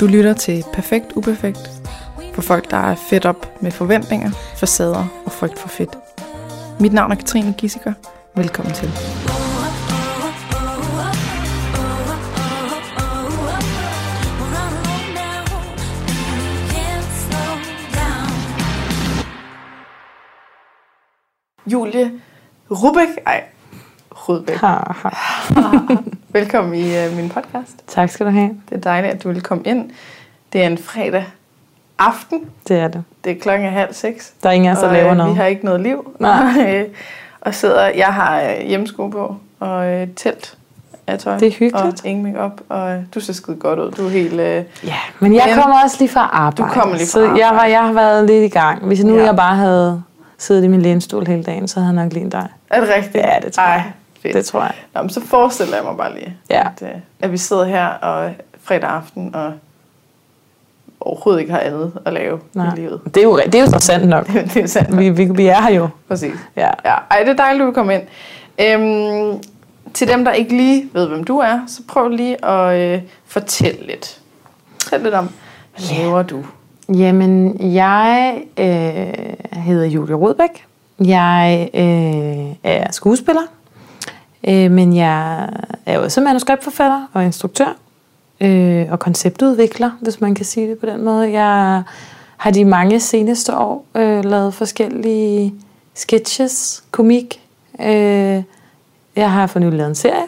Du lytter til Perfekt Uperfekt for folk, der er fedt op med forventninger, facader og frygt for fedt. Mit navn er Katrine Gissiker. Velkommen til. Julie Rubik. Ej, Rudbæk. Ha, ha. Velkommen i uh, min podcast. Tak skal du have. Det er dejligt, at du vil komme ind. Det er en fredag aften. Det er det. Det er klokken halv seks. Der er ingen af os, der laver øh, noget. Vi har ikke noget liv. Nej. og sidder, jeg har øh, hjemmesko på og øh, telt af tøj. Det er hyggeligt. Og ingen makeup og øh, du ser skide godt ud. Du er helt... Øh, Ja, men jeg Men- kommer også lige fra arbejde. Du kommer lige fra så jeg, har, jeg har været lidt i gang. Hvis nu Ja. jeg bare havde siddet i min lænestol hele dagen, så havde jeg nok lignet dig. er det rigtigt? Ja, det tror Ej, jeg. Fedt. Det tror jeg. Nå, men så forestiller jeg mig bare lige, Ja. at, øh, at vi sidder her og fredag aften og overhovedet ikke har andet at lave Nej. i livet. Det er jo, det er jo så sandt nok. det er sandt. Vi, vi, vi er her jo. Præcis. Ja. Ja, ej, det er dejligt, du vil komme ind. Øhm, til dem, der ikke lige ved, hvem du er, så prøv lige at øh, fortælle lidt. Fortæl lidt om, hvad Ja. laver du? Jamen, jeg øh, hedder Julie Rodbæk. Jeg øh, er skuespiller, øh, men jeg er også manuskriptforfatter og instruktør øh, og konceptudvikler, hvis man kan sige det på den måde. Jeg har de mange seneste år øh, lavet forskellige sketches, komik. Øh, jeg har for nylig lavet en serie.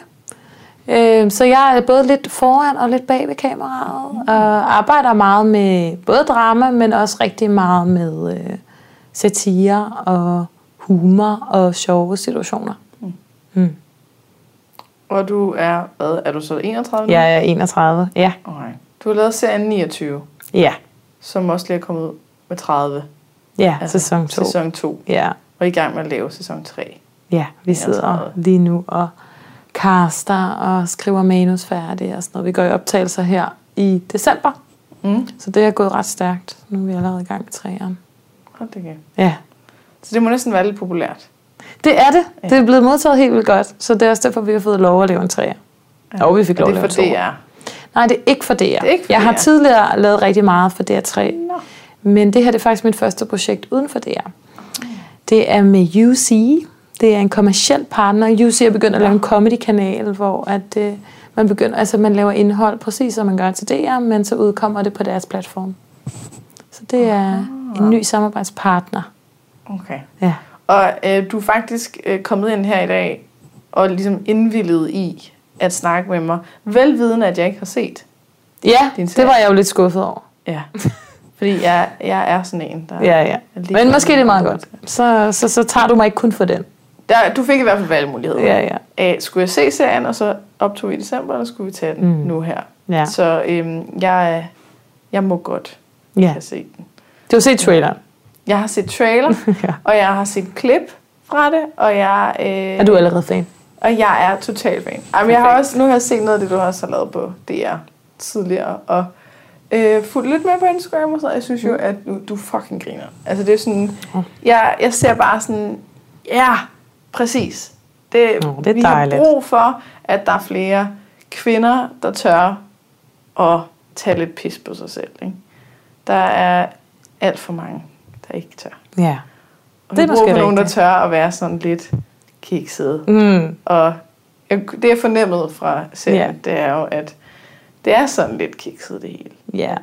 Øh, så jeg er både lidt foran og lidt bag ved kameraet, og arbejder meget med både drama, men også rigtig meget med øh, satire og humor og sjove situationer. Mm. Og du er, hvad, er du så 31 nu? Jeg er 31, ja. Okay. Du har lavet serien 29, Ja, som også lige er kommet ud med 30. ja sæson 2. Sæson 2. Ja, Og i gang med at lave sæson 3. ja, vi sidder 31. lige nu og caster og skriver manus færdigt og sådan noget. Vi går i optagelser her i december, Mm. så det er gået ret stærkt. Nu er vi allerede i gang med træerne. Hold det kæft. Ja, Så det må næsten være lidt populært. Det er det. Det er blevet modtaget helt vildt godt. Så det er også derfor, vi har fået lov at lave en træer. Ja. Og vi fik lov at det lave for en det toer. er? Nej, det er ikke for DR. er ikke for jeg har DR. tidligere lavet rigtig meget for DR3. Nå. Men det her det er faktisk mit første projekt uden for DR. Det er med UC. Det er en kommersiel partner. UC er begyndt at lave en comedy-kanal, hvor at, øh, man, begynder, altså, man laver indhold præcis som man gør til DR, men så udkommer det på deres platform. Så det er en ny samarbejdspartner. Okay. Ja. Og øh, du er faktisk øh, kommet ind her i dag og ligesom indvillet i at snakke med mig, velvidende at jeg ikke har set. Ja, Din det serie. var jeg jo lidt skuffet over. Ja. Fordi jeg, jeg er sådan en, der... Ja, ja. Men måske det er meget godt. Så, så, så tager du mig ikke kun for den. Der, du fik i hvert fald valgmuligheder. Ja, ja. Æh, skulle jeg se serien, og så optog vi i december, eller skulle vi tage den Mm. nu her? Ja. Så øhm, jeg, jeg må godt ja. have set den. Du har set traileren. Jeg har set trailer, Ja. og jeg har set klip fra det, og jeg, øh, Er du allerede fan? og jeg er total fan. Jamen, jeg har også, nu har jeg set noget af det, du også har lavet på DR tidligere, og øh, fulgt lidt med på Instagram og så. Jeg synes jo, at du, du fucking griner. Altså, det er sådan... Jeg, jeg ser bare sådan... Ja, præcis. Det, Nå, det er vi dejligt. har brug for, at der er flere kvinder, der tør at tage lidt pis på sig selv. Ikke? Der er alt for mange, der ikke tør. Ja. Og Det er måske nogen, der tør at være sådan lidt kiksede. Mm. Og det jeg fornemmede fra serien, Ja. det er jo, at det er sådan lidt kikset det hele. Ja.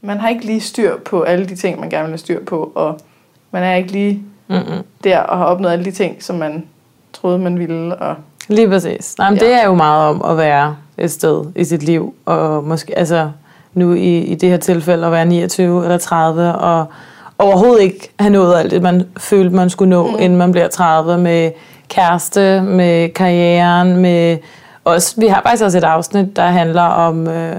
Man har ikke lige styr på alle de ting, man gerne vil have styr på, og man er ikke lige Mm-mm. der og har opnået alle de ting, som man troede, man ville. Og Lige præcis. Nej, men Ja. Det er jo meget om at være et sted i sit liv, og måske, altså nu i, i det her tilfælde at være 29 eller 30, og overhovedet ikke have nået alt det, man følte, man skulle nå, mm. inden man bliver 30, med kæreste, med karrieren, med også, vi har faktisk også et afsnit, der handler om, øh,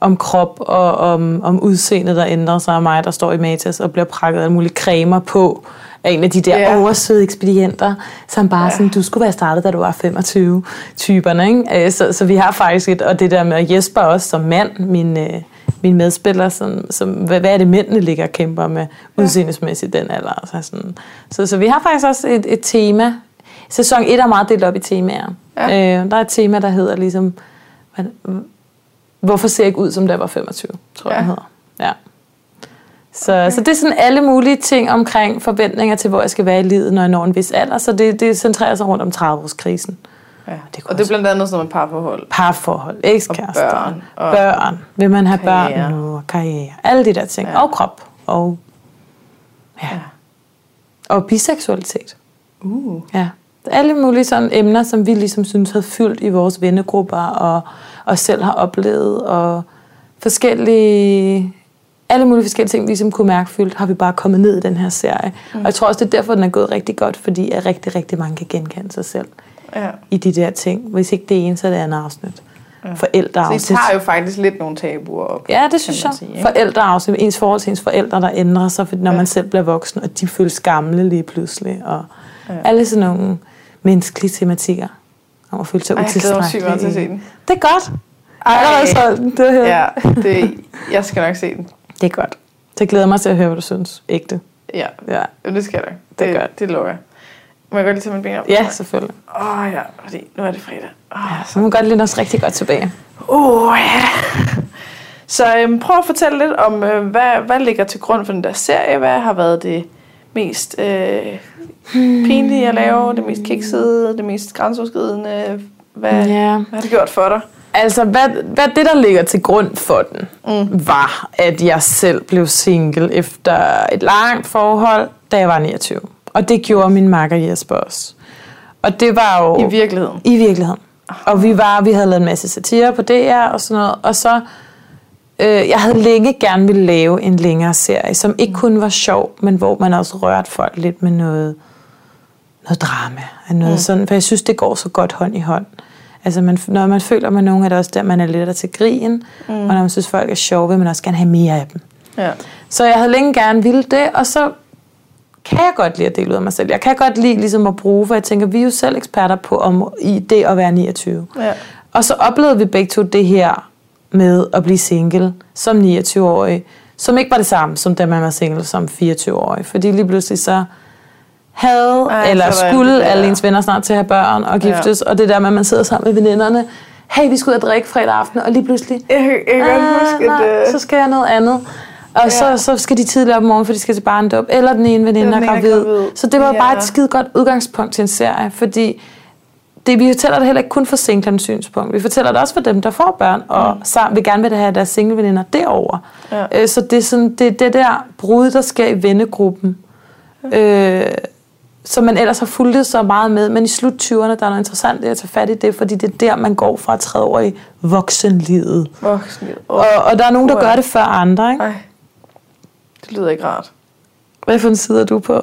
om krop og om, om udseendet, der ændrer sig, og mig, der står i Matas og bliver prakket alle mulige cremer på af en af de der yeah. oversøde ekspedienter, som bare ja. sådan, du skulle være startet, da du var 25, typerne, ikke? Øh, Så, så vi har faktisk et, og det der med Jesper også som mand, min, øh, min medspiller, som, som, hvad, hvad er det mændene ligger og kæmper med udseendesmæssigt den alder? Så, sådan. Så, så vi har faktisk også et, et tema. Sæson 1 er meget delt op i temaer. Ja. Øh, der er et tema, der hedder ligesom, hvad, Hvorfor ser jeg ikke ud, som da jeg var 25, tror jeg, Ja. ja. hedder. Ja. Så, okay. så det er sådan alle mulige ting omkring forventninger til, hvor jeg skal være i livet, når jeg når en vis alder. Så det, det centrerer sig rundt om 30-årskrisen. Ja. Det og det er blandt andet sådan noget med parforhold. Parforhold, ekskærester, børn, og børn. Vil man have karriere. børn nu, og karriere. Alle de der ting. Ja. Og krop. Og, ja. Ja. og biseksualitet. Uh. Ja. Alle mulige sådan emner, som vi ligesom synes havde fyldt i vores vennegrupper, og, og selv har oplevet, og forskellige, alle mulige forskellige ting, vi ligesom kunne mærke fyldt, har vi bare kommet ned i den her serie. Mm. Og jeg tror også, det er derfor, den er gået rigtig godt, fordi at rigtig, rigtig mange kan genkende sig selv Ja. i de der ting. Hvis ikke det ene, så er det andet afsnit. Ja. Så I Forældreafsnit. tager jo faktisk lidt nogle tabuer op. Ja, det synes jeg. sige? Forældreafsnit, ens forhold til ens forældre, der ændrer sig, når Ja. man selv bliver voksen, og de føles gamle lige pludselig. Og Ja. alle sådan nogle menneskelige tematikker. Om at føle sig Ej, jeg til at se utilstrækkelig. den. Det er godt. Ej. Allerede solgt. Det, her. Ja, det, jeg skal nok se den. det er godt. Så jeg glæder mig til at høre, hvad du synes. Ægte. Ja, Ja, det skal jeg nok. Det er Det, godt. det lover jeg. Må jeg godt lige tage min ben op? ja selvfølgelig. Åh oh, ja, fordi nu er det fredag. Åh, Ja, så må godt lide os rigtig godt tilbage. oh, ja. Så øhm, prøv at fortælle lidt om, øh, hvad, hvad ligger til grund for den der serie? Hvad har været det mest øh, pinlige at lave? Det mest kiksede? Det mest grænseoverskridende? Hvad, Ja. hvad har det gjort for dig? Altså, hvad, hvad det, der ligger til grund for den, mm. var, at jeg selv blev single efter et langt forhold, da jeg var 29. Og det gjorde min makker Jesper også. Og det var jo... I virkeligheden? I virkeligheden. Og vi var, vi havde lavet en masse satire på DR og sådan noget. Og så, øh, jeg havde længe gerne ville lave en længere serie, som ikke kun var sjov, men hvor man også rørte folk lidt med noget, noget drama. og Noget mm. sådan, for jeg synes, det går så godt hånd i hånd. Altså, man, når man føler med nogen, er det også der, man er lidt til grin. Mm. Og når man synes, folk er sjove, vil man også gerne have mere af dem. Ja. Så jeg havde længe gerne ville det, og så kan jeg godt lide at dele ud af mig selv. Jeg kan godt lide ligesom at bruge, for jeg tænker, vi er jo selv eksperter på om, i det at være 29. Ja. Og så oplevede vi begge to det her med at blive single som 29-årig, som ikke var det samme, som da man var single som 24-årig. Fordi lige pludselig så havde, Ej, eller det skulle det der. alle ens venner snart til at have børn og giftes, ja. og det der med, at man sidder sammen med veninderne, hey, vi skal ud og drikke fredag aften, og lige pludselig, Jeg, jeg kan godt huske, nej, øh, så skal jeg noget andet. Og Ja. så, så skal de tidligere op om morgenen, for de skal til barndåb, eller den ene veninde er den er gravid. Så det var Ja. bare et skide godt udgangspunkt til en serie, fordi det, vi fortæller det heller ikke kun fra singlernes synspunkt. Vi fortæller det også for dem, der får børn, og mm. sammen vil gerne vil have deres singleveninder derover. Ja. Øh, så det er sådan, det, det der brud, der sker i vennegruppen, øh, som man ellers har fulgt så meget med, men i slut 20'erne, der er noget interessant at tage fat i det, fordi det er der, man går fra at træde over i voksenlivet. Voksenliv. Åh, Og, og der er nogen, der gør det før andre, ikke? Ej, det lyder ikke rart. Hvad for en side er du på?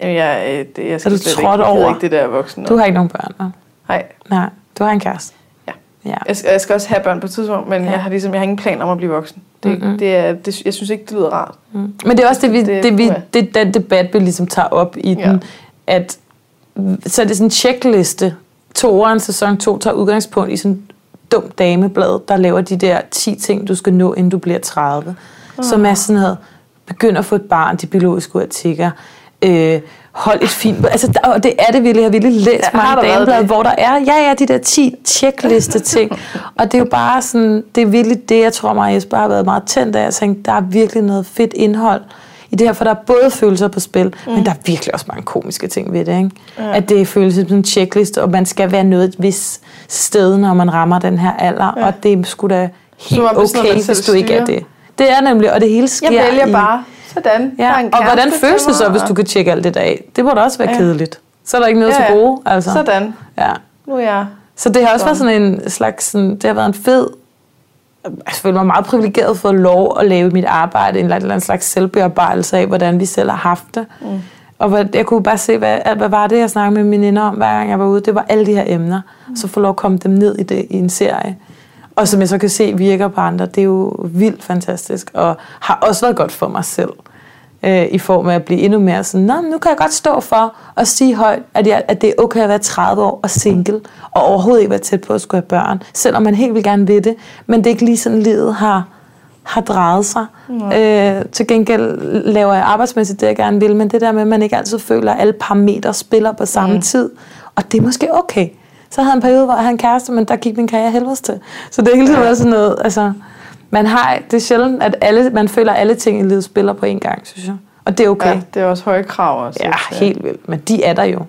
Jamen, jeg, øh, det, jeg skal du slet trådt ikke, over? ikke det der voksen. Du har ikke nogen børn, hva'? Nej, Nej, du har en kæreste. Ja. ja. jeg skal, jeg skal også have børn på et tidspunkt, men Ja. jeg har ligesom, jeg har ingen plan om at blive voksen. Det, Mhm. mm-hmm. det er, det, jeg synes ikke, det lyder rart. Mm. Men det er også det, vi, Det- det, vi, det, den debat, vi ligesom tager op i Ja. den, at så er det sådan en checkliste. Toeren, sæson 2, tager udgangspunkt i sådan dum dameblad, der laver de der 10 ting, du skal nå, inden du bliver 30. Oh. Som er sådan noget, begynd at få et barn, de biologiske artikler, øh, hold et fint... Altså, der, og det er det virkelig. Jeg har virkelig læst mange der dameblade, det? hvor der er, ja, ja, de der 10 checkliste ting. og det er jo bare sådan, det er virkelig det, jeg tror mig, Jesper har været meget tændt af. Jeg tænkte, der er virkelig noget fedt indhold i det her, for der er både følelser på spil, mm. men der er virkelig også mange komiske ting ved det, ikke? Ja. At det føles som en checkliste, og man skal være noget et vis sted, når man rammer den her alder, ja. og det er sgu da helt det okay, hvis du ikke er det. Det er nemlig, og det hele sker Jeg vælger i, bare sådan. Ja, og hvordan til føles det så, hvis du kan tjekke alt det der af? Det må da også være Ja. kedeligt. Så er der ikke noget Ja, til ja. gode. Altså. Sådan. Ja. Nu er jeg... Så det har også været Sådan. sådan en slags, sådan, det har været en fed, jeg føler mig meget privilegeret for at lov at lave mit arbejde, en eller anden slags selvbearbejdelse af, hvordan vi selv har haft det. Mm. Og jeg kunne bare se, hvad, hvad var det, jeg snakkede med mine om, hver gang jeg var ude. Det var alle de her emner. Mm. Så få lov at komme dem ned i det i en serie. Og som jeg så kan se virker på andre, det er jo vildt fantastisk. Og har også været godt for mig selv. Øh, I form af at blive endnu mere sådan, Nå, nu kan jeg godt stå for at sige højt, at, jeg, at det er okay at være 30 år og single, og overhovedet ikke være tæt på at skulle have børn. Selvom man helt vil gerne vil det. Men det er ikke lige sådan, livet har, har drejet sig. Øh, til gengæld laver jeg arbejdsmæssigt det, jeg gerne vil, men det der med, at man ikke altid føler, at alle parametre spiller på samme mm. tid. Og det er måske okay. Så havde han en periode, hvor han havde en kæreste, men der gik min karriere helvedes til. Så det er hele tiden ja. sådan noget, altså, man har, det er sjældent, at alle, man føler, at alle ting i livet spiller på en gang, synes jeg. Og det er okay. Ja, det er også høje krav også. Ja, helt vildt. Men de er der jo.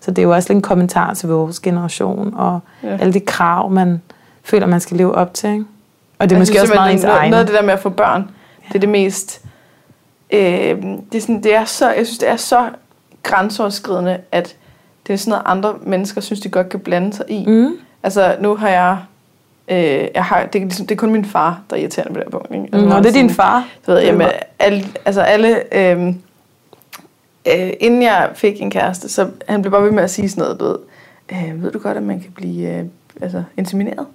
Så det er jo også lidt en kommentar til vores generation, og ja. alle de krav, man føler, man skal leve op til. Ikke? Og det er jeg måske synes, også meget ens noget, noget af det der med at få børn, ja. det er det mest... Øh, det, er sådan, det er så, jeg synes, det er så grænseoverskridende, at det er sådan noget, andre mennesker synes, de godt kan blande sig i. Mm. Altså, nu har jeg... Øh, jeg har, det, er ligesom, det er kun min far, der irriterer mig på det her punkt. Ikke? Altså, Nå, det er din far? Du ved, jamen, alle, altså alle... Øh, øh, inden jeg fik en kæreste, så han blev bare ved med at sige sådan noget, du ved, øh, ved du godt, at man kan blive øh, altså, insemineret?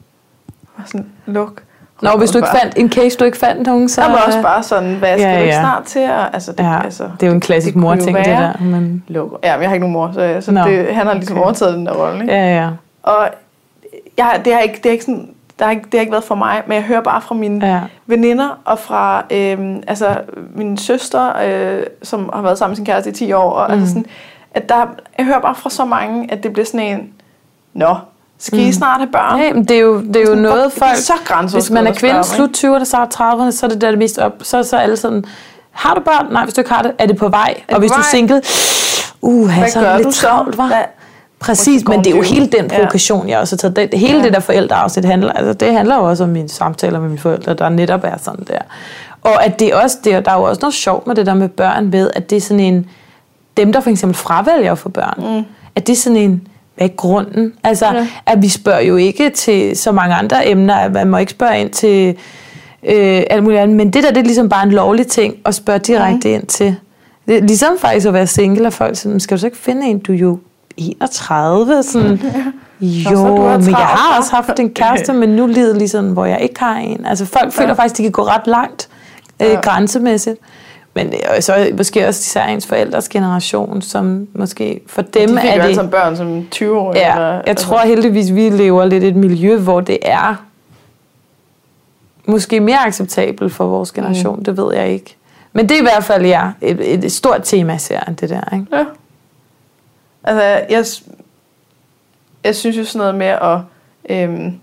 Og sådan, luk. Nå, hvis du ikke fandt, in case du ikke fandt nogen, så... Der var også bare sådan, hvad skal ja, ja. du ikke snart til? Og, altså, det, ja, altså, det er jo en klassisk mor-ting, det der. Men... Luk. Ja, men jeg har ikke nogen mor, så, så det, han har ligesom okay. overtaget den der rolle. Ikke? Ja, ja. Og jeg, det, har ikke, det er ikke sådan, der har ikke, det har ikke været for mig, men jeg hører bare fra mine ja. veninder og fra øh, altså, min søster, øh, som har været sammen med sin kæreste i 10 år. Og, altså mm. altså sådan, at der, jeg hører bare fra så mange, at det bliver sådan en, nå, skal I mm. snart have børn? Ja, men det er jo, det er jo sådan, noget folk... Det er så Hvis man er kvinde slut 20'erne, så er 30'erne, så er det der det mest op. Så, så er alle sådan, har du børn? Nej, hvis du ikke har det, er det på vej. Er og hvis vej? du er single, uh, så er det lidt travlt, hva'? Præcis, men det er jo hele den provokation, jeg også har taget. Det, hele ja. det der forældreafsnit handler, altså det handler jo også om mine samtaler med mine forældre, der netop er sådan der. Og at det også, det, der er jo også noget sjovt med det der med børn ved, at det er sådan en, dem der for eksempel fravælger for børn, mm. at det er sådan en, hvad er grunden? Altså, ja. at vi spørger jo ikke til så mange andre emner, at man må ikke spørge ind til øh, alt muligt andet, men det der, det er ligesom bare en lovlig ting at spørge direkte mm. ind til. Det er ligesom faktisk at være single, og folk siger, skal du så ikke finde en, du jo 31, sådan, ja. jo, men jeg har også haft en kæreste, men nu lider ligesom, hvor jeg ikke har en. Altså folk ja. føler faktisk, de kan gå ret langt øh, ja. grænsemæssigt. Men øh, så måske også især ens forældres generation, som måske for dem de er det... De som børn som 20 år. Ja, eller, jeg altså. tror heldigvis, vi lever lidt et miljø, hvor det er måske mere acceptabelt for vores generation, mm. det ved jeg ikke. Men det er i hvert fald ja, et, et stort tema, ser det der. Ikke? Ja. Altså, jeg, jeg synes jo sådan noget med at, øhm,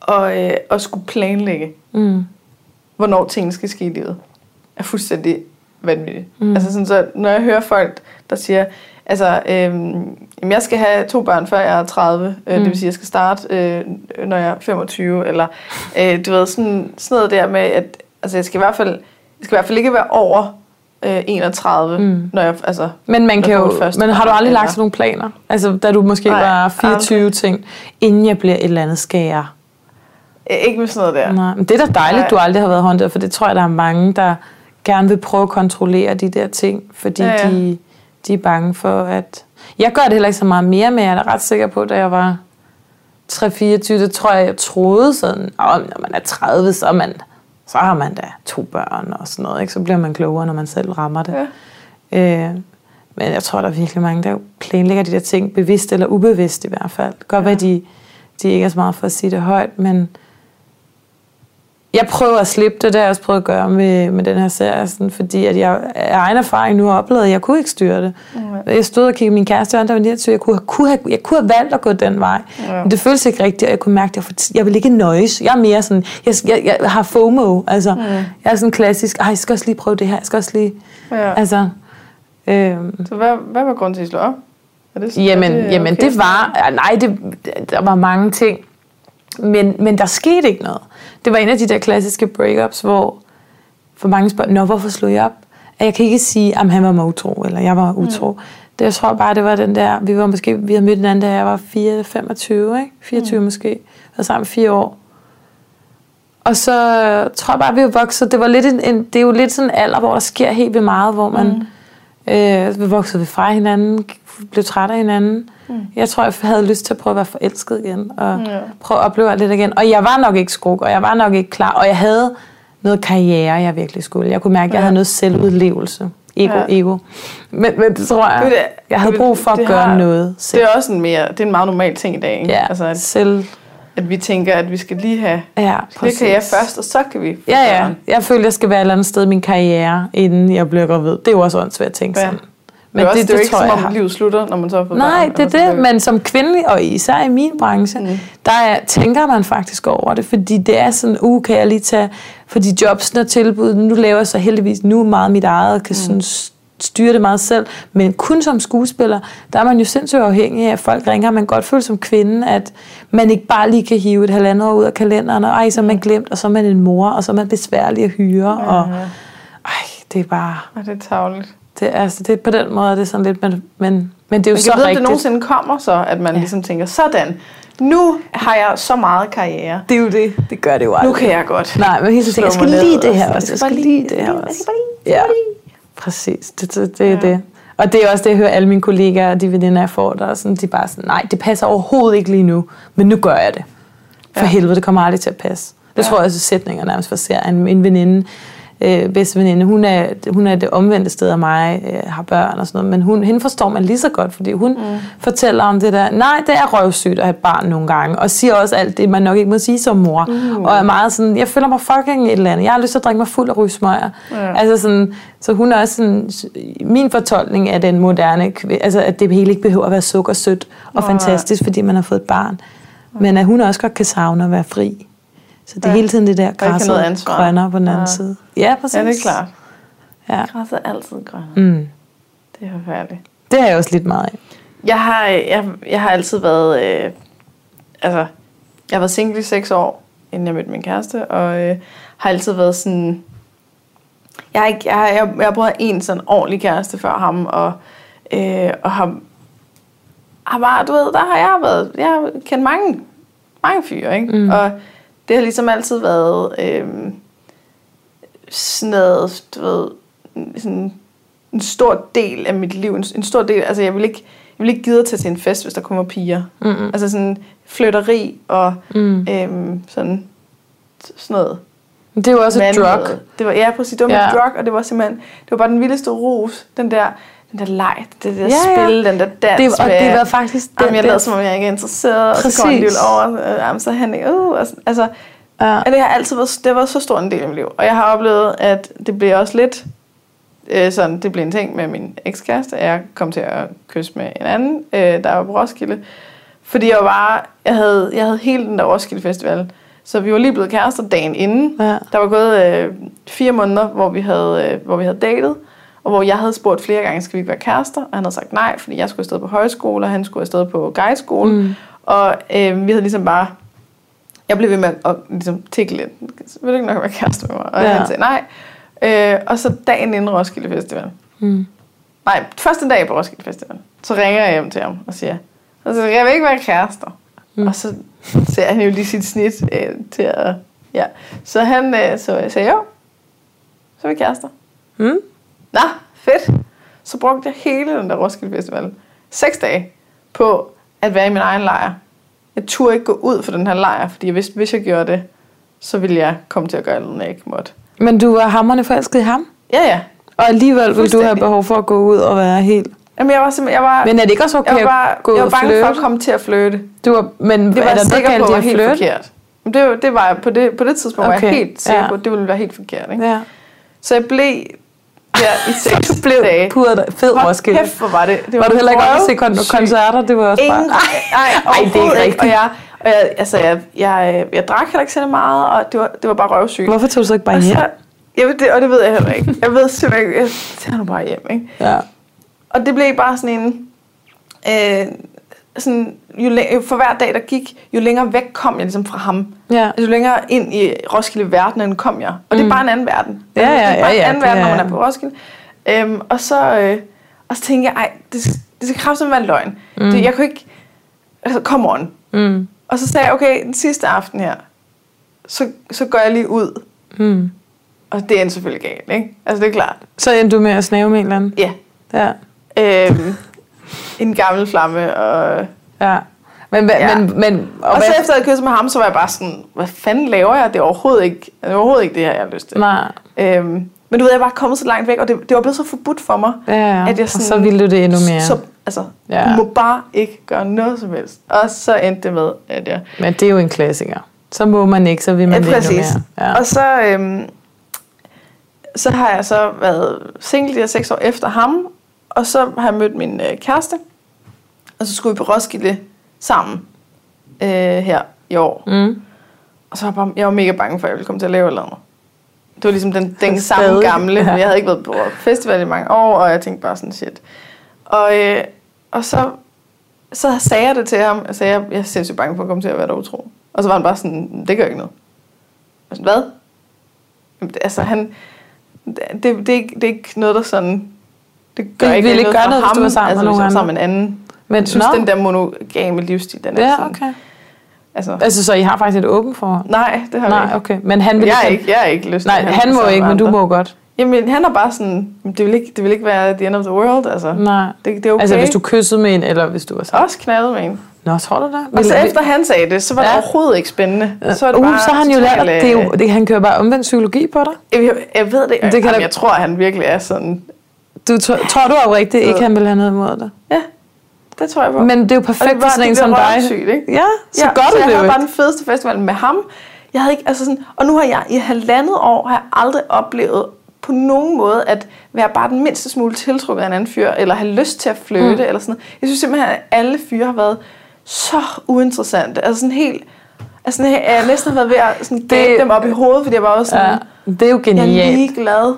og, øh, at skulle planlægge, mm. hvornår tingene skal ske i livet, er fuldstændig vanvittigt. Mm. Altså sådan, så når jeg hører folk, der siger, altså, øhm, jeg skal have to børn, før jeg er 30, øh, mm. det vil sige, jeg skal starte, øh, når jeg er 25, eller øh, du ved, sådan, sådan noget der med, at altså, jeg skal i hvert fald, jeg skal i hvert fald ikke være over øh, 31, mm. når jeg, altså... Men man kan jo, men har du aldrig lagt sådan nogle planer? Altså, da du måske Nej, var 24 aldrig. ting, inden jeg bliver et eller andet skære? Ikke med sådan noget der. Nej, men det er da dejligt, Nej. du aldrig har været håndteret, for det tror jeg, der er mange, der gerne vil prøve at kontrollere de der ting, fordi ja, ja. De, de er bange for, at... Jeg gør det heller ikke så meget mere, men jeg er ret sikker på, da jeg var 3-24, det tror jeg, jeg troede sådan, at når man er 30, så er man så har man da to børn og sådan noget, ikke? så bliver man klogere, når man selv rammer det. Ja. Øh, men jeg tror, der er virkelig mange, der planlægger de der ting, bevidst eller ubevidst i hvert fald. Godt ja. være, de, de ikke er så meget for at sige det højt, men jeg prøver at slippe det, det har jeg også prøvet at gøre med, med den her serie, sådan, fordi at jeg af egen erfaring nu har oplevet, at jeg kunne ikke styre det. Ja. Jeg stod og kiggede min kæreste, og der var 29, jeg kunne, kunne have, jeg kunne have valgt at gå den vej. Ja. Men det føltes ikke rigtigt, og jeg kunne mærke, at jeg, jeg vil ikke nøjes. Jeg er mere sådan, jeg, jeg, jeg har FOMO, altså. Ja. Jeg er sådan klassisk, jeg skal også lige prøve det her, jeg skal også lige... Ja. Altså, øhm, Så hvad, hvad var grunden til, at I slå op? Er det, jamen, er det, jamen okay? det var... Nej, det, der var mange ting. Men, men der skete ikke noget. Det var en af de der klassiske breakups, hvor for mange spørger, Nå, hvorfor slog jeg op? Jeg kan ikke sige, at han var utro, eller jeg var utro. Mm. Det, jeg tror bare, det var den der, vi var måske, vi havde mødt anden, da jeg var 4, 25, ikke? 24 mm. måske. Var sammen fire år. Og så tror jeg bare, vi var vokset. Det, var lidt en, en, det er jo lidt sådan en alder, hvor der sker helt vildt meget, hvor man mm. Øh, vi voksede fra hinanden, blev træt af hinanden. Mm. Jeg tror, jeg havde lyst til at prøve at være forelsket igen, og ja. prøve at opleve alt det igen. Og jeg var nok ikke skruk, og jeg var nok ikke klar, og jeg havde noget karriere, jeg virkelig skulle. Jeg kunne mærke, at jeg ja. havde noget selvudlevelse. Ego, ja. ego. Men, men det tror jeg, det, jeg havde brug for at gøre har, noget selv. Det er også en, mere, det er en meget normal ting i dag. Ikke? Ja, altså, at, selv. At vi tænker, at vi skal lige have ja, det karriere først, og så kan vi Ja, ja. Jeg føler, jeg skal være et eller andet sted i min karriere, inden jeg bliver gravid. Det er jo også åndssvært at tænke ja. sådan. Men det, er også, det, det er jo ikke som om har. livet slutter, når man så har fået Nej, børn. det er Altså, det, men som kvindelig, og især i min branche, mm. der er, tænker man faktisk over det, fordi det er sådan, uh, kan jeg lige tage, fordi jobsen og tilbud, nu laver jeg så heldigvis nu meget mit eget, kan sådan styre det meget selv, men kun som skuespiller, der er man jo sindssygt afhængig af, at folk ringer, man godt føle som kvinde, at man ikke bare lige kan hive et halvandet år ud af kalenderen, og ej, så er man glemt, og så er man en mor, og så er man besværlig at hyre, og ej, det er bare, Og det er tavligt. det, er- altså, det er på den måde, er det sådan lidt, men, men, men det er jo Men så om rigtigt. det nogensinde kommer så, at man ja. ligesom tænker, sådan, nu har jeg så meget karriere. Det er jo det. Det gør det jo aldrig. Nu kan jeg godt. Nej, men tiden tænker, jeg skal lige det her også. Jeg skal skal lige bare det her lige- jeg også. skal bare lige- Ja, præcis. Det, det, det er det. Og det er også det, jeg hører alle mine kollegaer og de veninder, jeg får, der er sådan, de bare sådan, nej, det passer overhovedet ikke lige nu, men nu gør jeg det. For Ja. helvede, det kommer aldrig til at passe. Det Ja. tror jeg også, sætninger nærmest for ser. En, en veninde, øh, bedste veninde, hun er, hun er det omvendte sted af mig, øh, har børn og sådan noget, men hun, hende forstår man lige så godt, fordi hun mm. fortæller om det der, nej, det er røvsygt at have et barn nogle gange, og siger også alt det, man nok ikke må sige som mor, mm. og er meget sådan, jeg føler mig fucking et eller andet, jeg har lyst til at drikke mig fuld af rygsmøger. Ja. Altså sådan, så hun er også sådan, min fortolkning af den moderne, altså at det hele ikke behøver at være sukkersødt og Nej. fantastisk, fordi man har fået et barn, men at hun også godt kan savne at være fri. Så det er Ja. hele tiden det der græsset grønner på den anden Ja. side. Ja, præcis. Ja, det er klart. Ja. Græsset er altid grønne. Mm. Det er forfærdeligt. Det har jeg også lidt meget af. Jeg har, jeg, jeg har altid været... Øh, altså, jeg har været single i seks år, inden jeg mødte min kæreste, og øh, har altid været sådan... Jeg har, ikke, jeg, har, jeg, jeg har prøvet en sådan ordentlig kæreste før ham, og, øh, og har, har bare, du ved, der har jeg været... Jeg har kendt mange, mange fyre, ikke? Mm. Og det har ligesom altid været øh, sådan noget, du ved, sådan en stor del af mit liv. En, en stor del, altså jeg vil ikke, jeg vil ikke gide at tage til en fest, hvis der kommer piger. Mm-mm. Altså sådan flytteri og Mm. øhm, sådan, sådan noget. Det jo også et drug. Det var, ja, præcis. Det var Ja. ja. drug, og det var simpelthen, det var bare den vildeste rus. Den der, den der leg, det der Ja, ja, ja. spil, den der dans Det, og med, det var faktisk Jamen, jeg det- lavede som om, jeg ikke er interesseret, og så Præcis. alligevel over, og jamen, så han ikke, uh, og altså, Ja. og det har altid været, det været så stor en del af mit liv. Og jeg har oplevet, at det blev også lidt øh, sådan, det blev en ting med min ekskæreste, at jeg kom til at kysse med en anden, øh, der var på Roskilde. Fordi jeg var bare, jeg havde, jeg havde hele den der Roskilde Festival. Så vi var lige blevet kærester dagen inden. Ja. Der var gået øh, fire måneder, hvor vi, havde, øh, hvor vi havde datet. Og hvor jeg havde spurgt flere gange, skal vi ikke være kærester? Og han havde sagt nej, fordi jeg skulle afsted på højskole, og han skulle afsted på guideskole. Mm. Og øh, vi havde ligesom bare... Jeg blev ved med at, ligesom, tikke lidt. Vil du ikke nok være kæreste med mig? Og Ja. han sagde nej. Øh, og så dagen inden Roskilde Festival. Mm. Nej, første dag på Roskilde Festival. Så ringer jeg hjem til ham og siger, altså, jeg vil ikke være kærester. Mm. Og så ser han jo lige sit snit øh, til at... Ja. Så han øh, så jeg sagde, jo, så er vi kærester. Mm. Nå, fedt. Så brugte jeg hele den der Roskilde Festival, seks dage, på at være i min egen lejr. Jeg turde ikke gå ud for den her lejr, fordi jeg vidste, hvis jeg gjorde det, så ville jeg komme til at gøre noget, jeg ikke måtte. Men du var hammerne forelsket i ham? Ja, ja. Og alligevel vil du have behov for at gå ud og være helt... Jamen, jeg var simpelthen, jeg var, Men er det ikke også okay jeg var, at gå ud jeg og var bange for at flirte? komme til at flytte. Du var, men Det var er jeg der sikker på var helt flirte? forkert. Det, var- det var jeg på det, på det tidspunkt, okay. var jeg helt sikker ja. på, at det ville være helt forkert. Ikke? Ja. Så jeg blev der i seks Du blev dage. pudet fed Hold Roskilde. kæft, hvor var det. det Var du heller ikke oppe og røvsygt. kon- koncerter? Det var også bare... Ingen, nej, Ej, det er ikke rigtigt. Og jeg, og jeg, altså, jeg, jeg, jeg drak heller ikke så meget, og det var, det var bare røvsygt. Hvorfor tog du så ikke bare og, hjem? så, jeg, ved det, og det ved jeg heller ikke. Jeg ved simpelthen ikke. Jeg tager nu bare hjem, ikke? Ja. Og det blev bare sådan en... Øh, sådan, jo, læ- for hver dag, der gik, jo længere væk kom jeg ligesom fra ham. Ja. Altså, jo længere ind i Roskilde verdenen kom jeg. Og det er bare en anden verden. Ja, Altså, ja, det er bare ja, ja, en anden det verden, når man er på Roskilde. Øhm, og, så, øh, og så tænkte jeg, ej, det, det skal kraftigt være løgn. Mm. Det, jeg kunne ikke... Altså, come on. Mm. Og så sagde jeg, okay, den sidste aften her, så, så går jeg lige ud. Mm. Og det er selvfølgelig galt, ikke? Altså, det er klart. Så endte du med at snave med en eller anden? Ja. Ja. Øhm, en gammel flamme, og... Ja. Men, ja. Ja. men, men og Og, så hvad- efter jeg kysset med ham, så var jeg bare sådan, hvad fanden laver jeg? Det er overhovedet ikke det, er overhovedet ikke det her, jeg har lyst til. Nej. Øhm, men du ved, jeg var kommet så langt væk, og det, det var blevet så forbudt for mig. Ja, ja. At jeg og så ville du det endnu mere. Så, altså, Ja. du må bare ikke gøre noget som helst. Og så endte det med, at jeg... Men det er jo en klassiker. Så må man ikke, så vil man Ja, præcis. endnu mere. Ja. Og så, øhm, så har jeg så været single her seks år efter ham, og så har jeg mødt min øh, kæreste, og så skulle vi på Roskilde sammen øh, her i år. Mm. Og så var jeg, bare, jeg var mega bange for, at jeg ville komme til at lave noget. Det var ligesom den, den samme gamle. ja. Jeg havde ikke været på festival i mange år, og jeg tænkte bare sådan, shit. Og, øh, og så, så sagde jeg det til ham. Jeg sagde, jeg, jeg er sindssygt bange for at komme til at være der utro. Og så var han bare sådan, det gør ikke noget. Jeg sådan, hvad? Jamen, det- Altså, han... Det, det, det, er ikke, det er ikke noget, der sådan... Det gør Det ikke ville ikke noget gøre for noget, hvis ham. du var sammen altså, med hvis nogen sammen med en anden. Men, Jeg synes, nå, den der monogame livsstil, den er ja, sådan... okay. Altså, Altså, så I har faktisk et åbent forhold? nej, det har vi Nej, ikke. okay. Men han vil Jeg ikke... jeg er ikke lyst til Nej, have han det må ikke, men du må godt. Jamen, han er bare sådan, det vil ikke, det vil ikke være the end of the world, altså. Nej. Det, det er okay. Altså, hvis du kyssede med en, eller hvis du var sammen. Også knaldet med en. Nå, tror du det? Og så efter han sagde det, så var det Ja. overhovedet ikke spændende. Så er det uh, bare så har han jo lært, det er jo, det, han kører bare omvendt psykologi på dig. Jeg, jeg ved det, Det kan da- jeg tror, han virkelig er sådan... Du tror, du oprigtigt ikke, han vil have noget imod dig? Ja, det tror jeg på. Men det er jo perfekt det for sådan en som dig. røvsygt, ikke? Ja, så ja, gør så du jeg det jo havde ikke. bare den fedeste festival med ham. Jeg havde ikke, altså sådan, og nu har jeg i halvandet år har jeg aldrig oplevet på nogen måde at være bare den mindste smule tiltrukket af en anden fyr, eller have lyst til at flytte, mm. eller sådan noget. Jeg synes simpelthen, at alle fyre har været så uinteressante. Altså sådan helt... Altså sådan, jeg næsten har været ved at sådan, Det- dem op i hovedet, fordi jeg var også sådan, Ja, det er jo jeg er genialt. lige glad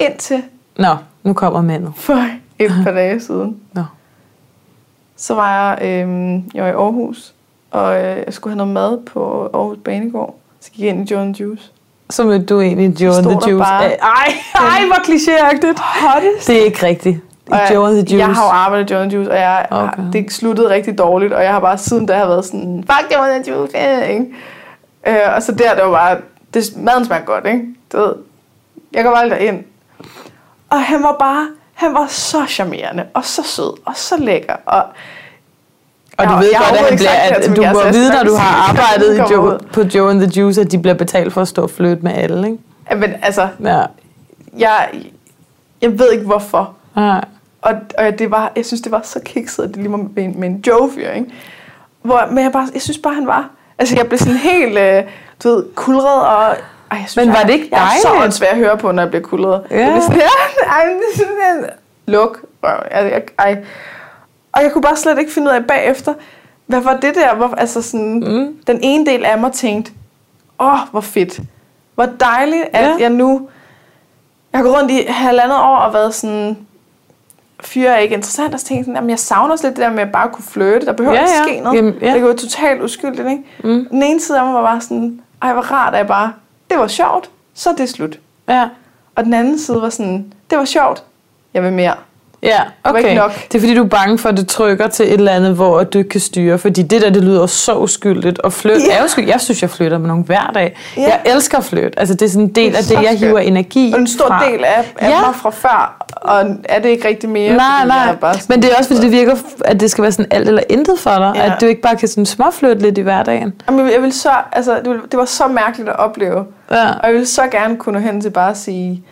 indtil Nå, nu kommer mændet. for et par dage siden. Nå. Så var jeg, øhm, jeg var i Aarhus, og øh, jeg skulle have noget mad på Aarhus Banegård. Så gik jeg ind i Joe Juice. Så mødte du egentlig Joe and the Juice. bare- Ej, ej, hvor klichéagtigt. Hottest. Det er ikke rigtigt. Jeg- Joe and the Juice. Jeg har jo arbejdet i Joe Juice, og jeg, Okay. det sluttede rigtig dårligt, og jeg har bare siden da har været sådan, fuck Joe Juice, yeah, ikke? Øh, og så der, det var bare, det, maden smagte godt, ikke? Du ved, jeg går bare ind. Og han var bare, han var så charmerende, og så sød, og så lækker, og Og du ved godt, at, han bliver, at du må vide, når du har arbejdet i Joe, på Joe and the Juice, at de bliver betalt for at stå og flytte med alle, ikke? Ja, men altså, Ja. jeg, jeg ved ikke hvorfor. Nej. Og, og det var, jeg synes, det var så kikset, at det lige var med, en- med en Joe-fyr, ikke? Hvor, men jeg, bare, jeg synes bare, han var... Altså, jeg blev sådan helt, øh, du ved, kulret og... Ej, jeg synes, Men var jeg, det ikke Jeg er så åndssvær at høre på, når jeg bliver kulret. Ja. Jeg sådan, ja, ej, sådan, luk. jeg, ej. Og jeg kunne bare slet ikke finde ud af bagefter, hvad var det der? Hvor, altså sådan, mm. Den ene del af mig tænkte, åh, oh, hvor fedt. Hvor dejligt, at Ja. jeg nu... Jeg har gået rundt i halvandet år og været sådan, fyre er ikke interessant, og så tænkte jeg sådan, jamen jeg savner også lidt det der med at bare kunne flytte. Der behøver Ja, ikke ja. ske noget. Jamen, ja. Det var totalt uskyldigt, ikke? Mm. Den ene side af mig var bare sådan, ej hvor rart, at jeg bare, det var sjovt, så er det slut. Ja. Og den anden side var sådan, det var sjovt, jeg vil mere. Ja, var okay. ikke nok. Det er fordi, du er bange for, at det trykker til et eller andet, hvor du ikke kan styre. Fordi det der, det lyder så uskyldigt. Og flytte, Ja. er sky- jeg synes, jeg flytter med nogen hver dag. Ja. Jeg elsker at flytte. Altså, det er sådan en del Det af det, jeg skønt. hiver energi Og en stor fra. del af, af Ja. mig fra før, og er det ikke rigtig mere? Nej, nej. bare sådan, Men det er også, fordi det virker, at det skal være sådan alt eller intet for dig. Ja. At du ikke bare kan sådan småflytte lidt i hverdagen. Jamen, jeg ville så, altså, det, det var så mærkeligt at opleve. Ja. Og jeg ville så gerne kunne nå hen til bare at sige,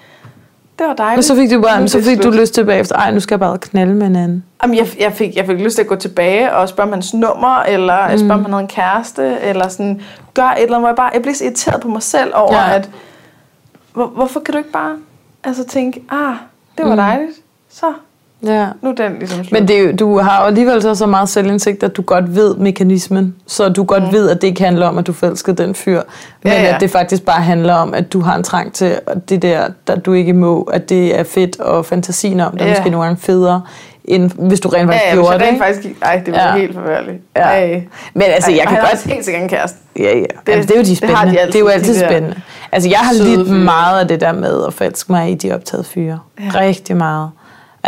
det var dejligt. Men så fik du bare, så fik du lyst til bagefter, ej, nu skal jeg bare knalde med en anden. Jamen, jeg, jeg, fik, jeg fik lyst til at gå tilbage og spørge om hans nummer, eller mm. spørge om han havde en kæreste, eller sådan, gøre et eller andet, hvor jeg bare, jeg blev så irriteret på mig selv over, ja. at, hvor, hvorfor kan du ikke bare, altså tænke, ah, det var Mm. dejligt, så, Ja. nu er den ligesom slut. Men det, er du har jo alligevel så, så meget selvindsigt, at du godt ved mekanismen. Så du godt mm. ved, at det ikke handler om, at du forelskede den fyr. Men Ja, ja. at det faktisk bare handler om, at du har en trang til det der, der du ikke må, at det er fedt, og fantasien om det er Ja. måske nogle gange federe, end hvis du rent faktisk ja, ja, gjorde det. rent faktisk ej, det var Ja. helt forfærdeligt. Ja. Ej. Men altså, Ej, jeg kan han godt... også helt sikkert en kæreste. Ja, ja. Det, altså, det er jo de det har spændende. de Det, er jo altid, altid de spændende. Altså, jeg har lidt meget af det der med at forelske mig i de optagede fyre. Ja. Rigtig meget.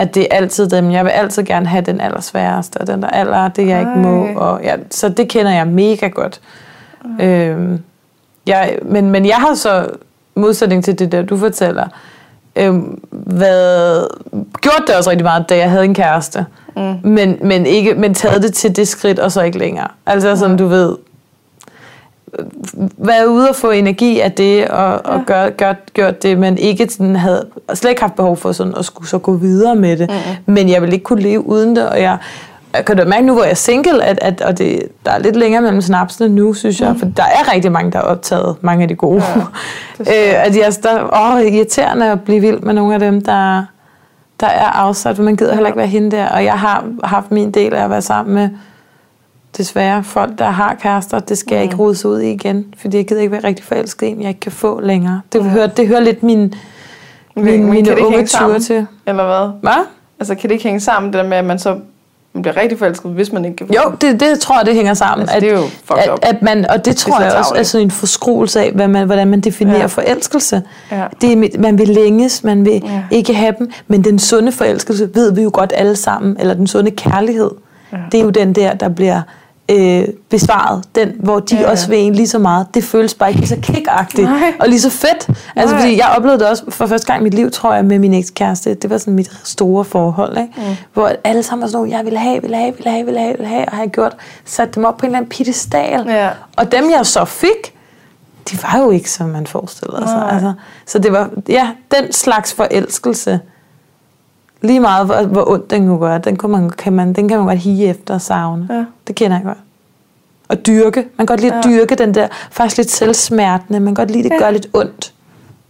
At det er altid dem. Jeg vil altid gerne have den allersværeste, og den der aller, det jeg ikke må. Ej. Og ja, så det kender jeg mega godt. Øhm, jeg, men, men jeg har så, modsætning til det der, du fortæller, øhm, været, gjort det også rigtig meget, da jeg havde en kæreste. Mm. Men, men, ikke, men taget det til det skridt, og så ikke længere. Altså sådan, du ved, været ude og få energi af det, og, og Ja. gør, gør, gjort det, men ikke sådan havde, slet ikke haft behov for sådan at skulle så gå videre med det. Mm. Men jeg vil ikke kunne leve uden det, og jeg, jeg kan da mærke nu, hvor jeg er single, at, at og det, der er lidt længere mellem snapsene nu, synes jeg, for der er rigtig mange, der har optaget mange af de gode. Ja, Ja, øh, at jeg, der, åh, irriterende at blive vild med nogle af dem, der, der er afsat, for man gider heller ikke være hende der. Og jeg har haft min del af at være sammen med, desværre, folk, der har kærester. Det skal jeg ikke rode sig ud i igen, fordi jeg gider ikke være rigtig forelsket i en, jeg ikke kan få længere. Det, hører, det hører lidt min, min, Men mine unge ture til. Eller hvad? Hvad? Altså, kan det ikke hænge sammen, det der med, at man så man bliver rigtig forelsket, hvis man ikke kan få Jo, det, det tror jeg, det hænger sammen. Altså, det er jo fucked up. at, at man, og det tror jeg også er sådan en forskruelse af, hvad man, hvordan man definerer Ja. forelskelse. Ja. Det er, man vil længes, man vil Ja. ikke have dem, men den sunde forelskelse ved vi jo godt alle sammen, eller den sunde kærlighed, ja. det er jo den der, der bliver øh, besvaret, den, hvor de Ja, ja, også vil en lige så meget. Det føles bare ikke lige så kickagtigt og lige så fedt. Altså, Nej. fordi jeg oplevede det også for første gang i mit liv, tror jeg, med min ekskæreste. Det var sådan mit store forhold, ikke? Mm. hvor alle sammen var sådan, nogle, jeg ville have, ville have, ville have, ville have, ville have, og har jeg gjort, sat dem op på en eller anden piedestal. Ja. Og dem, jeg så fik, de var jo ikke, som man forestillede sig. Altså, så det var, ja, den slags forelskelse, lige meget hvor, hvor ondt den kunne gøre, den, kunne man, kan man, den kan man godt hige efter og savne. Ja. Det kender jeg godt. Og dyrke. Man kan godt lide at Ja. dyrke den der, faktisk lidt selvsmertende. Man kan godt lide, at det Ja. gør lidt ondt.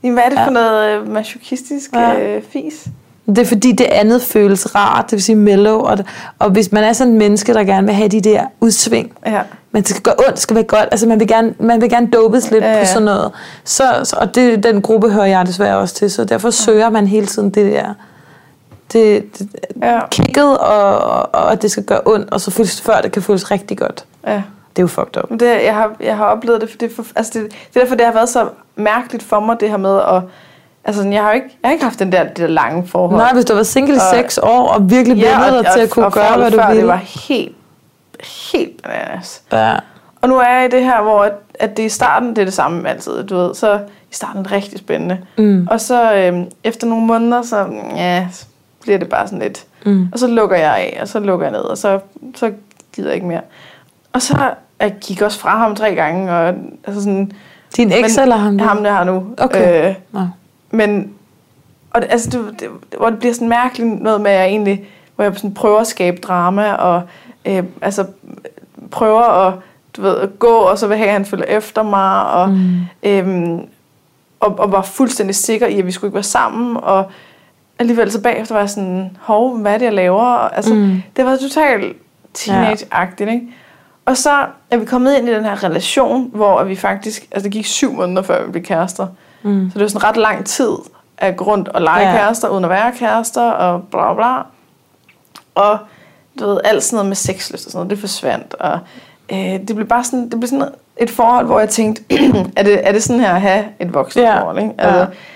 Jamen, hvad er det Ja. for noget øh, masochistisk Ja. øh, fis? Det er fordi, det andet føles rart, det vil sige mellow. Og, og hvis man er sådan en menneske, der gerne vil have de der udsving, Ja. men det skal gøre ondt, det skal være godt. Altså man vil gerne, man vil gerne dopes lidt ja, ja. på sådan noget. Så, så, og det, den gruppe hører jeg desværre også til, så derfor søger man hele tiden det der det, det Ja. kigget, og, og, og det skal gøre ondt, og så føles, før det kan føles rigtig godt. ja. Det er jo fucked up. Det, jeg, har, jeg har oplevet det, for det, for, altså det, det er derfor, det har været så mærkeligt for mig, det her med at... Altså, jeg har ikke, jeg har ikke haft den der, det der lange forhold. Nej, hvis du været single i seks år, og virkelig ja, vendet dig til at kunne og gøre, hvad du før, vil. det var helt, helt bananas. Ja. Og nu er jeg i det her, hvor at, at det i starten, det er det samme altid, du ved. Så i starten er det rigtig spændende. Mm. Og så øhm, efter nogle måneder, så ja, bliver det bare sådan lidt. Mm. Og så lukker jeg af, og så lukker jeg ned, og så, så gider jeg ikke mere. Og så jeg gik også fra ham tre gange, og altså sådan... Din eks men- eller ham? Ham, jeg har nu. Okay. Øh, Nå. men, og altså, det, det, hvor det bliver sådan mærkeligt noget med, at jeg egentlig, hvor jeg sådan prøver at skabe drama, og øh, altså prøver at, du ved, at gå, og så vil have, at han følger efter mig, og, mm. øhm, og, og var fuldstændig sikker i, at vi skulle ikke være sammen, og alligevel så bagefter var jeg sådan, hov, hvad er det, jeg laver? Og, altså, Mm. det var totalt teenage-agtigt, ikke? Og så er vi kommet ind i den her relation, hvor vi faktisk, altså det gik syv måneder, før vi blev kærester. Mm. Så det var sådan ret lang tid at gå rundt og lege ja. kærester, uden at være kærester, og bla bla. Og du ved, alt sådan noget med sexlyst og sådan noget, det forsvandt. Og øh, det blev bare sådan, det blev sådan et forhold, hvor jeg tænkte, er, det, er det sådan her at have et vokset Ja. forhold? Ikke? Ja.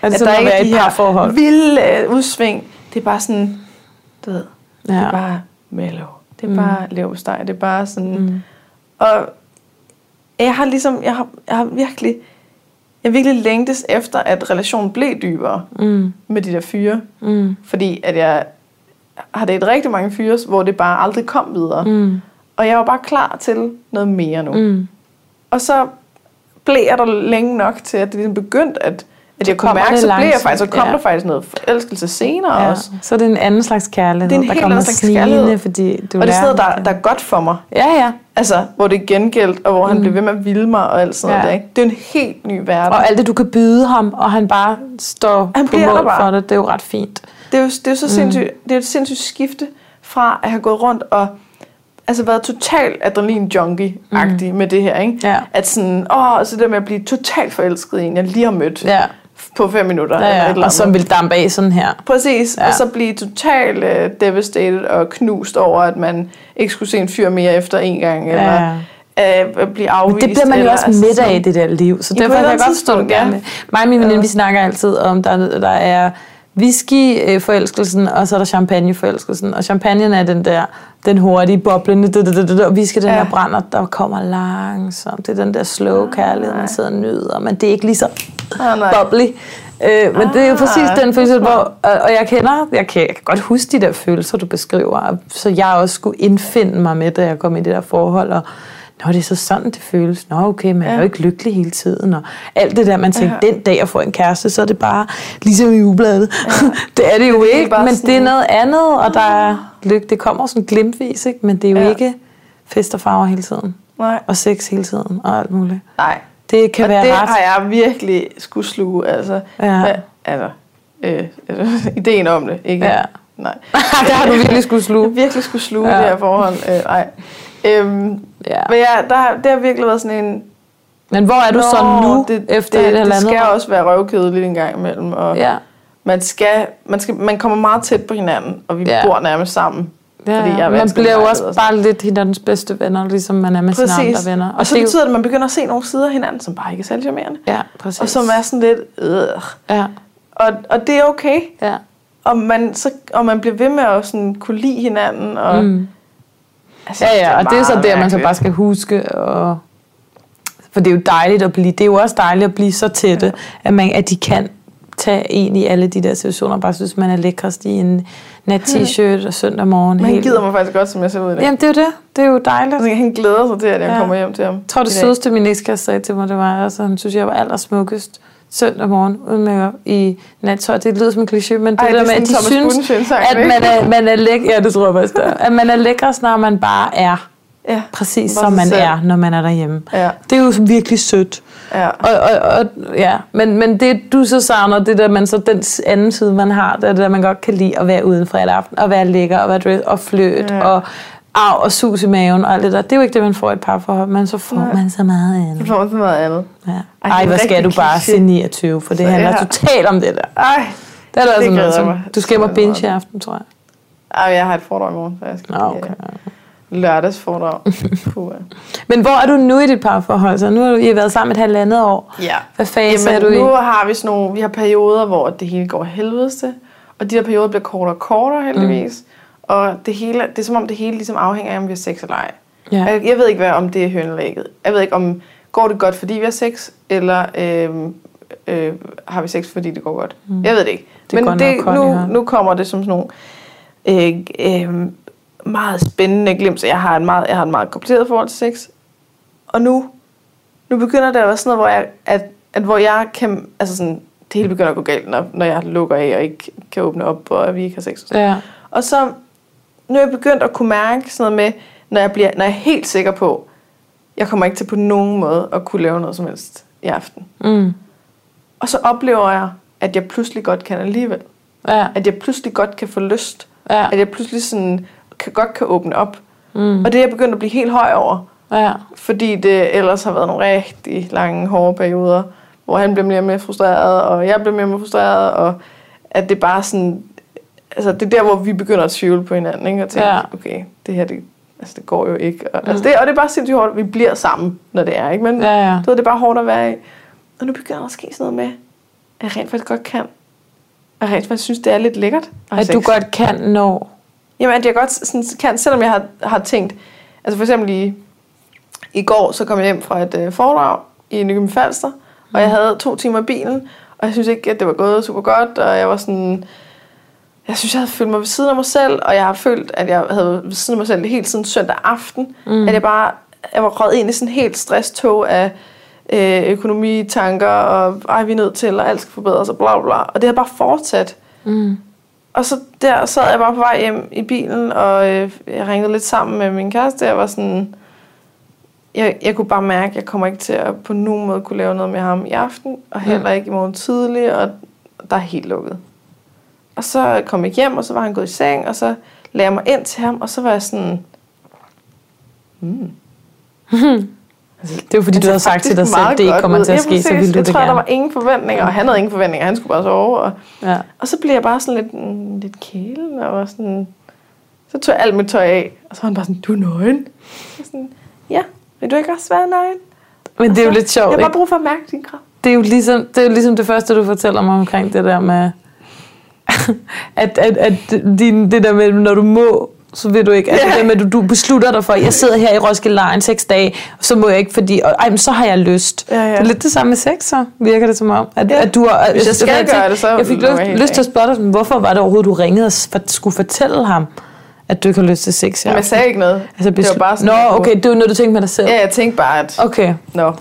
Er det sådan at være i et parforhold? vilde øh, udsving. Det er bare sådan, du ved, ja. det er bare mellow. Det er Mm. bare leverpostej. Det er bare sådan... Mm. Og jeg har ligesom, jeg har, jeg har virkelig, jeg virkelig længtes efter, at relationen blev dybere Mm. med de der fyre. Mm. Fordi at jeg har datet rigtig mange fyre, hvor det bare aldrig kom videre. Mm. Og jeg var bare klar til noget mere nu. Mm. Mm. Og så blev jeg der længe nok til, at det ligesom begyndte, at, at jeg kunne kommer mærke, så blev jeg faktisk, så kom ja. der faktisk noget forelskelse senere Ja. også. Så er det en anden slags kærlighed, Det er en der helt kommer snigende, fordi du Og det er sådan noget, der, der er godt for mig. Ja, ja. Altså, hvor det er gengældt, og hvor han Mm. bliver ved med at vilde mig og alt sådan Ja. noget. Der? Det er en helt ny verden. Og alt det, du kan byde ham, og han bare står Han på mål for det, det er jo ret fint. Det er jo, det er jo så sindssygt, det er et sindssygt skifte fra at have gået rundt og altså været total adrenalin junkie agtig mm. med det her, ikke? Ja. At sådan, åh, så det der med at blive totalt forelsket i en, jeg lige har mødt Ja, på fem minutter. ja, eller et ja. eller og som vil dampe af sådan her. Præcis, Ja. ja. og så blive totalt uh, devastated og knust over, at man ikke skulle se en fyr mere efter en gang, eller Ja. uh, blive afvist. Men det bliver man jo også altså midt af i sådan- det der liv, så Ja, derfor kan jeg godt det tidspunkt, gerne. ja. Mig og min veninde, Ja. vi snakker altid om, der, der er whisky-forelskelsen, og så er der champagne-forelskelsen. Og champagnen er den der, den hurtige, boblende, og whisky den Ja. der brænder, der kommer langsomt. Det er den der slow kærlighed, man sidder og nyder, men det er ikke lige så Ah, nej. bubbly. Øh, men det er jo Ah, præcis den det følelse, hvor, og, jeg kender, jeg kan, jeg kan godt huske de der følelser, du beskriver, så jeg også skulle indfinde mig med, da jeg kom i det der forhold, og Nå, det er så sådan, det føles. Nå, okay, man er Ja. jo ikke lykkelig hele tiden. Og alt det der, man tænker, Ja. den dag jeg får en kæreste, så er det bare ligesom i ugebladet. Ja. det er det jo Det er ikke, men sådan- det er noget andet, og der er lykke. Det kommer sådan glimtvis, ikke? men det er jo Ja. ikke fest og farver hele tiden. Nej, Og sex hele tiden, og alt muligt. nej. Det kan og være det ret. har jeg virkelig skulle sluge. Altså, Ja. hvad, altså øh, øh, ideen om det. Ikke? Ja. Nej. det har du virkelig skulle sluge. Jeg virkelig skulle sluge Ja. det her forhold. Øh, nej. Øhm, Ja. men ja, der, det har virkelig været sådan en... Men hvor er du så Nå, nu, det, efter det, et det halvandet skal år? også være røvkedeligt en gang imellem. Og Ja. man, skal, man, skal, man kommer meget tæt på hinanden, og vi Ja. bor nærmest sammen. Ja, fordi jeg man bliver jo også og bare lidt hinandens bedste venner, ligesom man er med sine andre venner. Og, og så det er betyder det, at man begynder at se nogle sider af hinanden, som bare ikke er særlig charmerende. Ja, præcis. Og som er sådan lidt... Øh. Ja, Og, og det er okay. ja. Og man, så, og man bliver ved med at sådan kunne lide hinanden. Og, Mm. Altså, Ja, ja, og det er så der, man så bare skal huske. Og... For det er jo dejligt at blive, det er jo også dejligt at blive så tætte, at, man, at de kan tage ind i alle de der situationer, bare synes, man er lækrest i en nat t-shirt og søndag morgen. Men han gider mig faktisk godt, som jeg ser ud i dag. Jamen, det er jo det. Det er jo dejligt. Altså, han glæder sig til, at jeg Ja. kommer hjem til ham. Jeg tror, det sødeste, min ekskæreste sagde til mig, det var, altså, han synes, jeg var allersmukkest søndag morgen uden makeup i nattøj. Det lyder som en kliché, men det, Ej, det er der med, at de Thomas synes, at man er, man er lækker, ja, det tror jeg faktisk, at man er lækrest, når man bare er Ja. præcis, som man selv. er, når man er derhjemme. Ja. Det er jo virkelig sødt. Ja. Og, og, og, ja. men, men det du så savner, det der, man så den anden side, man har, det er det der, man godt kan lide at være uden fredag aften, og være lækker, og være dress, og fløt, ja. og arv og sus i maven, og alt det der. Det er jo ikke det, man får i et parforhold, men så får Nej. man så meget Det andet. får så meget andet. Ja. Ej, Ej, er hvor skal du bare se 29, for det Så handler ja. totalt om det der. Ej, Det er der Det sådan noget, mig du skal så binge i aften, tror jeg. ej, jeg har et foredrag i morgen, så jeg skal Nå, okay. øh, lørdagsforedrag. Puh, ja. Men hvor er du nu i dit parforhold? Så nu har du, I har været sammen et halvandet år. ja. Hvad fase er Jamen, du i? nu har vi sådan nogle, vi har perioder, hvor det hele går helvedes til, og de her perioder bliver kortere og kortere heldigvis. Mm. Og det hele, det er som om det hele ligesom afhænger af, om vi har sex eller ej. Ja. Jeg, jeg ved ikke, hvad, om det er hønelægget. Jeg ved ikke, om går det godt, fordi vi har sex, eller øh, øh, har vi sex, fordi det går godt. Mm. Jeg ved det ikke. Det Men det, nu, nu kommer det som sådan nogle øh, øh, meget spændende glimt. Så jeg har, en meget, jeg har et meget kompliceret forhold til sex. Og nu, nu begynder det at være sådan noget, hvor jeg, at, at hvor jeg kan, altså sådan, det hele begynder at gå galt, når, når jeg lukker af og ikke kan åbne op, og vi ikke har sex. Og, sådan. Ja. og så, nu er jeg begyndt at kunne mærke sådan noget med, når jeg, bliver, når jeg er helt sikker på, jeg kommer ikke til på nogen måde at kunne lave noget som helst i aften. Mm. Og så oplever jeg, at jeg pludselig godt kan alligevel. Ja. At jeg pludselig godt kan få lyst. Ja. At jeg pludselig sådan, kan, godt kan åbne op. Mm. Og det er jeg begyndt at blive helt høj over. Ja. Fordi det ellers har været nogle rigtig lange, hårde perioder, hvor han blev mere og mere frustreret, og jeg blev mere og mere frustreret, og at det bare sådan... Altså, det er der, hvor vi begynder at tvivle på hinanden, ikke? Og tænke, Ja. okay, det her, det, altså, det går jo ikke. Og, mm. altså, det, og det er bare sindssygt hårdt, at vi bliver sammen, når det er, ikke? Men Ja, ja. du ved, det er bare hårdt at være i. Og nu begynder der at ske sådan noget med, at jeg rent faktisk godt kan. Og rent faktisk synes, det er lidt lækkert. at At du godt kan nå. Jamen, at jeg godt sådan, kan, selvom jeg har, har tænkt... Altså for eksempel i, i går, så kom jeg hjem fra et øh, foredrag i Nykøbing Falster, og jeg havde to timer i bilen, og jeg synes ikke, at det var gået super godt, og jeg var sådan... Jeg synes, jeg havde følt mig ved siden af mig selv, og jeg har følt, at jeg havde ved siden af mig selv hele tiden søndag aften. Mm. At jeg bare jeg var røget ind i sådan en helt stresstog af øh, økonomitanker, og ej, vi er nødt til, og alt skal forbedres, og bla bla. Og det har bare fortsat. Mm. Og så der sad jeg bare på vej hjem i bilen, og øh, jeg ringede lidt sammen med min kæreste. Jeg var sådan... Jeg, jeg kunne bare mærke, at jeg kommer ikke til at på nogen måde kunne lave noget med ham i aften, og heller ikke i morgen tidlig, og der er helt lukket. Og så kom jeg hjem, og så var han gået i seng, og så lagde jeg mig ind til ham, og så var jeg sådan... Hmm. Det er jo fordi, du har sagt til dig selv, at det ikke kommer til at ske, så vil du jeg det tror, der var ingen forventninger, og han havde ingen forventninger, han skulle bare sove, og Ja. og så blev jeg bare sådan lidt, mm, lidt kælen, og var sådan... Så tog jeg alt mit tøj af, og så var han bare sådan, du er nøgen. Jeg sådan, ja, vil du ikke også være nøgen? Men det er jo så- lidt sjovt, Jeg har bare brug for at mærke din krop. det er jo ligesom det, er jo ligesom det første, du fortæller mig omkring det der med, at, at, at din, det der med, når du må, så vil du ikke. Altså Ja. det der med, at du, du beslutter dig for, jeg sidder her i Roskilde Lejren seks dage, så må jeg ikke, fordi, og, ej, men så har jeg lyst. Ja, ja. Det er lidt det samme med sex, så virker det som om. At, Ja. at du har, Hvis jeg altså, skal jeg gøre det, så Jeg fik lukker jeg lyst, lyst til at spørge dig, sådan, hvorfor var det overhovedet, du ringede og for, skulle fortælle ham, at du ikke har lyst til sex? i Men jeg sagde ikke noget. Altså, det var bare sådan, Nå, okay, det var noget, du tænkte med dig selv. Ja, jeg tænkte bare, at... Okay, Nå,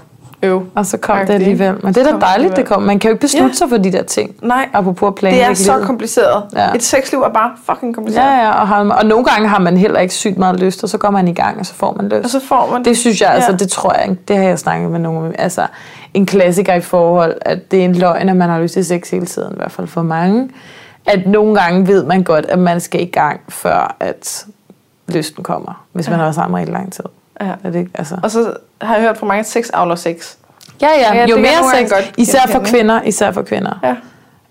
øv. og så kom det Agtigt. alligevel. Men det er da dejligt, det kom. Man kan jo ikke beslutte Ja. sig for de der ting. Nej, Apropos at det planlægge er så kompliceret. Ja. Et sexliv er bare fucking kompliceret. Ja, ja, og, har, og nogle gange har man heller ikke sygt meget lyst, og så går man i gang, og så får man lyst. Og så får man Det synes jeg, altså, Ja. det tror jeg, det har jeg snakket med nogle, altså en klassiker i forhold, at det er en løgn, at man har lyst til sex hele tiden, i hvert fald for mange. at nogle gange ved man godt, at man skal i gang, før at lysten kommer, hvis man Ja. har været sammen rigtig lang tid. Ja. Er det ikke? Altså. Og så har jeg hørt fra mange, sex avler sex. Ja, Ja, ja, det jo mere sex, godt især for kvinder, især for kvinder. Ja.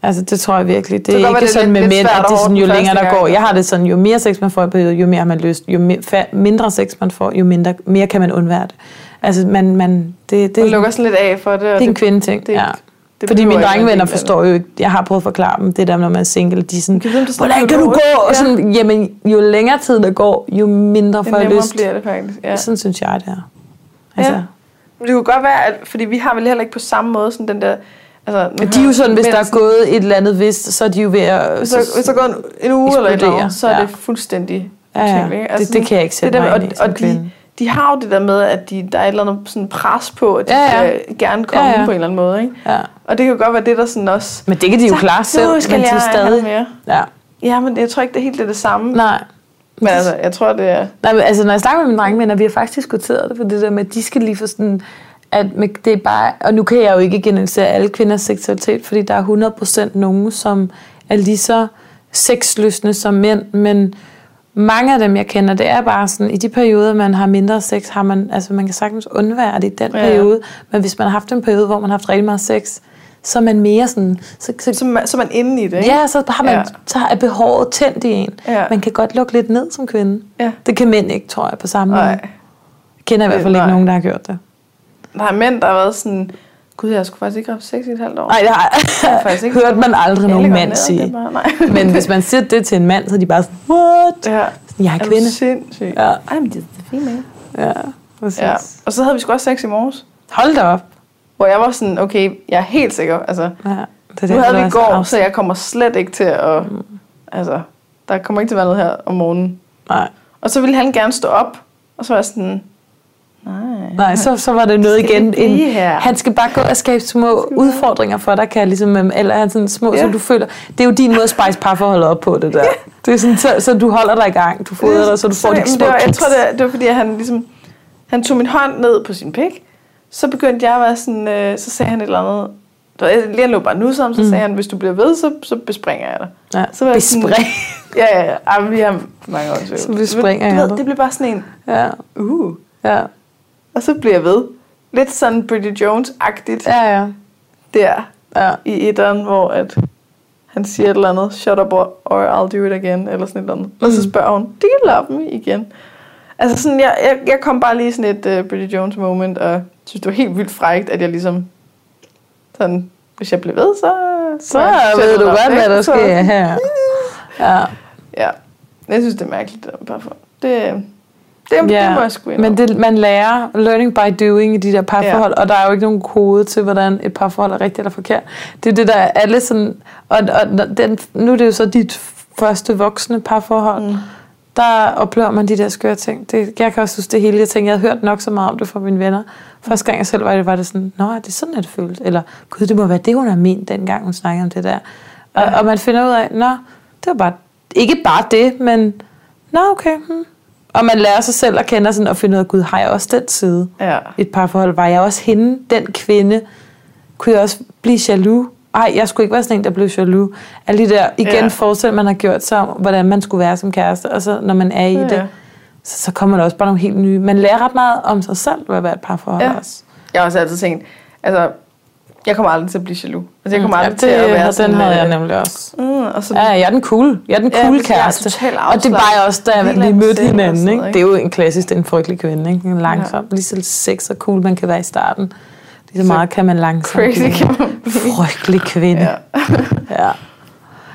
Altså, det tror jeg virkelig. Det kan er ikke det sådan lidt- med mænd, at det er sådan, jo længere der går. Jeg har det sådan, jo mere sex man får i perioden, jo mere man lyst. Jo mere, mindre sex man får, jo mindre, mere kan man undvære det. Altså, man, man, det, det, Det lukker sådan lidt af for det. og det er en kvindeting, det- ja. Det Fordi mine drengevenner forstår jo ikke, jeg har prøvet at forklare dem, det der, når man er single, de er sådan, Kan vide, er hvordan kan du gå? biologisk? Og Ja. sådan, jamen, jo længere tid der går, jo mindre får jeg lyst. bliver det faktisk. Ja. Sådan synes jeg, det er. Altså, Ja. Men det kunne godt være, at, fordi vi har vel heller ikke på samme måde sådan den der... Altså, de er jo sådan, hvis der er gået et eller andet vist, så er de jo ved at... Hvis der, hvis der går en, en uge eller et andet, så er ja. det fuldstændig Ja, ja. ikke? Det- det kan jeg ikke sætte det der mig ind i og, de, de har jo det der med, at de, der er et eller andet sådan pres på, at de Ja, ja. skal gerne komme Ja, ja. på en eller anden måde. Ikke? Ja. Og det kan jo godt være det, der sådan også... Men det kan de jo klare selv, skal men de er stadig... mere. Ja. Ja, men jeg tror ikke, det er helt det, det samme. Nej. Men altså, jeg tror, det er... Nej, men altså, når jeg snakker med mine drengevenner, vi har faktisk diskuteret det, for det der med, at de skal lige få sådan, at det er bare, og nu kan jeg jo ikke generalisere alle kvinders seksualitet, fordi der er 100% nogen, som er lige så sexløsende som mænd, men mange af dem, jeg kender, det er bare sådan, i de perioder, man har mindre sex, har man, altså man kan sagtens undvære det i den Ja, periode, men hvis man har haft en periode, hvor man har haft rigtig meget sex, så er man mere sådan, så, så, Så, man, så man inde i det, ikke? Ja, så har man, Ja. så er behovet tændt i en. Ja. Man kan godt lukke lidt ned som kvinde. Ja. Det kan mænd ikke, tror jeg, på samme måde. Jeg kender i hvert fald ikke nogen, der har gjort det. Der er mænd, der har været sådan... Gud, jeg skulle faktisk ikke have haft sex i et halvt år. Nej, det har har faktisk ikke- hørt man aldrig Jeg nogen mand sige. det er bare- nej. Men hvis man siger det til en mand, så er de bare sådan, what? Ja. Jeg er Er kvinde. du sindssyg? Ja. Ej, men det er fint, man. Ja, præcis. Ja. Og så havde vi sgu også sex i morges. Hold da op. Hvor jeg var sådan, okay, jeg er helt sikker. Altså, Ja, det nu derfor, havde du vi er i så går, afs- så jeg kommer slet ikke til at... Mm. Altså, der kommer ikke til at være noget her om morgenen. Nej, Og så ville han gerne stå op. Og så var jeg sådan, nej. nej så, så var det noget igen. En, han skal bare gå og skabe små udfordringer for dig, kan jeg ligesom, øhm, eller han sådan små, Ja. så du føler, det er jo din måde at spejse parforholdet op på det der. Det er sådan, så, så du holder dig i gang, du fodrer dig, så du får men de små det var, Jeg tror, det, var- det var fordi, at han ligesom... Han tog min hånd ned på sin pik. Så begyndte jeg at være sådan... Øh, så sagde han et eller andet... Han lå bare nu sammen, så Mm. sagde han, hvis du bliver ved, så, så bespringer jeg dig. Ja, Så var jeg sådan- bespring. Ja, ja, ja. Vi har mange år. Så bespringer jeg dig. Det blev bare sådan en... Ja, Uh. ja, Og så bliver jeg ved. Lidt sådan Bridget Jones-agtigt ja, ja. der ja. i etteren, hvor at han siger et eller andet, shut up or, or I'll do it again, eller sådan et eller andet. Mm. Og så spørger hun, do you love me igen? Altså sådan, jeg, jeg, jeg kom bare lige sådan et uh, Bridget Jones moment, og synes, det var helt vildt frækt, at jeg ligesom, sådan, hvis jeg blev ved, så... Så ved du godt, hvad der sker her. Ja. Ja, jeg synes, det er mærkeligt, der parforhold. Det, det, Ja, det må jeg sgu Men det, man lærer learning by doing i de der parforhold, ja. og der er jo ikke nogen kode til, hvordan et parforhold er rigtigt eller forkert. Det er det, der er alle sådan... Og, og den, nu er det jo så dit første voksne parforhold. Mm. Der oplever man de der skøre ting. Det, jeg kan også huske det hele. Jeg tænkte, jeg havde hørt nok så meget om det fra mine venner. Første gang jeg selv var det, var det sådan, Nå, er det sådan, at det føles? Eller, gud, det må være det, hun har ment, dengang hun snakkede om det der. Og, Ja. og man finder ud af, nå, det var bare, ikke bare det, men, nå, okay, hmm. Og man lærer sig selv at kende og sådan, og finde ud af, gud, har jeg også den side? Ja. Et parforhold, var jeg også hende, den kvinde? Kunne jeg også blive jaloux? Ej, jeg skulle ikke være sådan en, der blev jaloux. Alle de der, igen, Ja. forestil, man har gjort sig om, hvordan man skulle være som kæreste, og så når man er i Ja, det, så, så kommer der også bare nogle helt nye. Man lærer ret meget om sig selv ved at være et parforhold Ja. også. Jeg har også altid tænkt, altså, jeg kommer aldrig til at blive jaloux. Altså, jeg kommer aldrig ja, til at være den sådan... havde jeg øh, nemlig også. Mm, og så, Ja, jeg er den cool. Jeg er den Ja, cool jeg er kæreste. og det var jeg også, da vi mødte og hinanden. Ikke? Det er jo en klassisk, det er en frygtelig kvinde. Ikke? En langsom, ja. lige så sex og cool man kan være i starten. Lige så Så meget kan man langsomt crazy blive. Frygtelig kvinde. Ja. Ja.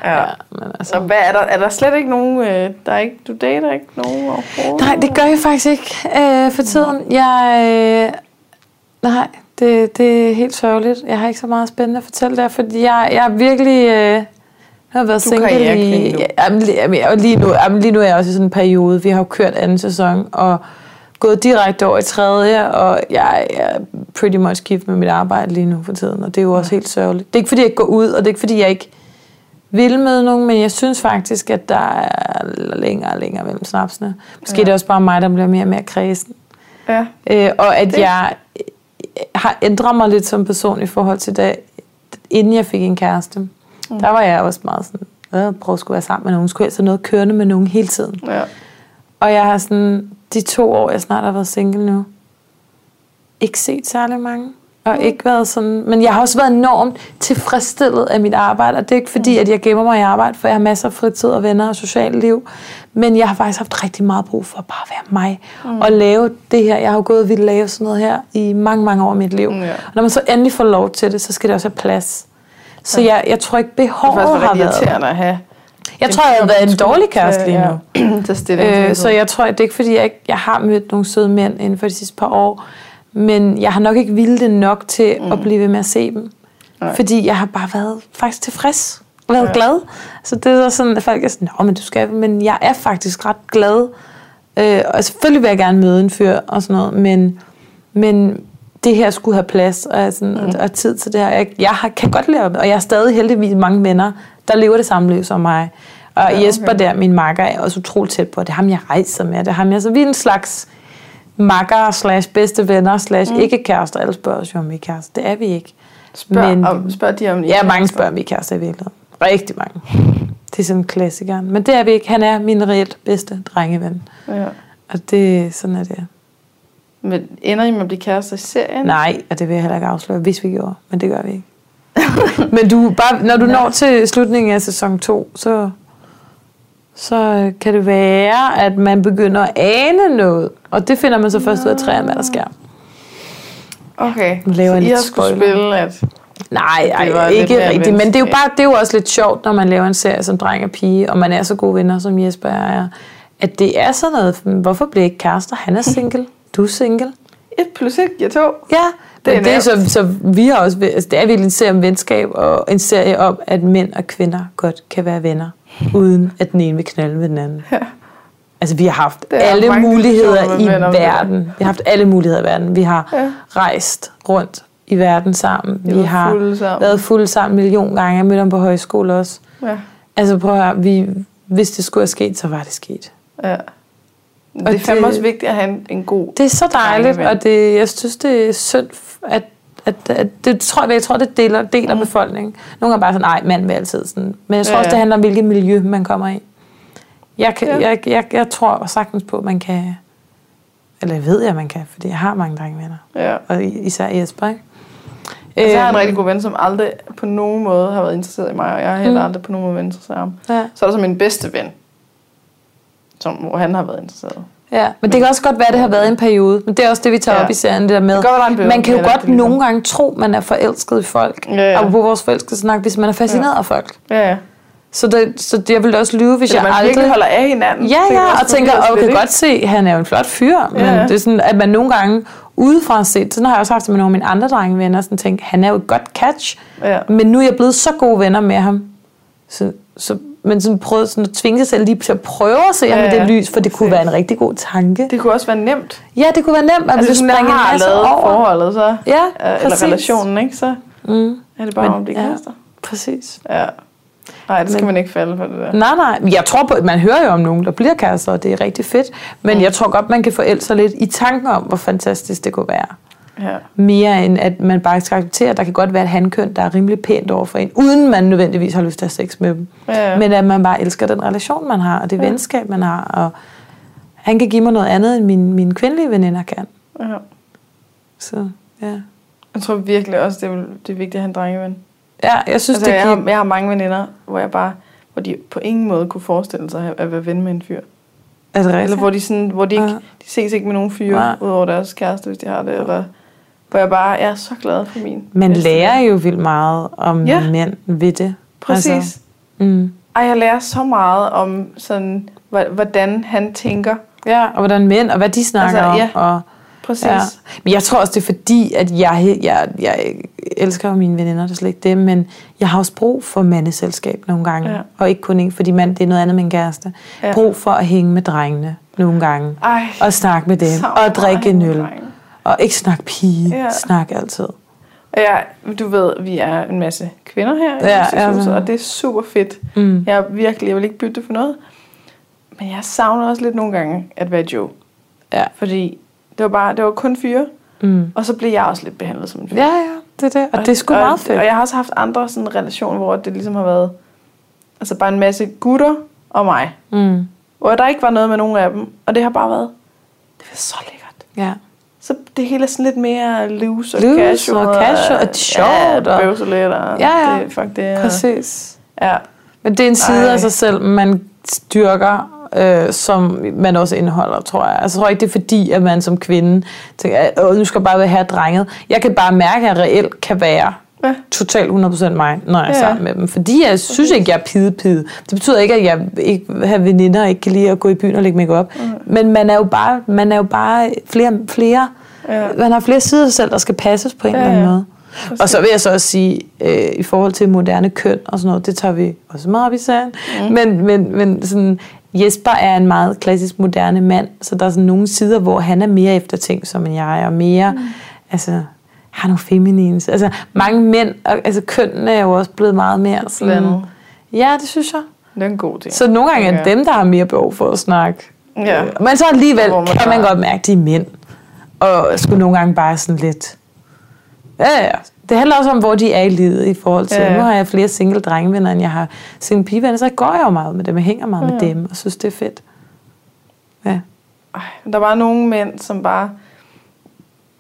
ja. ja. Men altså. Så hvad er der? Er der slet ikke nogen... Øh, der er ikke, du dater ikke nogen overhovedet? Nej, det gør jeg faktisk ikke øh, for tiden. Jeg, øh, nej, det, det er helt sørgeligt. Jeg har ikke så meget spændende at fortælle der, fordi jeg, jeg er virkelig... Øh, nu har jeg været Du single i... nu. Ja, jamen, lige- lige, nu, jamen, lige nu er jeg også i sådan en periode. Vi har jo kørt anden sæson, og gået direkte over i tredje, og jeg er pretty much gift med mit arbejde lige nu for tiden, og det er jo også helt sørgeligt. Det er ikke, fordi jeg ikke går ud, og det er ikke, fordi jeg ikke vil møde nogen, men jeg synes faktisk, at der er længere og længere mellem snapsene. Måske Ja. ja. det er også bare mig, der bliver mere og mere kredsen. Ja. Øh, og at Det- jeg har ændret mig lidt som person i forhold til da, inden jeg fik en kæreste. Mm. Der var jeg også meget sådan, øh, prøve at være sammen med nogen. Skulle helst have noget kørende med nogen hele tiden. Ja. Og jeg har sådan, de to år, jeg snart har været single nu, ikke set særlig mange. Og ikke været sådan, men jeg har også været enormt tilfredsstillet af mit arbejde, og det er ikke fordi, at jeg gemmer mig i arbejde, for jeg har masser af fritid og venner og socialt liv, men jeg har faktisk haft rigtig meget brug for bare at være mig, mm. og lave det her. Jeg har jo gået og ville lave sådan noget her i mange, mange år i mit liv. Mm, ja. Og når man så endelig får lov til det, så skal det også have plads. Så jeg, jeg tror ikke, Det behovet faktisk har været... at have. Jeg tror, jeg har været en dårlig kæreste lige nu. Ja, stilling. Øh, så jeg tror, det er ikke fordi, jeg, ikke, jeg har mødt nogle søde mænd inden for de sidste par år, men jeg har nok ikke ville det nok til mm. at blive ved med at se dem. Nej. Fordi jeg har bare været faktisk tilfreds og været Ja. glad. Så det er sådan, at folk er sådan, Nå, men du skal, men jeg er faktisk ret glad. Øh, og selvfølgelig vil jeg gerne møde en fyr og sådan noget, men, men det her skulle have plads og, sådan, mm. og, og tid til det her. Jeg, jeg har, kan godt leve, og jeg har stadig heldigvis mange venner, der lever det samme liv som mig. Og ja, okay. Jesper der, min makker, er også utroligt tæt på. Det er ham, jeg rejser med. Det er ham, jeg, så vi er en slags makker slash bedste venner slash Mm. ikke kærester. Alle spørger os jo, om vi er kærester. Det er vi ikke. Spørg, men- om, spørg de om I Ja, mange spørger, om vi er kærester i virkeligheden. Rigtig mange. Det er sådan klassikeren. Men det er vi ikke. Han er min reelt bedste drengeven. Ja. Og det, sådan er det. Men ender I med at blive kærester i serien? Nej, og det vil jeg heller ikke afsløre, hvis vi gjorde. Men det gør vi ikke. men du, bare, når du når til slutningen af sæson 2, så, så kan det være, at man begynder at ane noget. Og det finder man så først ud af træerne, hvad der sker. Okay, Nu laver så jeg I har skulle spille, at... Nej, ej, ikke rigtigt. Men det er jo bare, det er jo også lidt sjovt, når man laver en serie som dreng og pige, og man er så gode venner, som Jesper er. At det er sådan noget, hvorfor bliver ikke kærester? Han er single, du er single. 1 plus 1 giver 2. Ja, Det er det er så, så vi har også, altså det er virkelig en serie om venskab, og en serie om, at mænd og kvinder godt kan være venner, uden at den ene vil knalde med den anden. Ja. Altså vi har haft alle muligheder i det. verden. Vi har haft alle muligheder i verden. Vi har Ja. rejst rundt i verden sammen. Vi har fulde sammen. været fulde sammen en million gange. Jeg mødte ham på højskole også. Ja. Altså prøv at høre, vi, hvis det skulle have sket, så var det sket. ja. Det er det- fandme også vigtigt at have en, en god... Det er så dejligt, og det, jeg synes, det er synd, at, at, at det tror jeg, jeg tror, det deler, deler mm. befolkningen. Nogle er bare sådan, nej, mand vil altid sådan. Men jeg tror Ja, ja, også, det handler om, hvilket miljø man kommer i. Jeg, kan, Ja. jeg, jeg, jeg tror sagtens på, at man kan, eller jeg ved, at man kan, fordi jeg har mange drengevenner. Ja. Og især Jesper, ikke? Altså, jeg har en Øhm, rigtig god ven, som aldrig på nogen måde har været interesseret i mig, og jeg har heller Mm. aldrig på nogen måde været interesseret i ham. Ja, Så er der så min bedste ven, som, hvor han har været interesseret. Ja, men det kan også godt være, at det har været en periode. Men det er også det, vi tager Ja. op i serien, det der med. Det godt Man kan jo godt det nogle gange tro, man er forelsket i folk. Ja, ja. Og på vores forelskelsesnak, hvis man er fascineret Ja. af folk. Ja, ja. Så, det, så jeg ville også lyve, hvis Eller jeg man aldrig... virkelig holder af hinanden. Ja, ja, og tænker, og lidt, kan godt se, at han er jo en flot fyr, men Ja. det er sådan, at man nogle gange udefra set, sådan har jeg også haft det med nogle af mine andre drengevenner, sådan tænkt, han er jo et godt catch, Ja. men nu er jeg blevet så gode venner med ham, så, så men sådan prøvet sådan at tvinge sig selv lige til at prøve at se Ja, med det lys, for det kunne være en rigtig god tanke. Det kunne også være nemt. Ja, det kunne være nemt, at man Altså, der springe en har masse lavet over. forholdet, så, Ja, øh, eller præcis. relationen, ikke? Så Mm, er det bare Men- om det ja. kærester. præcis. Ja. Nej, det skal Men- man ikke falde for det der. Nej, nej. Jeg tror på, man hører jo om nogen, der bliver kærester, og det er rigtig fedt. Men Mm. jeg tror godt, man kan forælde sig lidt i tanken om, hvor fantastisk det kunne være. Ja. Mere end at man bare skal acceptere, at der kan godt være et handkøn, der er rimelig pænt over for en, uden man nødvendigvis har lyst til at have sex med dem. Ja, ja. Men at man bare elsker den relation, man har, og det Ja. venskab, man har. Og han kan give mig noget andet, end mine, mine kvindelige veninder kan. ja. Så ja. Jeg tror virkelig også, det er, det er vigtigt at have en drengeven. Ja, jeg synes, Altså, det jeg, giver... har, jeg har mange veninder, hvor jeg bare hvor de på ingen måde kunne forestille sig at være ven med en fyr. Er det Eller rigtigt? hvor de, sådan, hvor de, ikke, Ja. de ses ikke med nogen fyre, Nej. udover deres kæreste, hvis de har det. Eller, hvor jeg bare er så glad for min Man bedste lærer jo vildt meget om Ja. mænd ved det. Præcis. Altså, mm. Ej, jeg lærer så meget om, sådan, hvordan han tænker. Ja, og hvordan mænd, og hvad de snakker Altså, ja. om. Og, Præcis. ja. Men jeg tror også, det er fordi, at jeg, jeg, jeg elsker mine veninder, det er slet ikke det, men jeg har også brug for mandeselskab nogle gange. Ja. Og ikke kun en, fordi mand, det er noget andet med en kæreste. Ja. Brug for at hænge med drengene nogle gange. Ej, Og snakke med dem. Og drikke en øl. drenge. Og ikke snakke pige. Ja. Ja. Snak altid. Ja, du ved, vi er en masse kvinder her i Ja, Justitshuset, ja. og det er super fedt. Mm. Jeg virkelig, jeg vil ikke bytte det for noget. Men jeg savner også lidt nogle gange at være Joe. Ja. Fordi det var bare, det var kun fyre, Mm. og så blev jeg også lidt behandlet som en fyr. Ja, ja, det er det. Og det er sgu og, meget fedt. Og jeg har også haft andre sådan relationer, hvor det ligesom har været Altså bare en masse gutter og mig. Mm. Hvor der ikke var noget med nogen af dem. Og det har bare været, det var så lækkert. Ja. Så det hele er sådan lidt mere loose og Loose casual. og casual, og det er sjovt, Ja, og- bøvse lidt. Og Ja, ja. Det, fuck, det er, Præcis. Ja. Men det er en side Ej. af sig selv, man styrker, øh, som man også indeholder, tror jeg. Altså, jeg tror ikke, det er fordi, at man som kvinde tænker, "Åh, nu skal jeg bare være her drenget. Jeg kan bare mærke, at jeg reelt kan være Ja. totalt 100% mig, når jeg er Ja. sammen med dem. Fordi jeg synes ikke, jeg er pide-pide. Det betyder ikke, at jeg ikke har veninder og ikke kan lide at gå i byen og lægge make op. Men man er jo bare, man er jo bare flere, flere Ja. man har flere sider af sig selv, der skal passes på en Ja, eller anden måde. Og så vil jeg så også sige, øh, i forhold til moderne køn og sådan noget, det tager vi også meget op i serien. Mm. Men, men, men sådan, Jesper er en meget klassisk moderne mand, så der er sådan nogle sider, hvor han er mere eftertænksom end jeg, og mere, mm. altså, har nogle feminines. Altså, mange mænd, og, altså kønnene er jo også blevet meget mere sådan... Blandet. Ja, det synes jeg. Det er en god ting. Så nogle gange er det Ja. dem, der har mere behov for at snakke. Ja. Øh, Men så alligevel man kan man godt mærke, at de er mænd. Og skulle nogle gange bare sådan lidt... Ja, ja. Det handler også om, hvor de er i livet i forhold til... Ja. Nu har jeg flere single drengevenner, end jeg har single pigevenner, så går jeg jo meget med dem. Jeg hænger meget ja. med dem, og synes, det er fedt. Ja. Ej, der var nogle mænd, som bare...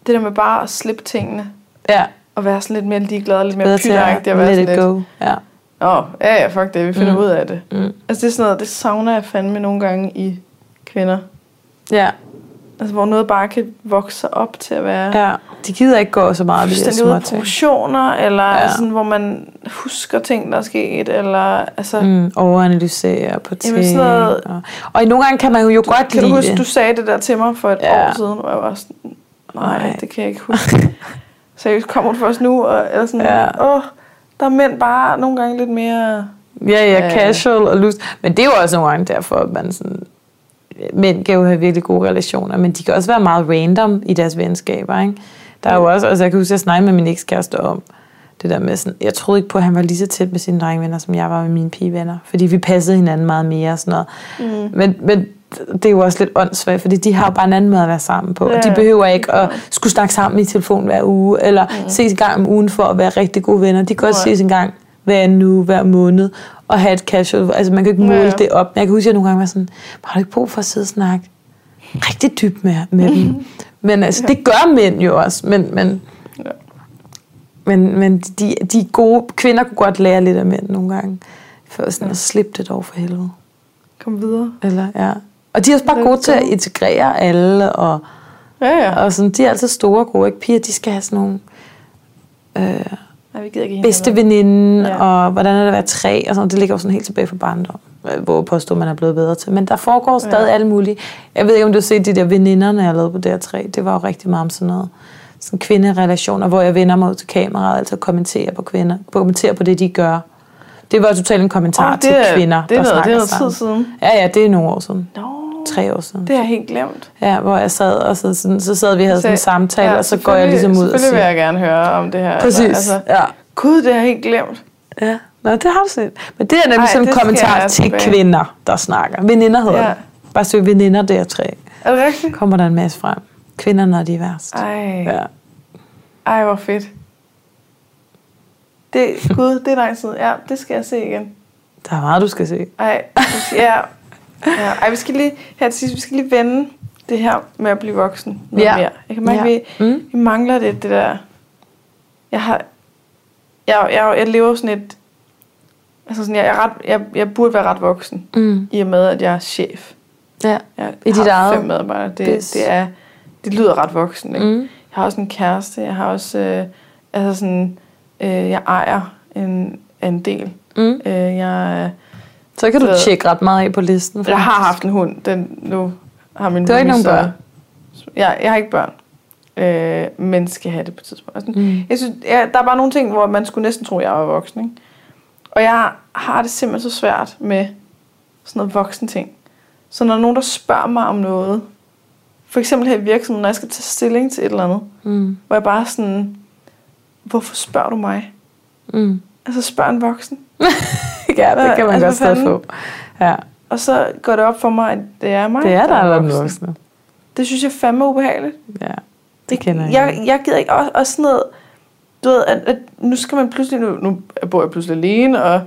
Det der med bare at slippe tingene, Ja, og være sådan lidt mere ligeglad, lidt mere være let sådan it lidt... go. Ja. Åh, ja, ja, fuck det, vi finder Mm. ud af det. Mm. Altså det er sådan noget, det savner jeg fandme nogle gange i kvinder. ja, Altså hvor noget bare kan vokse sig op til at være ja. De gider ikke gå så meget af de små af ting. proportioner, eller Ja. ja. sådan, hvor man husker ting, der er sket, eller altså... Mm. Overanalysere på ting. Jamen, sådan noget- og, og nogle gange kan man jo, jo godt Kan du lide huske, det. du sagde det der til mig for et Ja. år siden, hvor jeg var sådan, nej, Nej. det kan jeg ikke huske. Seriøst, kommer du først nu? Og, eller sådan, Ja. åh, der er mænd bare nogle gange lidt mere... Ja, ja, Ja. casual og loose. Men det er jo også nogle gange derfor, at man sådan... Mænd kan jo have virkelig gode relationer, men de kan også være meget random i deres venskaber, ikke? Der er jo også, altså jeg kan huske, at jeg snakkede med min ekskæreste om det der med sådan, jeg troede ikke på, at han var lige så tæt med sine drengvenner, som jeg var med mine pigevenner, fordi vi passede hinanden meget mere og sådan noget. Mm. Men, men det er jo også lidt åndssvagt, fordi de har bare en anden måde at være sammen på, og de Ja. behøver ikke at skulle snakke sammen i telefon hver uge, eller mm. ses en gang om ugen for at være rigtig gode venner. De kan også Nej. ses en gang hver uge, hver måned, og have et casual, altså man kan ikke måle Ja, ja, ja. det op. Men jeg kan huske, at jeg nogle gange var sådan, har du ikke brug for at sidde og snakke rigtig dybt med, med dem? Men altså, det gør mænd jo også, men, men, Ja. men, men de, de gode kvinder kunne godt lære lidt af mænd nogle gange, for sådan at slippe det dog for helvede. Kom videre. Eller, ja. Og de er også bare Det gode til at integrere alle, og, Ja, ja. og sådan, de er altid store og gode. Ikke? Piger, de skal have sådan nogle øh, Nej, vi gider ikke bedste veninde, Ja. og hvordan er det at være tre, og sådan, det ligger jo sådan helt tilbage fra barndom, øh, hvor jeg påstår, man er blevet bedre til. Men der foregår stadig Ja. alt muligt. Jeg ved ikke, om du har set de der veninderne, jeg lavede på DR3. Det var jo rigtig meget om sådan noget. Sådan kvinderelationer, hvor jeg vender mig ud til kameraet altid kommenterer på kvinder, kommenterer på det, de gør. Det var totalt en kommentar til det er, kvinder, det er der noget, det er snakker noget tid siden. Ja, ja, det er nogle år siden. Nå, Tre år siden. det har jeg helt glemt. Ja, hvor jeg sad, og så, sådan, så sad vi og havde sådan en samtale, ja, og så går jeg ligesom ud og Selvfølgelig vil siger... jeg gerne høre om det her. Præcis, Altså, ja. Gud, det har jeg helt glemt. Ja, Nå, det har du set. Men det er nemlig Ej, sådan en det kommentar til tilbage. kvinder, der snakker. Veninder hedder Ja. det. Bare søg veninder der tre. Er det rigtigt? Kommer der en masse frem. Kvinder, når de er værst. Ej, Ja. ej, hvor fedt. Det, Gud, det er lang tid. Ja, det skal jeg se igen. Der er meget, du skal se. Ej, ja. Ja. Ej, vi skal lige, her til sidst, vi skal lige vende det her med at blive voksen noget Ja. mere. Jeg kan mærke, Ja. vi, Mm. vi mangler det, det der... Jeg har... Jeg, jeg, jeg lever sådan et... Altså sådan, jeg, jeg, ret, jeg, jeg burde være ret voksen, Mm. i og med, at jeg er chef. Ja. Jeg I dit eget fem medarbejdere. Det, det, er, det lyder ret voksen, ikke? Mm. Jeg har også en kæreste. Jeg har også... Øh, altså sådan... Øh, jeg ejer en, en del. Mm. Øh, jeg, Så kan du Så- tjekke ret meget af på listen. jeg har haft en hund. Den, nu har min Du har ikke nogen så- Jeg, jeg har ikke børn. Øh, men skal have det på et tidspunkt. Altså, Mm. Jeg synes, ja, der er bare nogle ting, hvor man skulle næsten tro, at jeg var voksen. Ikke? Og jeg har det simpelthen så svært med sådan noget voksen ting. Så når der er nogen, der spørger mig om noget, for eksempel her i virksomheden, når jeg skal tage stilling til et eller andet, Mm. hvor jeg bare sådan, hvorfor spørger du mig? Mm. Altså spørg en voksen. ja, det kan man Altså, godt stadig få. Ja, Og så går det op for mig, at det er mig, det er der, der er voksen. voksne. Det synes jeg fandme ubehageligt. Ja, det kender jeg. jeg, jeg gider ikke også, også noget, du ved, at, at nu skal man pludselig, nu, nu bor jeg pludselig alene, og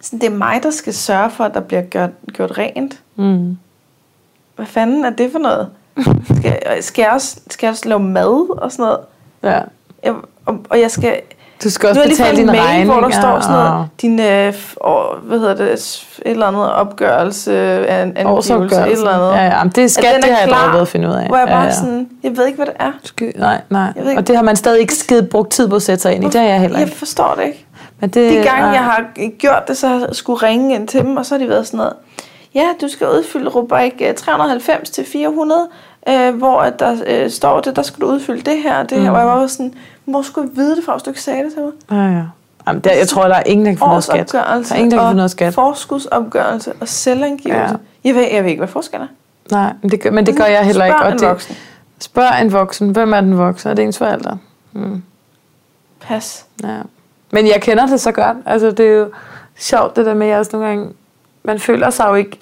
sådan, det er mig, der skal sørge for, at der bliver gjort, gjort rent. Mm. Hvad fanden er det for noget? Skal, skal, jeg, også, skal jeg også lave mad og sådan noget? Ja. Jeg, og, og jeg skal... Du skal også jeg betale dine mail, regninger. hvor der står sådan noget, og din, øh, år, hvad hedder det, et eller andet opgørelse, af en angivelse, et eller andet. Ja, ja, men det er skat, det har jeg klar, ved at finde ud af. Hvor jeg ja, bare ja. sådan, jeg ved ikke, hvad det er. Sky, nej, nej. Jeg ved ikke- Og det har man stadig ikke skidt brugt tid på at sætte sig ind i. Det har jeg heller Jeg ikke. forstår det ikke. Men det, De gange, nej. jeg har gjort det, så har jeg skulle ringe ind til dem, og så har de været sådan noget, ja, du skal udfylde rubrik øh, 390 til 400, øh, hvor at der øh, står det, der skal du udfylde det her det her, Mm. hvor jeg var sådan, hvor skulle jeg vide det fra, hvis du ikke sagde det til mig? Ja, ja. Jamen, der, jeg tror, der er ingen, der kan finde noget skat. Der er ingen, der kan finde noget skat. forskudsopgørelse og selvangivelse. Ja. Jeg, ved, jeg ved ikke, hvad forskellen er. Nej, men det, gør- men det gør jeg heller ikke. Spørg en det, voksen. Spørg en voksen. Hvem er den voksne? Er det ens forældre? Mm. Pas. Ja. Men jeg kender det så godt. Altså, det er jo sjovt, det der med, at jeg også nogle gange... Man føler sig jo ikke...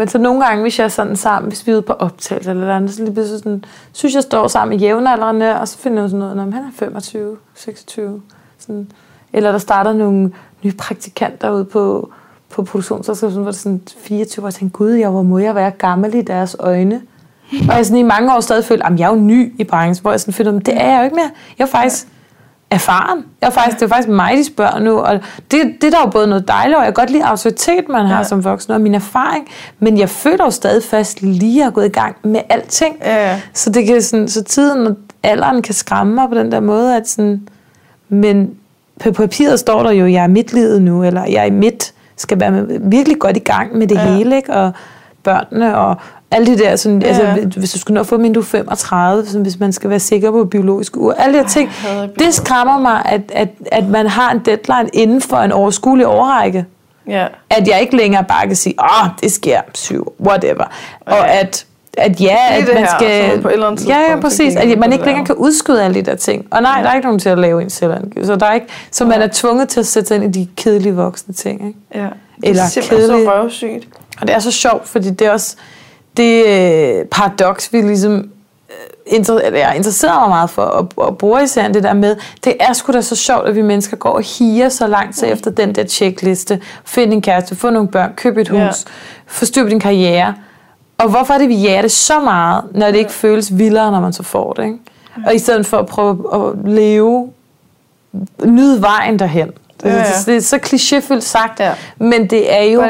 Men så nogle gange, hvis jeg er sådan sammen, hvis vi er ude på optagelse eller andet, så lige sådan, synes jeg står sammen med jævnaldrende, og så finder jeg sådan noget, når han er 25, 26. Sådan. Eller der starter nogle nye praktikanter ud på, på produktionsselskabet, hvor det sådan 24, og jeg tænkte, gud, jeg, hvor må jeg være gammel i deres øjne? Og jeg sådan i mange år stadig følte, at jeg er jo ny i branchen, hvor jeg sådan følte, det er jeg jo ikke mere. Jeg er faktisk erfaren. Jeg er faktisk, det er faktisk mig, de spørger nu. Og det, det er der jo både noget dejligt, og jeg kan godt lide autoritet, man har Ja. som voksen, og min erfaring. Men jeg føler jo stadig fast lige at gået i gang med alting. Ja. Så, det kan sådan, så tiden og alderen kan skræmme mig på den der måde, at sådan, men på papiret står der jo, jeg er midtlivet nu, eller jeg er i midt, skal være med, virkelig godt i gang med det ja. hele, ikke? og børnene, og alle de der, sådan, Ja. ja. altså, hvis du skulle nå at få min du er 35, så hvis man skal være sikker på biologisk ur, alle de her ting, det skræmmer mig, at, at, at man har en deadline inden for en overskuelig overrække. Ja. At jeg ikke længere bare kan sige, åh, oh, det sker syv, whatever. Og Ja. at, at ja, at man her, skal... på et eller andet ja, ja, præcis. At man ikke længere kan udskyde alle de der ting. Og nej, Ja. der er ikke nogen til at lave en selvangivelse. Så, der er ikke, så man er tvunget til at sætte sig ind i de kedelige voksne ting. Ikke? ja. Det Eller er simpelthen kedelig. så røvsygt. Og det er så sjovt, fordi det er også det øh, paradoks, vi ligesom øh, inter, jeg interesserer mig meget for at, at bruge i serien, det der med, det er sgu da så sjovt, at vi mennesker går og higer så lang tid efter den der checkliste. Find en kæreste, få nogle børn, køb et hus, Ja. ja. få styr på din karriere. Og hvorfor er det, vi jager det så meget, når det ikke føles vildere, når man så får det? Ikke? Og i stedet for at prøve at leve, nyde vejen derhen. Ja, ja. Det, er så klichéfyldt sagt, Ja. men det er jo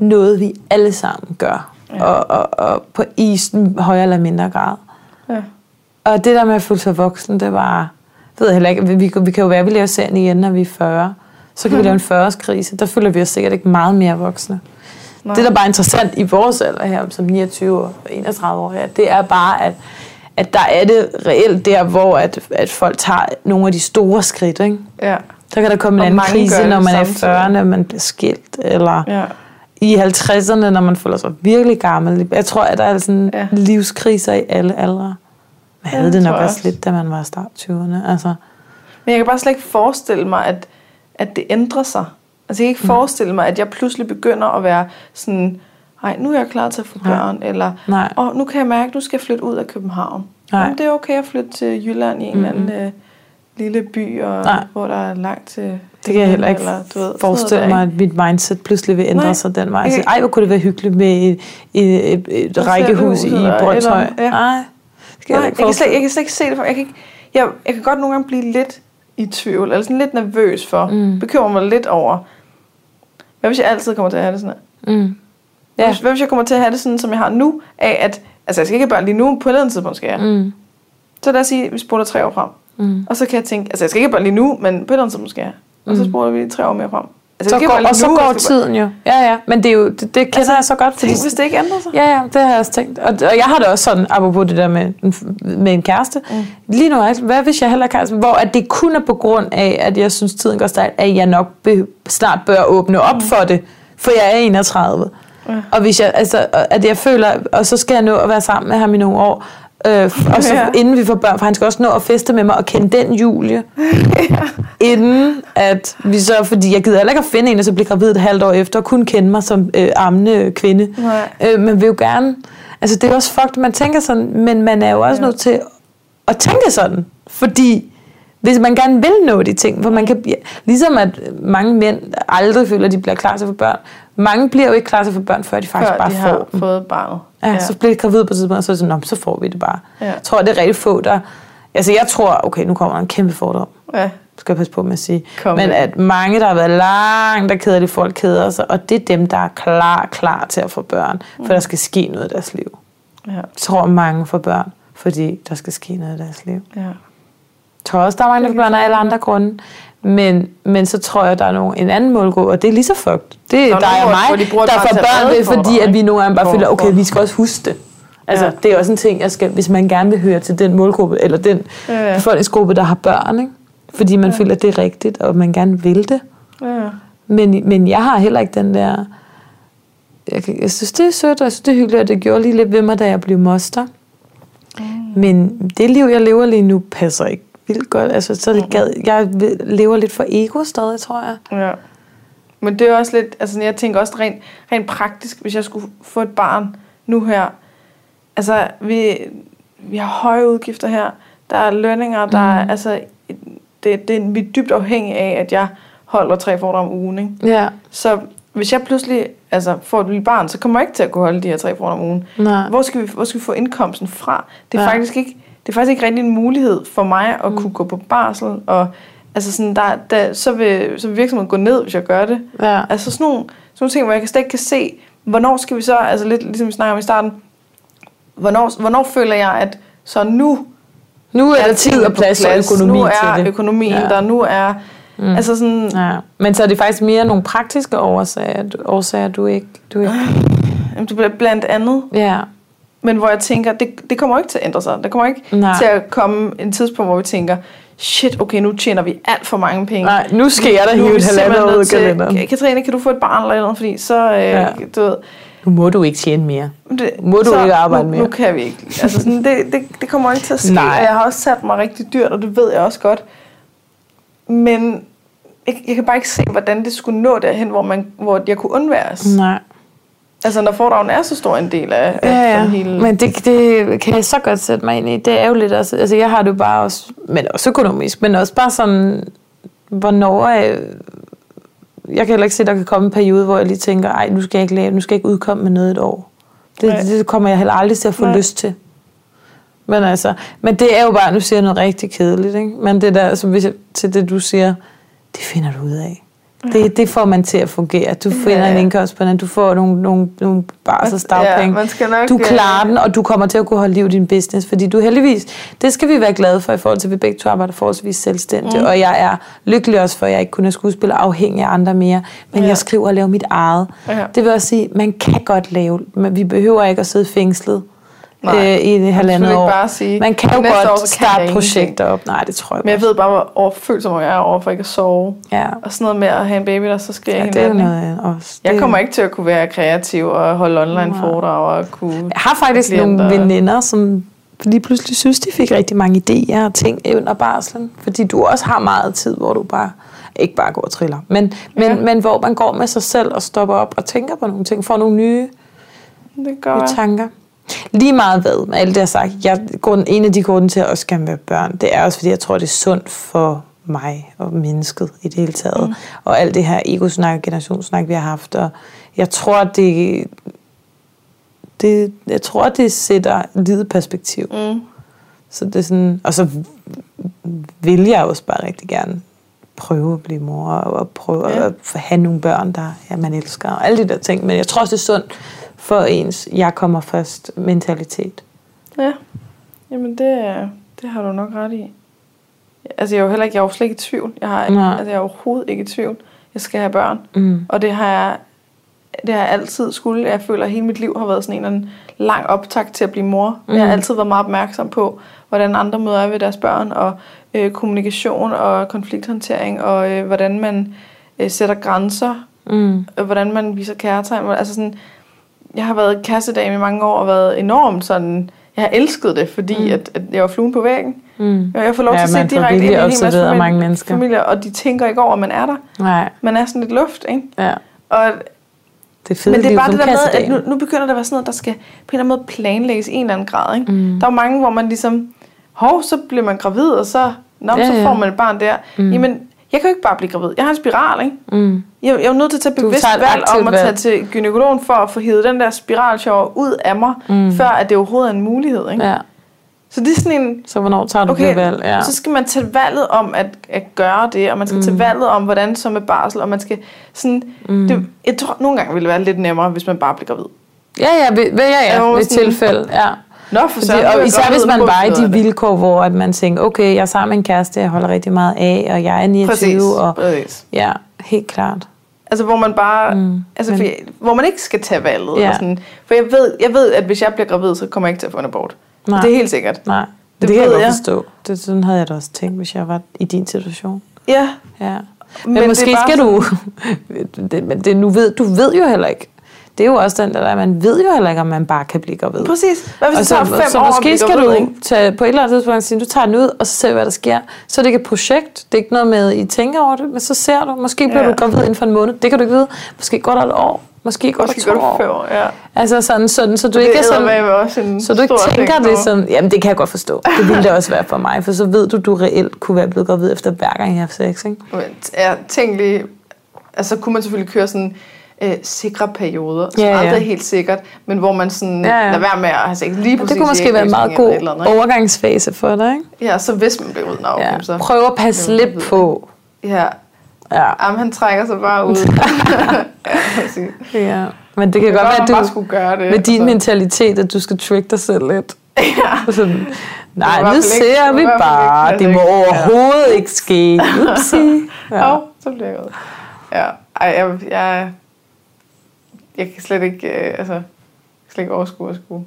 noget, vi alle sammen gør. Ja. Og, og, og på isen højere eller mindre grad. Ja. Og det der med at føle sig voksen, det var... Det ved jeg heller ikke. Vi, vi, vi kan jo være, at vi laver serien igen, når vi er 40. Så kan vi lave en 40-årskrise. Der føler vi os sikkert ikke meget mere voksne. Nej. Det, der bare er interessant i vores alder her, som 29 og 31 år, ja, det er bare, at, at der er det reelt der, hvor at, at folk tager nogle af de store skridt. Ikke? Ja. Så kan der komme en Og anden krise, når man er samtidig. 40, når man bliver skilt, eller Ja. I 50'erne, når man føler sig virkelig gammel. Jeg tror, at der er sådan Ja. livskriser i alle aldre. Man havde det nok også også. lidt, da man var i start 20'erne. Altså, Men jeg kan bare slet ikke forestille mig, at, at det ændrer sig. Altså jeg kan ikke forestille mig, at jeg pludselig begynder at være sådan, nej, nu er jeg klar til at få Nej. børn, eller nej. og nu kan jeg mærke, at nu skal jeg flytte ud af København. Nej. Jamen, det er okay at flytte til Jylland i en eller anden øh, lille by, og, Nej. hvor der er langt til Det kan jeg heller ikke eller, du ved, forestille mig, at mit mindset pludselig vil ændre Nej. sig den vej. Jeg Altså, ej, hvor kunne det være hyggeligt med et, et, et, et rækkehus i Brøndshøj. ja. Nej, det kan Nej, jeg jeg, ikke kan slet, forestille jeg kan slet ikke se det for. Jeg kan, ikke, jeg, jeg kan godt nogle gange blive lidt i tvivl, eller sådan lidt nervøs for, Mm. bekymrer mig lidt over, hvad hvis jeg altid kommer til at have det sådan her? Mm. Ja. Hvad hvis jeg kommer til at have det sådan, som jeg har nu, af at, altså jeg skal ikke have børn lige nu, på et eller andet tidspunkt skal jeg. Mm. Mm. Så lad os sige, at vi spoler tre år frem. Mm. Og så kan jeg tænke, altså jeg skal ikke have børn lige nu, men på et eller andet tidspunkt skal jeg. Og så Mm. spoler vi tre år mere frem. Altså, Så går, og så går tiden jo. Ja, ja. Men det, er jo, det, det kender Altså, jeg så godt. Tænk, hvis det ikke ændrer sig. Ja, ja, det har jeg også tænkt. Og, og jeg har det også sådan, apropos det der med, med en kæreste. Mm. Lige nu, altså, hvad hvis jeg heller kæreste? Hvor at det kun er på grund af, at jeg synes, tiden går stærkt, at jeg nok be, snart bør åbne op mm. for det. For jeg er 31. Ja. Og hvis jeg, altså, at jeg føler, og så skal jeg nå at være sammen med ham i nogle år, Øh, og så Ja. inden vi får børn, for han skal også nå at feste med mig og kende den Julie. Inden at vi så, fordi jeg gider heller ikke at finde en, og så blive gravid et halvt år efter, og kun kende mig som øh, ammende kvinde. Nej. Øh, man vil jo gerne, altså det er også fucked, man tænker sådan, men man er jo også Ja. nødt til at tænke sådan, fordi hvis man gerne vil nå de ting, for man kan, ligesom at mange mænd aldrig føler, at de bliver klar til at få børn, mange bliver jo ikke klar til at få børn, før de faktisk Før bare de får har dem. fået barnet. Ja, ja. så bliver de gravid på et tidspunkt, og så er det sådan, "Nå, så får vi det bare. Ja. Jeg tror, det er rigtig få, der... Altså, jeg tror, okay, nu kommer der en kæmpe fordom. ja. Skal jeg passe på med at sige. Kom Men at mange, der har været langt, der keder det, folk keder sig, og det er dem, der er klar, klar til at få børn, for der skal ske noget i deres liv. Ja. Jeg tror, mange får børn, fordi der skal ske noget i deres liv. ja. Tror også, der er mange, der af alle andre grunde. Men, men så tror jeg, der er nogen, en anden målgruppe, og det er lige så fucked. Det er Der dig og de mig, det der får børn ved, fordi for at vi nogle gange bare føler, okay, vi skal også huske det. Altså, Ja. det er også en ting, jeg skal, hvis man gerne vil høre til den målgruppe, eller den Ja, ja. befolkningsgruppe, der har børn, ikke? fordi man ja. føler, at det er rigtigt, og man gerne vil det. ja. Men, men jeg har heller ikke den der... Jeg, jeg synes, det er sødt, og jeg synes, det er hyggeligt, og det gjorde lige lidt ved mig, da jeg blev moster. Mm. Men det liv, jeg lever lige nu, passer ikke vildt godt. Altså, så det gad, jeg lever lidt for ego stadig, tror jeg. Ja. Men det er også lidt, altså jeg tænker også rent, rent praktisk, hvis jeg skulle få et barn nu her. Altså, vi, vi har høje udgifter her. Der er lønninger, der er, altså, det, det, vi er dybt afhængige af, at jeg holder tre foredrag om ugen. Ikke? Ja, Så hvis jeg pludselig altså, får et lille barn, så kommer jeg ikke til at kunne holde de her tre foredrag om ugen. nej. Hvor skal, vi, hvor skal vi få indkomsten fra? Det er, ja. faktisk ikke, det er faktisk ikke rigtig en mulighed for mig at mm. kunne gå på barsel. Og, altså sådan, der, der, så, vil, så vil virksomheden gå ned, hvis jeg gør det. Ja. Altså sådan nogle, sådan nogle ting, hvor jeg slet ikke kan se, hvornår skal vi så, altså lidt ligesom vi snakker om i starten, hvornår, hvornår føler jeg, at så nu Nu er der tid og på plads og økonomi nu er til det. økonomien Ja. der, nu er, mm. altså sådan, Ja. Men så er det faktisk mere nogle praktiske årsager, årsager du ikke... Du ikke jamen, det bliver blandt andet, ja. Men hvor jeg tænker, det, det kommer ikke til at ændre sig. Der kommer ikke Nej. til at komme en tidspunkt, hvor vi tænker, shit, okay, nu tjener vi alt for mange penge. Nej, nu skal jeg da hive et halvandet ud af kalenderen. Katrine, kan du få et barn eller noget? Fordi så, øh, Ja. du ved, Nu må du ikke tjene mere. det, Må du ikke arbejde nu, mere? Nu kan vi ikke. Altså sådan, det, det, det kommer ikke til at ske. Nej. Og jeg har også sat mig rigtig dyrt, og det ved jeg også godt. Men jeg, jeg kan bare ikke se, hvordan det skulle nå derhen, hvor, man, hvor jeg kunne undværes. Nej. Altså når fordragen er så stor en del af, af Ja, ja. sådan hele... Men det, det kan jeg så godt sætte mig ind i. Det er jo lidt også, altså jeg har det jo bare også, men også økonomisk, men også bare sådan, hvornår øh, jeg kan heller ikke se, at der kan komme en periode, hvor jeg lige tænker, ej, nu skal jeg ikke, lave, nu skal jeg ikke udkomme med noget et år. Det, Nej. det kommer jeg heller aldrig til at få Nej. lyst til. Men altså, men det er jo bare, nu siger jeg noget rigtig kedeligt, ikke? Men det der, altså, hvis jeg, til det du siger, det finder du ud af. Det, det får man til at fungere. Du finder Ja. en indkomst på den, du får nogle, nogle, nogle barselsdagpenge. Ja, man skal nok, du øh, klarer den, og du kommer til at kunne holde liv i din business, fordi du heldigvis, det skal vi være glade for i forhold til, at vi begge to arbejder forholdsvis selvstændigt, mm. og jeg er lykkelig også for, at jeg ikke kun er skuespiller afhængig af andre mere, men Ja. ja. jeg skriver og laver mit eget. Ja. Det vil også sige, man kan godt lave, men vi behøver ikke at sidde fængslet Nej, øh, i et halvandet år. bare sige, man kan jo år, godt jeg starte projekter op. Nej, det tror jeg Men jeg godt. ved bare, hvor overfølsom jeg er over for ikke at sove. Ja, Og sådan noget med at have en baby, der så skriger ja ja, det er noget andet også. Jeg Det- kommer ikke til at kunne være kreativ og holde online foredrag og kunne... Jeg har faktisk nogle veninder, som lige pludselig synes, de fik rigtig mange idéer og ting under barslen. Fordi du også har meget tid, hvor du bare ikke bare går og triller, men, men, Ja. men hvor man går med sig selv og stopper op og tænker på nogle ting, får nogle nye, Det gør nye tanker. Lige meget hvad, med alt det jeg har sagt. Jeg, grund, en af de grunde til at også gerne være børn, det er også fordi, jeg tror, det er sundt for mig og mennesket i det hele taget. Mm. Og alt det her ego-snak, generationssnak, vi har haft. Og jeg tror, det, det, jeg tror, det sætter livet perspektiv. Mm. Så det er sådan, og så vil jeg også bare rigtig gerne prøve at blive mor og, og prøve Ja. at have nogle børn, der ja, man elsker og alle de der ting. Men jeg tror også, det er sundt for ens jeg kommer først mentalitet. Ja, jamen det, det har du nok ret i. Altså jeg er jo heller ikke, jeg er jo slet ikke i tvivl. Jeg, har, Nej. altså, jeg er overhovedet ikke i tvivl. Jeg skal have børn. Mm. Og det har jeg, det har jeg altid skulle. Jeg føler, at hele mit liv har været sådan en anden lang optakt til at blive mor. Mm. Jeg har Mm. altid været meget opmærksom på, hvordan andre møder er ved deres børn, og øh, kommunikation og konflikthåndtering, og øh, hvordan man øh, sætter grænser, Mm. og hvordan man viser kærtegn. Altså sådan, jeg har været kærestedame i mange år og været enormt sådan... Jeg har elsket det, fordi mm. at, at jeg var fluen på væggen. Mm. Og jeg får lov Ja, til at se direkte ind i en hel masse familie, mange mennesker. familier, og de tænker ikke over, at man er der. Nej, Man er sådan lidt luft, ikke? ja. Og, Det fede men det er bare det der med, at kassedame. nu, nu begynder der at være sådan noget, der skal på en eller anden måde planlægges i en eller anden grad. Ikke? Mm. Der er jo mange, hvor man ligesom, hov, så bliver man gravid, og så Nå, ja, så får man et barn der. Mm. Jamen, jeg kan jo ikke bare blive gravid. Jeg har en spiral, ikke? Mm. Jeg, jeg er jo nødt til at tage bevidst valg om at tage til gynækologen for at få hivet den der spiralshower ud af mig, mm. før at det overhovedet er en mulighed. Ikke? Ja. Så det er sådan en, Så hvornår tager du okay, det valg? Ja. så skal man tage valget om at, at gøre det, og man skal mm. tage valget om, hvordan så med barsel, og man skal sådan, mm. det, jeg tror, nogle gange ville det være lidt nemmere, hvis man bare blev gravid. Ja, ja, ja, ja, jo ved sådan- tilfælde, ja. Nå, for Fordi, så og det især hvis man var i de vilkår, hvor at man tænker, okay, jeg er sammen med en kæreste, jeg holder rigtig meget af, og jeg er 29, Præcis, og præcis. ja, helt klart. Altså, hvor man bare... Mm, altså, men- fordi, hvor man ikke skal tage valget. Ja. Ja. Sådan, for jeg ved, jeg ved, at hvis jeg bliver gravid, så kommer jeg ikke til at få en abort. Nej. Det er helt sikkert. Nej, det, Det kan jeg godt forstå. Det, sådan havde jeg da også tænkt, hvis jeg var i din situation. Ja, Ja. Men, Men måske bare skal du... det, men det, nu ved, du ved jo heller ikke. Det er jo også den der, der, man ved jo heller ikke, om man bare kan blive gravid. præcis. Hvad hvis Og det så, tager fem så år at måske skal du ikke? tage på et eller andet tidspunkt sige, du tager den ud, og så ser hvad der sker. Så er det ikke et projekt. Det er ikke noget med, at I tænker over det, men så ser du. Måske bliver Ja. du gravid inden for en måned. Det kan du ikke vide. Måske går der et år. Måske går Måske der går to det fem år. år, ja. Altså sådan, sådan, så du Det ikke er sådan... med også en Så du ikke tænker det som, jamen det kan jeg godt forstå. Det ville det også være for mig, for så ved du, du reelt kunne være blevet gravid efter hver gang, jeg har sex, ikke? Men ja, tænk lige, altså kunne man selvfølgelig køre sådan øh, sikre perioder, som Ja, ja. aldrig er helt sikkert, men hvor man sådan Ja, ja, ja. ja. lader være med at have sex lige præcis Det kunne måske være en meget god eller et eller andet, overgangsfase for dig, ikke? ikke? Ja, så hvis man bliver ud, nå, okay, Ja. så... Prøv at passe lidt gravid, på. Ja, Ja. Jamen, han trækker sig bare ud. ja, ja. Men det kan Det godt være, at du skulle gøre det. med din altså. mentalitet, at du skal trick dig selv lidt. ja. Sådan, nej, nu ikke- ser var vi bare. ikke Det må overhovedet ikke ske. Upsi. Ja. Ja. Og så bliver jeg ud. Ja, ej, jeg, jeg, jeg kan slet ikke, øh, altså, jeg kan slet ikke overskue at skulle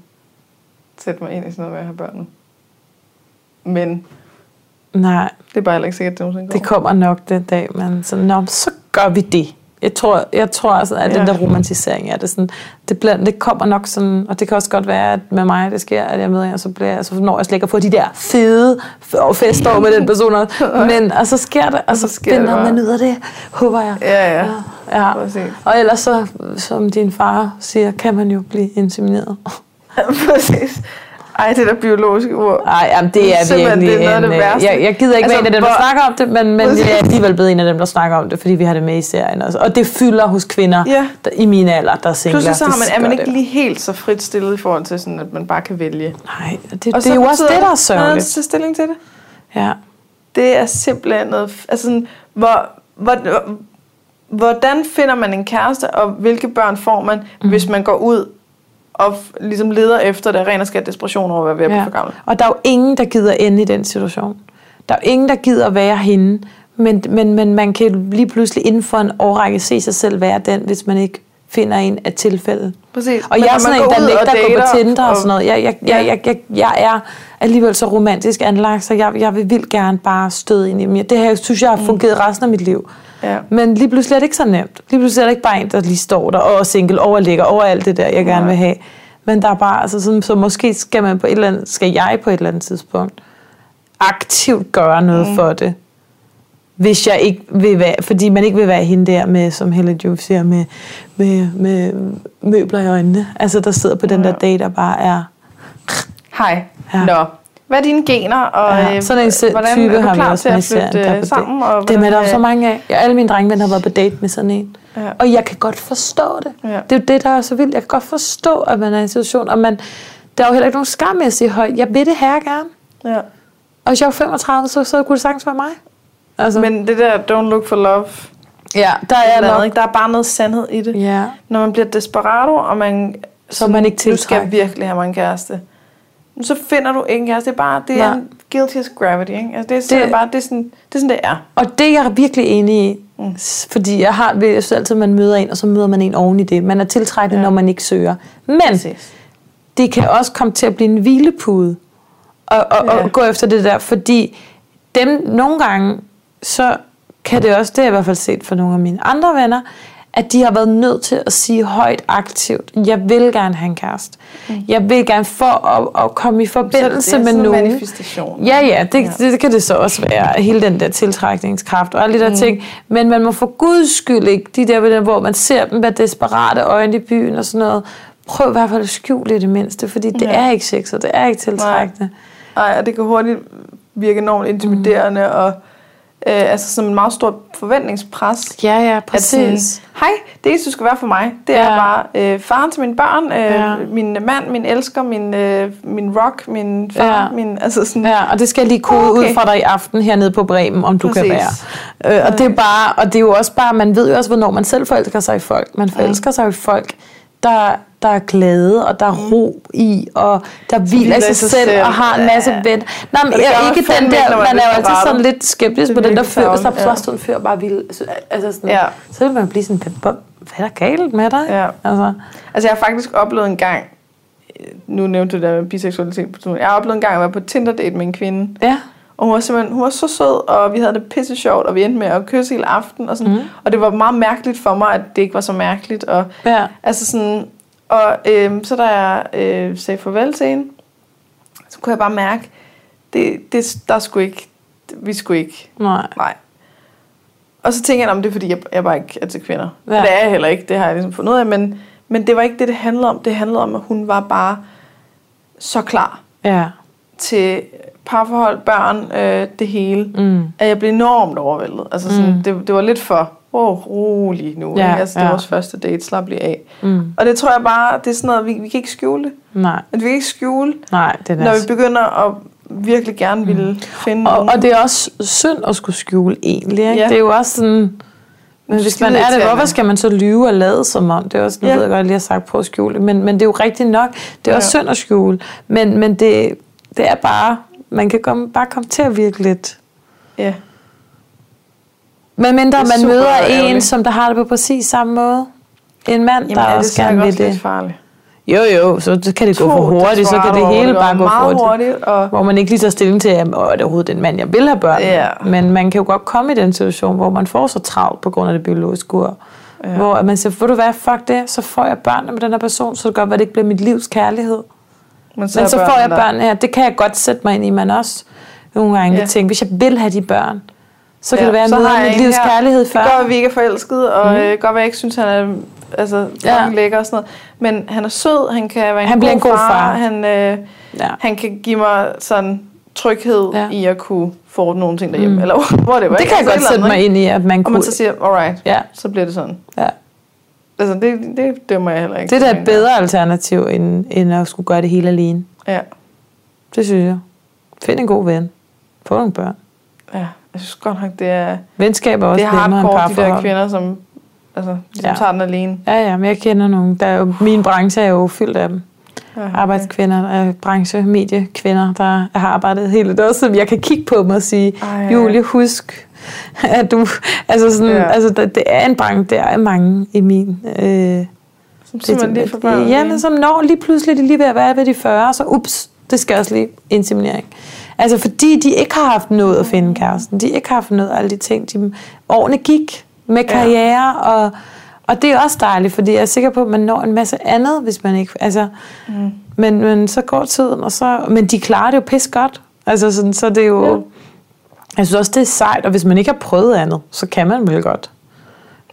sætte mig ind i sådan noget med at have børn nu. Men Nej, det er bare heller ikke sikkert, at det nogensinde går. det kommer nok den dag, men så, nå, så gør vi det. Jeg tror, jeg tror altså, at den Ja. der romantisering er det sådan, det, bliver, det kommer nok sådan, og det kan også godt være, at med mig det sker, at jeg en, og så, bliver, jeg, så når jeg slet ikke at få de der fede f- festår med den person, også. men og så sker det, og så, så sker det finder man ud af det, håber jeg. Ja, ja. ja. Præcis. Og ellers så, som din far siger, kan man jo blive insemineret. Præcis. Ej, det der biologiske ord. Nej, jamen, det er Simpelthen, virkelig det er noget af det en, øh, værste. jeg, jeg gider ikke altså, være en af dem, der hvor- snakker om det, men, men jeg er alligevel blevet en af dem, der snakker om det, fordi vi har det med i serien også. Og det fylder hos kvinder Ja. der, i min alder, der er singler. Pludselig så har man, er man ikke lige helt så frit stillet i forhold til, sådan, at man bare kan vælge. Nej, det, Og det er jo også det, der er sørgeligt. til stilling til det. Ja. Det er simpelthen noget... Altså sådan, hvor, hvor, hvordan finder man en kæreste, og hvilke børn får man, mm. hvis man går ud og ligesom leder efter det ren og skært desperation over at være ved at blive ja. for gammel? Og der er jo ingen, der gider ende i den situation. Der er jo ingen, der gider være hende, men, men, men man kan lige pludselig inden for en årrække se sig selv være den, hvis man ikke finder en af tilfælde. Præcis. Og jeg er sådan en, der og nægter at gå på Tinder og, sådan noget. Jeg, jeg, jeg, jeg, jeg, jeg er alligevel så romantisk anlagt, så jeg, jeg vil vildt gerne bare støde ind i mig. Det her synes jeg har fungeret resten af mit liv. Ja. Men lige pludselig er det ikke så nemt. Lige pludselig er det ikke bare en, der lige står der og single og ligger over alt det der, jeg gerne vil have. Men der er bare, altså sådan, så måske skal man på et eller andet, skal jeg på et eller andet tidspunkt aktivt gøre noget mm. for det. Hvis jeg ikke vil være, fordi man ikke vil være hende der med, som Helle Juf siger, med, med, med møbler i øjnene. Altså, der sidder på den der date, der bare er... Hej. Ja. Nå. Hvad er dine gener, og Ja, øh, sådan en hvordan type er du har vi klar til at flytte er øh, sammen? Og Dem er der jo hvordan, så øh, mange af. Jeg, alle mine drengevenner har været på date med sådan en. Ja. Og jeg kan godt forstå det. Ja. Det er jo det, der er så vildt. Jeg kan godt forstå, at man er i en situation, og man, der er jo heller ikke nogen skam med at sige højt, jeg vil det her gerne. Ja. Og hvis jeg var 35, så, så kunne det sagtens være mig. Altså, Men det der don't look for love, ja, der er er noget, nok. ikke? der er bare noget sandhed i det. Ja, Når man bliver desperado, og man, Så er man ikke Du skal tiltrækkende. virkelig have mig en kæreste. Så finder du ikke en kæreste. Det er bare, det er Nej. en guilty as gravity. Ikke? Altså, det er sådan, Det- bare, det er sådan, det er sådan, det er. Og det er jeg virkelig enig i. Mm. Fordi jeg har jeg synes altid, at man møder en, og så møder man en oven i det. Man er tiltrækkende, ja. Ja. når man ikke søger. Men Præcis. det kan også komme til at blive en hvilepude. Og, og, Ja. og gå efter det der. Fordi dem nogle gange, så kan det også, det har jeg i hvert fald set for nogle af mine andre venner, at de har været nødt til at sige højt aktivt, jeg vil gerne have en kæreste. Mm. Jeg vil gerne for at, at komme i forbindelse Så det er med nogen. manifestation. Ja, ja, det, Ja. det, kan det så også være. Hele den der tiltrækningskraft og alle de der mm. ting. Men man må for guds skyld ikke, de der, hvor man ser dem med desperate øjne i byen og sådan noget. Prøv i hvert fald at skjule det i det mindste, fordi det Ja. er ikke sexet, det er ikke tiltrækkende. Nej, og det kan hurtigt virke enormt intimiderende, mm. og øh, altså sådan en meget stort forventningspres. Ja, ja, sådan, præcis. Hej, det eneste, du skal være for mig, det er Ja. bare øh, faren til mine børn, øh, Ja. min mand, min elsker, min, øh, min rock, min far, Ja. min, altså sådan, Ja, og det skal jeg lige kode Okay. ud fra dig i aften hernede på Bremen, om du kan Præcis. være. Øh, og det er bare, og det er jo også bare, man ved jo også, hvornår man selv forelsker sig i folk. Man forelsker sig i folk, der, der er glade, og der er ro i, og der hviler i sig selv, og har en masse Ja. ven. Nej, men jeg er ikke den der, man man er jo altid sådan lidt skeptisk på den der fyr, hvis der ja. bare stod en fyr bare ville, altså sådan, Ja. så vil man blive sådan, hvad, hvad er der galt med dig? Ja. Altså, Altså jeg har faktisk oplevet en gang, nu nævnte du det der med biseksualitet. Jeg har oplevet en gang at være på Tinder-date med en kvinde. ja. Og hun var simpelthen hun var så sød, og vi havde det pisse sjovt, og vi endte med at kysse hele aften. Og, sådan. Mm. og det var meget mærkeligt for mig, at det ikke var så mærkeligt. Og, Ja. altså sådan, og øhm, så da jeg øh, sagde farvel til hende, så kunne jeg bare mærke, det, det, der skulle ikke, vi skulle ikke, Nej. nej. Og så tænker jeg, om det er fordi, jeg, jeg bare ikke er til kvinder. Ja. Ja. Og det er jeg heller ikke, det har jeg ligesom fundet ud af. Men, men det var ikke det, det handlede om. Det handlede om, at hun var bare så klar Ja. Til parforhold, børn, øh, det hele, Mm. at jeg blev enormt overvældet. Altså sådan, Mm. det, det var lidt for, wow, rolig nu. Ja, Ja, altså, det var vores første date, slap lige af. Mm. Og det tror jeg bare, det er sådan noget, vi, vi kan ikke skjule det. Nej. At vi kan ikke skjule, Nej, det er når vi begynder at virkelig gerne ville finde Mm. Og, nogen. og det er også synd at skulle skjule egentlig. Ikke? Ja. Det er jo også sådan... Men hvis man er det, hvorfor skal man så lyve og lade som om? Det er også, nu Ja. ved jeg godt, jeg lige har sagt på at skjule men, men det er jo rigtigt nok. Det er Ja. også synd at skjule. Men, men det, det er bare... Man kan komme, bare komme til at virke lidt. Ja. Men mindre Det man møder en, ærgerligt. som der har det på præcis samme måde. En mand, Jamen, der er det også så gerne vil det. farligt? Jo, jo, så kan det gå for To hurtigt, så kan det hele bare gå for hurtigt. hurtigt. Og, Hvor man ikke lige tager stilling til, at "Åh, er det overhovedet den mand, jeg vil have børn med?" Ja. Men man kan jo godt komme i den situation, hvor man får så travlt på grund af det biologiske ur. Ja. Hvor man siger, ved du hvad, fuck det, så får jeg børn med den her person, så det godt være, det ikke bliver mit livs kærlighed. Men Men så får jeg børn her, det kan jeg godt sætte mig ind i, men også nogle gange Ja. tænke, hvis jeg vil have de børn, så kan Ja, det være, at så jeg møder mit livs her. kærlighed før. Det gør, at vi ikke er forelskede, og mm. øh, godt at jeg ikke synes, han er altså, Ja. lækker og sådan noget. Men han er sød, han kan være en, Han god, bliver en god far. Han, øh, Ja. han kan give mig sådan tryghed Ja. i at kunne få nogle ting derhjemme. Mm. Eller hvor det var. Det kan jeg godt sætte mig ind i, at man Og kunne... man så siger, alright, Ja, så bliver det sådan. ja. Altså, det, det dømmer jeg heller ikke. Det er da et bedre alternativ, end, end at skulle gøre det hele alene. Ja, Det synes jeg. Find en god ven. Få nogle børn. ja. Jeg synes godt nok, det er, Venskab er det også er nemmere end hardcore, de der kvinder, som, altså, som Ja. tager den alene. Ja, ja, men jeg kender nogle. Der er jo, min branche er jo fyldt af dem. Ja, okay. Arbejdskvinder, øh, branche, mediekvinder, der har arbejdet hele det som jeg kan kigge på dem og sige, Ej. Julie, husk, at du, altså sådan, Ja. ja. altså det, er en branche, der er mange i min, øh, Som simpelthen lige for børn. ja, men som når lige pludselig de lige ved at være ved de 40, så ups, det skal også lige inseminering. Altså fordi de ikke har haft noget at finde kæresten, de ikke har haft noget af alle de ting, de, årene gik med Ja. karriere, og, og det er også dejligt, fordi jeg er sikker på, at man når en masse andet, hvis man ikke, altså, Mm. men, men så går tiden, og så, men de klarer det jo pis godt. Altså sådan, så det er jo, Ja. Jeg synes også, det er sejt, og hvis man ikke har prøvet andet, så kan man vel godt.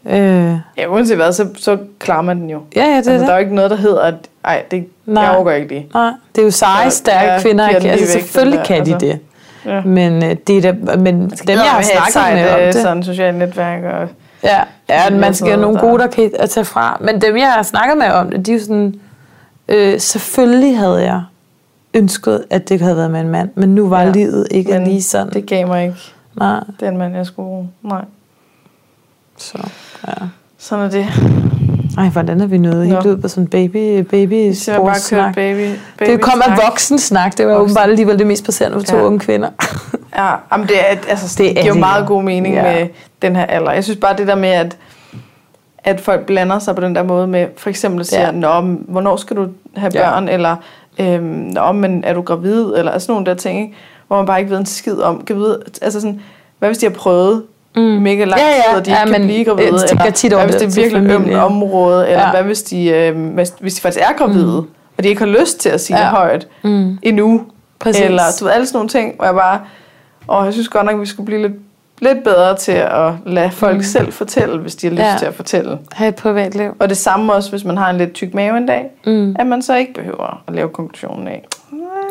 Øh, Ja, uanset hvad, så, så klarer man den jo. ja, ja, det Altså, er der er det. jo ikke noget, der hedder, at ej, det, Nej. jeg overgår ikke lige. Nej, det er jo seje, stærke ja, kvinder. den Altså, væk, selvfølgelig den kan der, de altså. det. Ja. Men, øh, det er da, men dem, jeg har snakket med om det, Sådan et socialt netværk. Og, ja, ja, det er man skal sådan have nogle gode, der kan at tage fra. Men dem, jeg har snakket med om det, de er jo sådan, øh, selvfølgelig havde jeg ønsket, at det havde været med en mand, men nu var Ja, ja, livet ikke men lige sådan. det gav mig ikke Nej, den mand, jeg skulle. Nej, så, ja. sådan er det. Ej, hvordan er vi nået helt ud på sådan baby, baby Så bare kørt baby, baby Det kom af snak. voksensnak. Det var Voksen. åbenbart alligevel det mest passerende for to Ja. unge kvinder. Ja, jamen det, er, altså, Det det, er giver jo meget god mening Ja. ja. med den her alder. Jeg synes bare det der med, at, at folk blander sig på den der måde med, for eksempel siger, Ja. ja. Nå, men hvornår skal du have Ja. børn, eller øhm, Nå, men er du gravid, eller sådan nogle der ting, ikke? hvor man bare ikke ved en skid om. Kan vide, altså sådan, hvad hvis de har prøvet mm. mega lang Ja, ja. tid, og de Ja, ikke kan men blive gravide, jeg eller tit hvad hvis det er virkelig ømt område, eller Ja. hvad hvis de, øh, hvis, hvis de faktisk er gravide, mm. og de ikke har lyst til at sige Ja. det højt Mm. endnu, Præcis. eller du ved, alle sådan nogle ting, hvor jeg bare, og jeg synes godt nok, at vi skulle blive lidt, lidt bedre til at lade folk mm. selv fortælle, hvis de har lyst Ja. til at fortælle. Ha' et privatliv. Og det samme også, hvis man har en lidt tyk mave en dag, Mm. at man så ikke behøver at lave konklusionen af.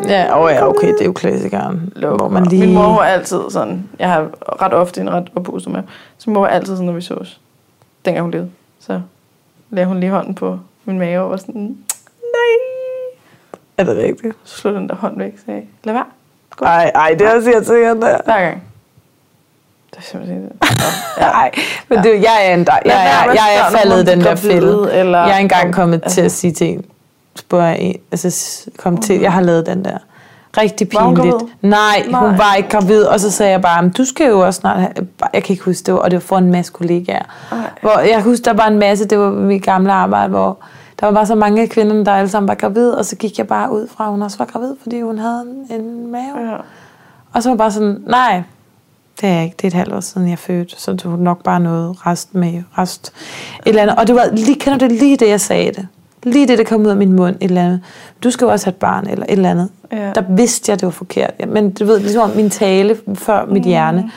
Ja, oh ja, okay, det er jo klassikeren. Lukker. Hvor man lige... Min mor var altid sådan, jeg har ret ofte en ret oppustet med, så min mor var altid sådan, når vi sås, dengang hun levede. Så lagde hun lige hånden på min mave og var sådan, nej. Er det rigtigt? Så slog den der hånd væk og sagde, lad være. Ej, ej, det er også irriterende. Hver gang. Det er simpelthen det. Ja. Men det, jeg er, en, der, jeg, jeg, jeg at er faldet den de der er fælde. eller Jeg er engang om- kommet til altså- at sige til en, spørger jeg en, altså kom til, jeg har lavet den der. Rigtig pinligt. gravid? Nej, hun Nej. var ikke gravid, og så sagde jeg bare, "Men du skal jo også snart have, jeg kan ikke huske det, var- og det var for en masse kollegaer. Ej. Hvor jeg husker, der var en masse, det var mit gamle arbejde, hvor der var bare så mange af kvinderne, der alle sammen var gravid, og så gik jeg bare ud fra, at hun også var gravid, fordi hun havde en, en mave. Ja. Og så var jeg bare sådan, nej, det er jeg ikke. Det er et halvt år siden, jeg fødte, så var nok bare noget rest med rest. Et eller andet. Og det var, lige, kender du det lige det, jeg sagde det? Lige det, der kom ud af min mund, et eller andet. Du skal jo også have et barn, eller et eller andet. Ja. Der vidste jeg, det var forkert. Men du ved, ligesom om min tale før mit hjerne.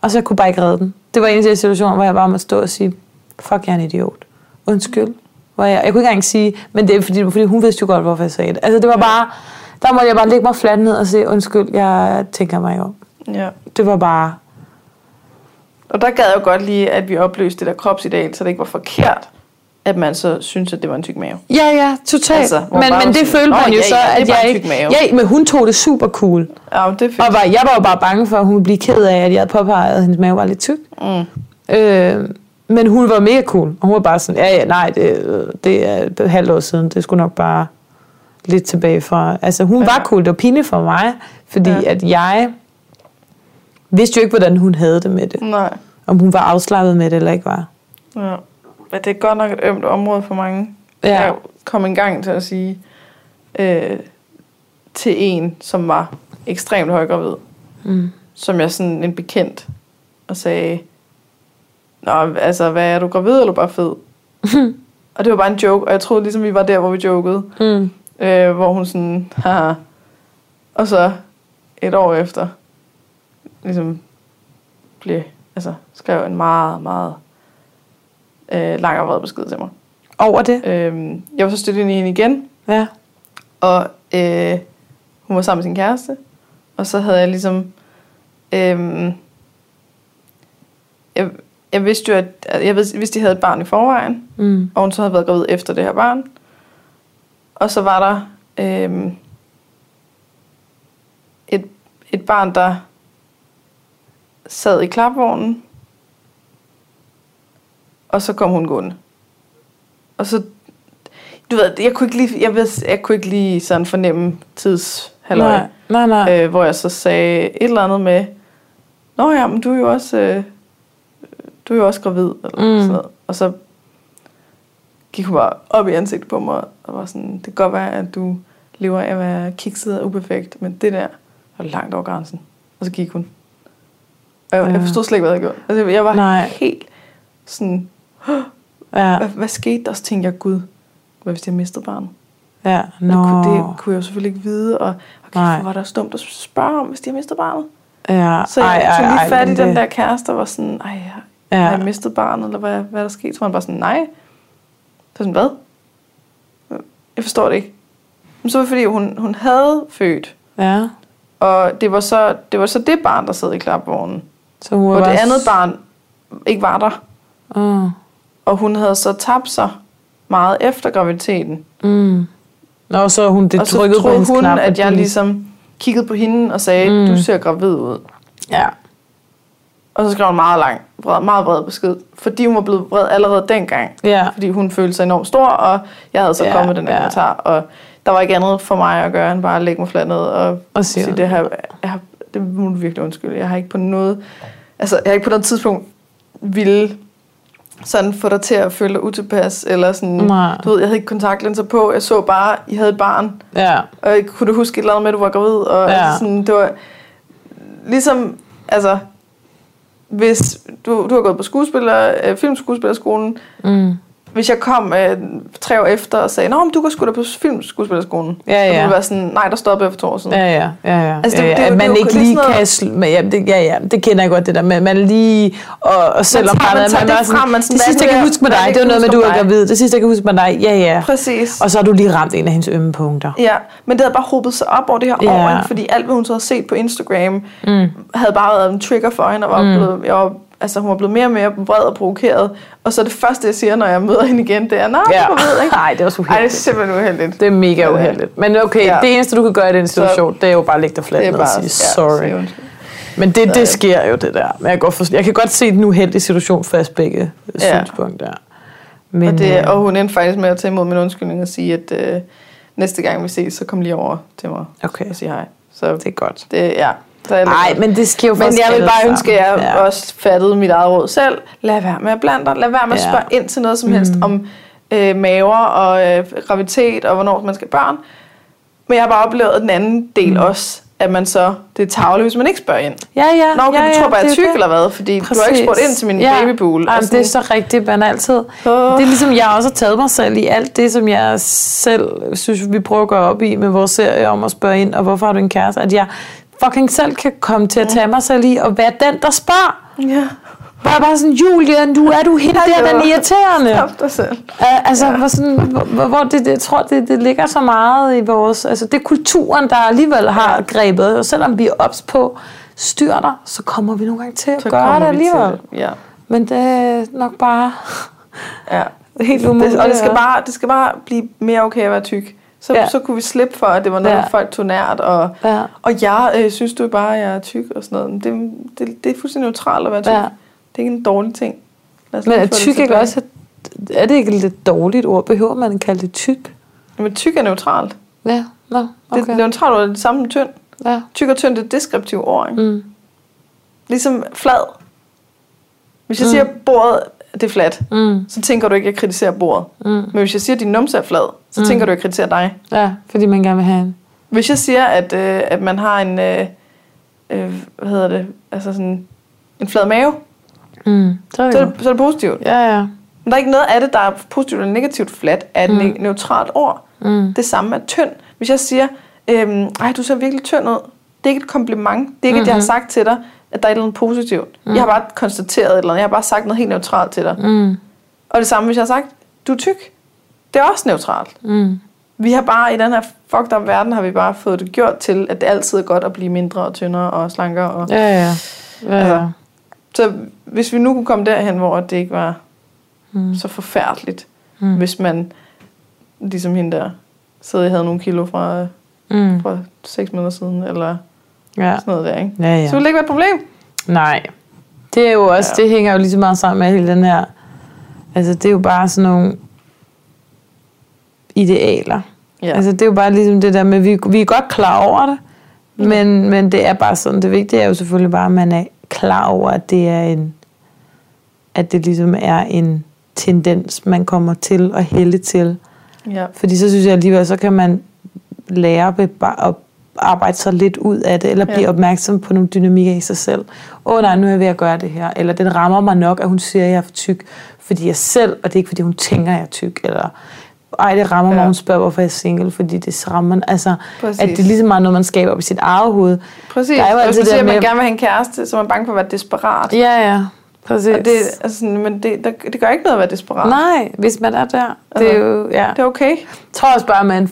Og så jeg kunne bare ikke redde den. Det var en af de situationer, hvor jeg bare måtte stå og sige, fuck, jeg er en idiot. Undskyld. Hvor jeg, jeg kunne ikke engang sige, men det er fordi, fordi hun vidste jo godt, hvorfor jeg sagde det. Altså det var bare, der måtte jeg bare lægge mig fladt ned og sige, undskyld, jeg tænker mig om. ja. Det var bare, Og der gad jeg jo godt lige, at vi opløste det der kropsideal, så det ikke var forkert, at man så synes, at det var en tyk mave. Ja, ja, totalt. Altså, men, men det følte "Nå, man jo ja, så, ja, at jeg ikke... mave." Ja, men hun tog det super cool. Ja, det. Og var, jeg var jo bare bange for, at hun ville blive ked af, at jeg havde påpeget, at hendes mave var lidt tyk. Mm. Øh, men hun var mega cool. Og hun var bare sådan, ja, ja, nej, det, det er et halvt år siden. Det skulle nok bare lidt tilbage fra... Altså, hun Ja. var cool. Det var pinligt for mig, fordi Ja. at jeg vidste jo ikke, hvordan hun havde det med det. Nej. Om hun var afslappet med det eller ikke var. Ja. Men det er godt nok et ømt område for mange. Ja. Jeg kom en gang til at sige øh, til en, som var ekstremt højgravid, Mm. som jeg sådan en bekendt, og sagde, Nå, altså, hvad er du gravid, eller er du bare fed? og det var bare en joke, og jeg troede ligesom, vi var der, hvor vi jokede. Mm. øh, hvor hun sådan, haha. Og så et år efter, ligesom, blev, altså, skrev en meget, meget øh, lang og vred besked til mig. Over det? Øh, jeg var så stødt ind i hende igen, Ja. og øh, hun var sammen med sin kæreste, og så havde jeg ligesom, øh, jeg, jeg vidste jo, at jeg vidste, de havde et barn i forvejen, Mm. og hun så havde været gravid efter det her barn. Og så var der øhm, et, et barn, der sad i klapvognen, og så kom hun gående. Og så, du ved, jeg kunne ikke lige, jeg ved, jeg kunne ikke lige sådan fornemme tidshalløj, Nej, nej, nej. øh, hvor jeg så sagde et eller andet med, Nå ja, men du er jo også, øh, du er jo også gravid, eller Mm. sådan noget. Og så gik hun bare op i ansigtet på mig, og var sådan, det kan godt være, at du lever af at være kikset og uperfekt, men det der var langt over grænsen. Og så gik hun. Og jeg, Ja. jeg forstod slet ikke, hvad jeg gjorde. Altså, jeg var Nej. Helt sådan, Ja, hvad, hvad skete der? Så tænkte jeg, gud, hvad hvis jeg mistet barnet? ja. Nå. Det, kunne, det kunne jeg jo selvfølgelig ikke vide, og, Nej. hvor var der dumt at spørge om, hvis de har mistet barnet. Ja. Så jeg ej, tog lige fat i men den det- der kæreste og var sådan, ej, Ja. har jeg mistet barnet, eller hvad, hvad er der sket? Så var han bare sådan, nej. Så sådan, hvad? Jeg forstår det ikke. Men så var det fordi, hun, hun havde født, Ja. og det var, så, det var så det barn, der sad i klapvognen. Så hun Hvor var det bare andet barn ikke var der. Mm. Og hun havde så tabt sig meget efter graviditeten. Mm. Nå, så hun det og så trykkede på hendes hun, knap. at jeg ligesom kiggede på hende og sagde, Mm. du ser gravid ud. Ja. Og så skrev hun meget lang, bred, meget bred besked, fordi hun var blevet vred allerede dengang. Ja. Fordi hun følte sig enormt stor, og jeg havde så Ja, kommet den der ja. kommentar. Og der var ikke andet for mig at gøre, end bare at lægge mig fladt ned og, Og sige sige, det her, jeg har, det må du virkelig undskylde. Jeg har ikke på noget, altså jeg har ikke på noget tidspunkt ville sådan få dig til at føle dig utilpas, eller sådan, Nej. du ved, jeg havde ikke kontaktlinser på, jeg så bare, I havde et barn, Ja. og jeg kunne du huske et eller andet med, at du var gravid, og Ja. altså sådan, det var ligesom, altså, hvis du, du har gået på skuespiller, øh, filmskuespillerskolen, Mm. Hvis jeg kom øh, tre år efter og sagde, Nå, men du går sgu da på filmskuespillerskolen. Ja, ja. Så ville være sådan, nej, der stoppede jeg for to år siden. Ja, ja, ja, ja. Altså, det- ja, ja. det det man ikke det er lige noget- kan... Sl- men, ja, det, ja, ja, det kender jeg godt, det der med, man lige... Og, og selvom tager- man tager det bare sådan, frem, man sådan, det sidste, jeg det, kan huske med dig, det, det var noget med, du er gravid. Det sidste, jeg kan huske med dig, ja, ja. Præcis. Og så har du lige ramt en af hendes ømme punkter. Ja, men det havde bare hobet sig op over det her Ja. år, ikke? fordi alt, hvad hun så havde set på Instagram, mm. havde bare været en trigger for hende, og var mm. blevet, jeg var, altså, hun var blevet mere og mere vred og provokeret. Og så det første, jeg siger, når jeg møder hende igen, det er, nej, Ja. ja. du ved, ikke? Nej, det er også Ej, det er uheldigt. simpelthen uheldigt. Det er mega uheldigt. Men okay, Ja. det eneste, du kan gøre i den situation, det er jo bare at lægge dig fladt ned og sige sorry. undskyld. Men det, det sker jo, det der. Men jeg kan, godt forstå, jeg kan godt se den uheldige situation fast begge Ja. synspunkter. Men, Og, det, øh, og hun endte faktisk med at tage imod min undskyldning og sige, at øh, næste gang vi ses, så kom lige over til mig Okay, og sige hej. Så det er godt. det, ja. Nej, men det sker jo Men jeg vil bare ønske, at jeg Ja. ja. også fattede mit eget råd selv. Lad være med at blande dig. Lad være med at Ja. spørge ind til noget som helst Mm. om øh, maver og øh, graviditet og hvornår man skal børn. Men jeg har bare oplevet den anden del Mm. også, at man så, det er tavle, hvis man ikke spørger ind. Ja, ja. Nå, okay, ja, du ja, tror bare, jeg er tyk det. eller hvad? Fordi Præcis. du har ikke spurgt ind til min ja. babypool. Jamen, Altså, det er så rigtigt, man altid... Åh. Det er ligesom, jeg også har taget mig selv i alt det, som jeg selv synes, vi prøver at gå op i med vores serie om at spørge ind, og hvorfor har du en kæreste? At jeg fucking selv kan komme til at tage mig selv i og være den, der spørger. Ja, jeg bare sådan, Julia, nu er du hende der, den irriterende. stop dig selv. Uh, altså, hvor, sådan, hvor, hvor det, det, jeg tror, det, det ligger så meget i vores... Altså, det er kulturen, der alligevel har grebet. Og selvom vi er ops på styrter, så kommer vi nogle gange til at Så gøre det alligevel. det. Ja. Men det er nok bare ja. helt umuligt. Det, og det skal, bare, det skal bare blive mere okay at være tyk. Så, Ja. så kunne vi slippe for, at det var noget, Ja. folk tog nært. Og, Ja. og jeg øh, synes du bare, at jeg er tyk og sådan noget. Men Det, det, det er fuldstændig neutralt at være tyk. Ja. Det er ikke en dårlig ting. Men er det tyk ikke også... Er det ikke et lidt dårligt ord? Behøver man at kalde det tyk? Men tyk er neutralt. Ja, nå, Okay. okay. Det, neutralt ord er det samme som tynd. Ja. Tyk og tynd det er et deskriptivt ord. Ikke? Mm. Ligesom flad. Hvis jeg Mm. siger, bordet det er fladt, Mm. så tænker du ikke, at jeg kritiserer bordet. Mm. Men hvis jeg siger, at din numse er flad, så Mm. tænker du, at jeg kritiserer dig. Ja, fordi man gerne vil have en. Hvis jeg siger, at, øh, at man har en, øh, øh, hvad hedder det, altså sådan en flad mave, Mm. Så er det, så er det, så er det positivt. Ja, ja. Men der er ikke noget af det, der er positivt eller negativt fladt, er et Mm. mm. neutralt ord. Mm. Det samme er tynd. Hvis jeg siger, øhm, ej, du ser virkelig tynd ud, det er ikke et kompliment. Det er ikke, mm-hmm. at jeg har Mhm. sagt til dig, at der er et eller andet positivt. Mm. Jeg har bare konstateret et eller andet. Jeg har bare sagt noget helt neutralt til dig. Mm. Og det samme, hvis jeg har sagt, du er tyk. Det er også neutralt. Mm. Vi har bare, i den her fucked up verden, har vi bare fået det gjort til, at det altid er godt at blive mindre og tyndere og slankere. Og, Ja, ja. ja, ja. Altså, Så hvis vi nu kunne komme derhen, hvor det ikke var Mm. så forfærdeligt, Mm. mm. hvis man, ligesom hende der, stadig havde nogle kilo fra, Mm. fra 6 måneder siden, eller Ja. sådan noget der, ikke? Ja, ja. Så ville det ikke være et problem. Nej. Det er jo også, ja. Ja. det hænger jo lige så meget sammen med hele den her, altså det er jo bare sådan nogle idealer. Ja. Altså det er jo bare ligesom det der med, vi, vi er godt klar over det, mm. men, men det er bare sådan, det vigtige er jo selvfølgelig bare, at man er klar over, at det er en, at det ligesom er en tendens, man kommer til at hælde til. ja. Fordi så synes jeg alligevel, så kan man lære at arbejde sig lidt ud af det, eller blive Ja. opmærksom på nogle dynamikker i sig selv. Åh oh, nej, nu er jeg ved at gøre det her. Eller den rammer mig nok, at hun siger, at jeg er for tyk, fordi jeg selv, og det er ikke fordi hun tænker, at jeg er tyk. Eller ej, det rammer mig, Ja. hun spørger, hvorfor jeg er single, fordi det rammer, altså, Præcis. at det er ligesom meget noget, man skaber op i sit eget hoved. Præcis. Der er jo og hvis altid man det siger, at man med- gerne vil have en kæreste, så er man bange for at være desperat. Ja, ja, præcis. Og det, altså, men det, der, det gør ikke noget at være desperat. Nej, hvis man er der. Det er Altså, jo, ja. Det er okay. Jeg tror også bare, at man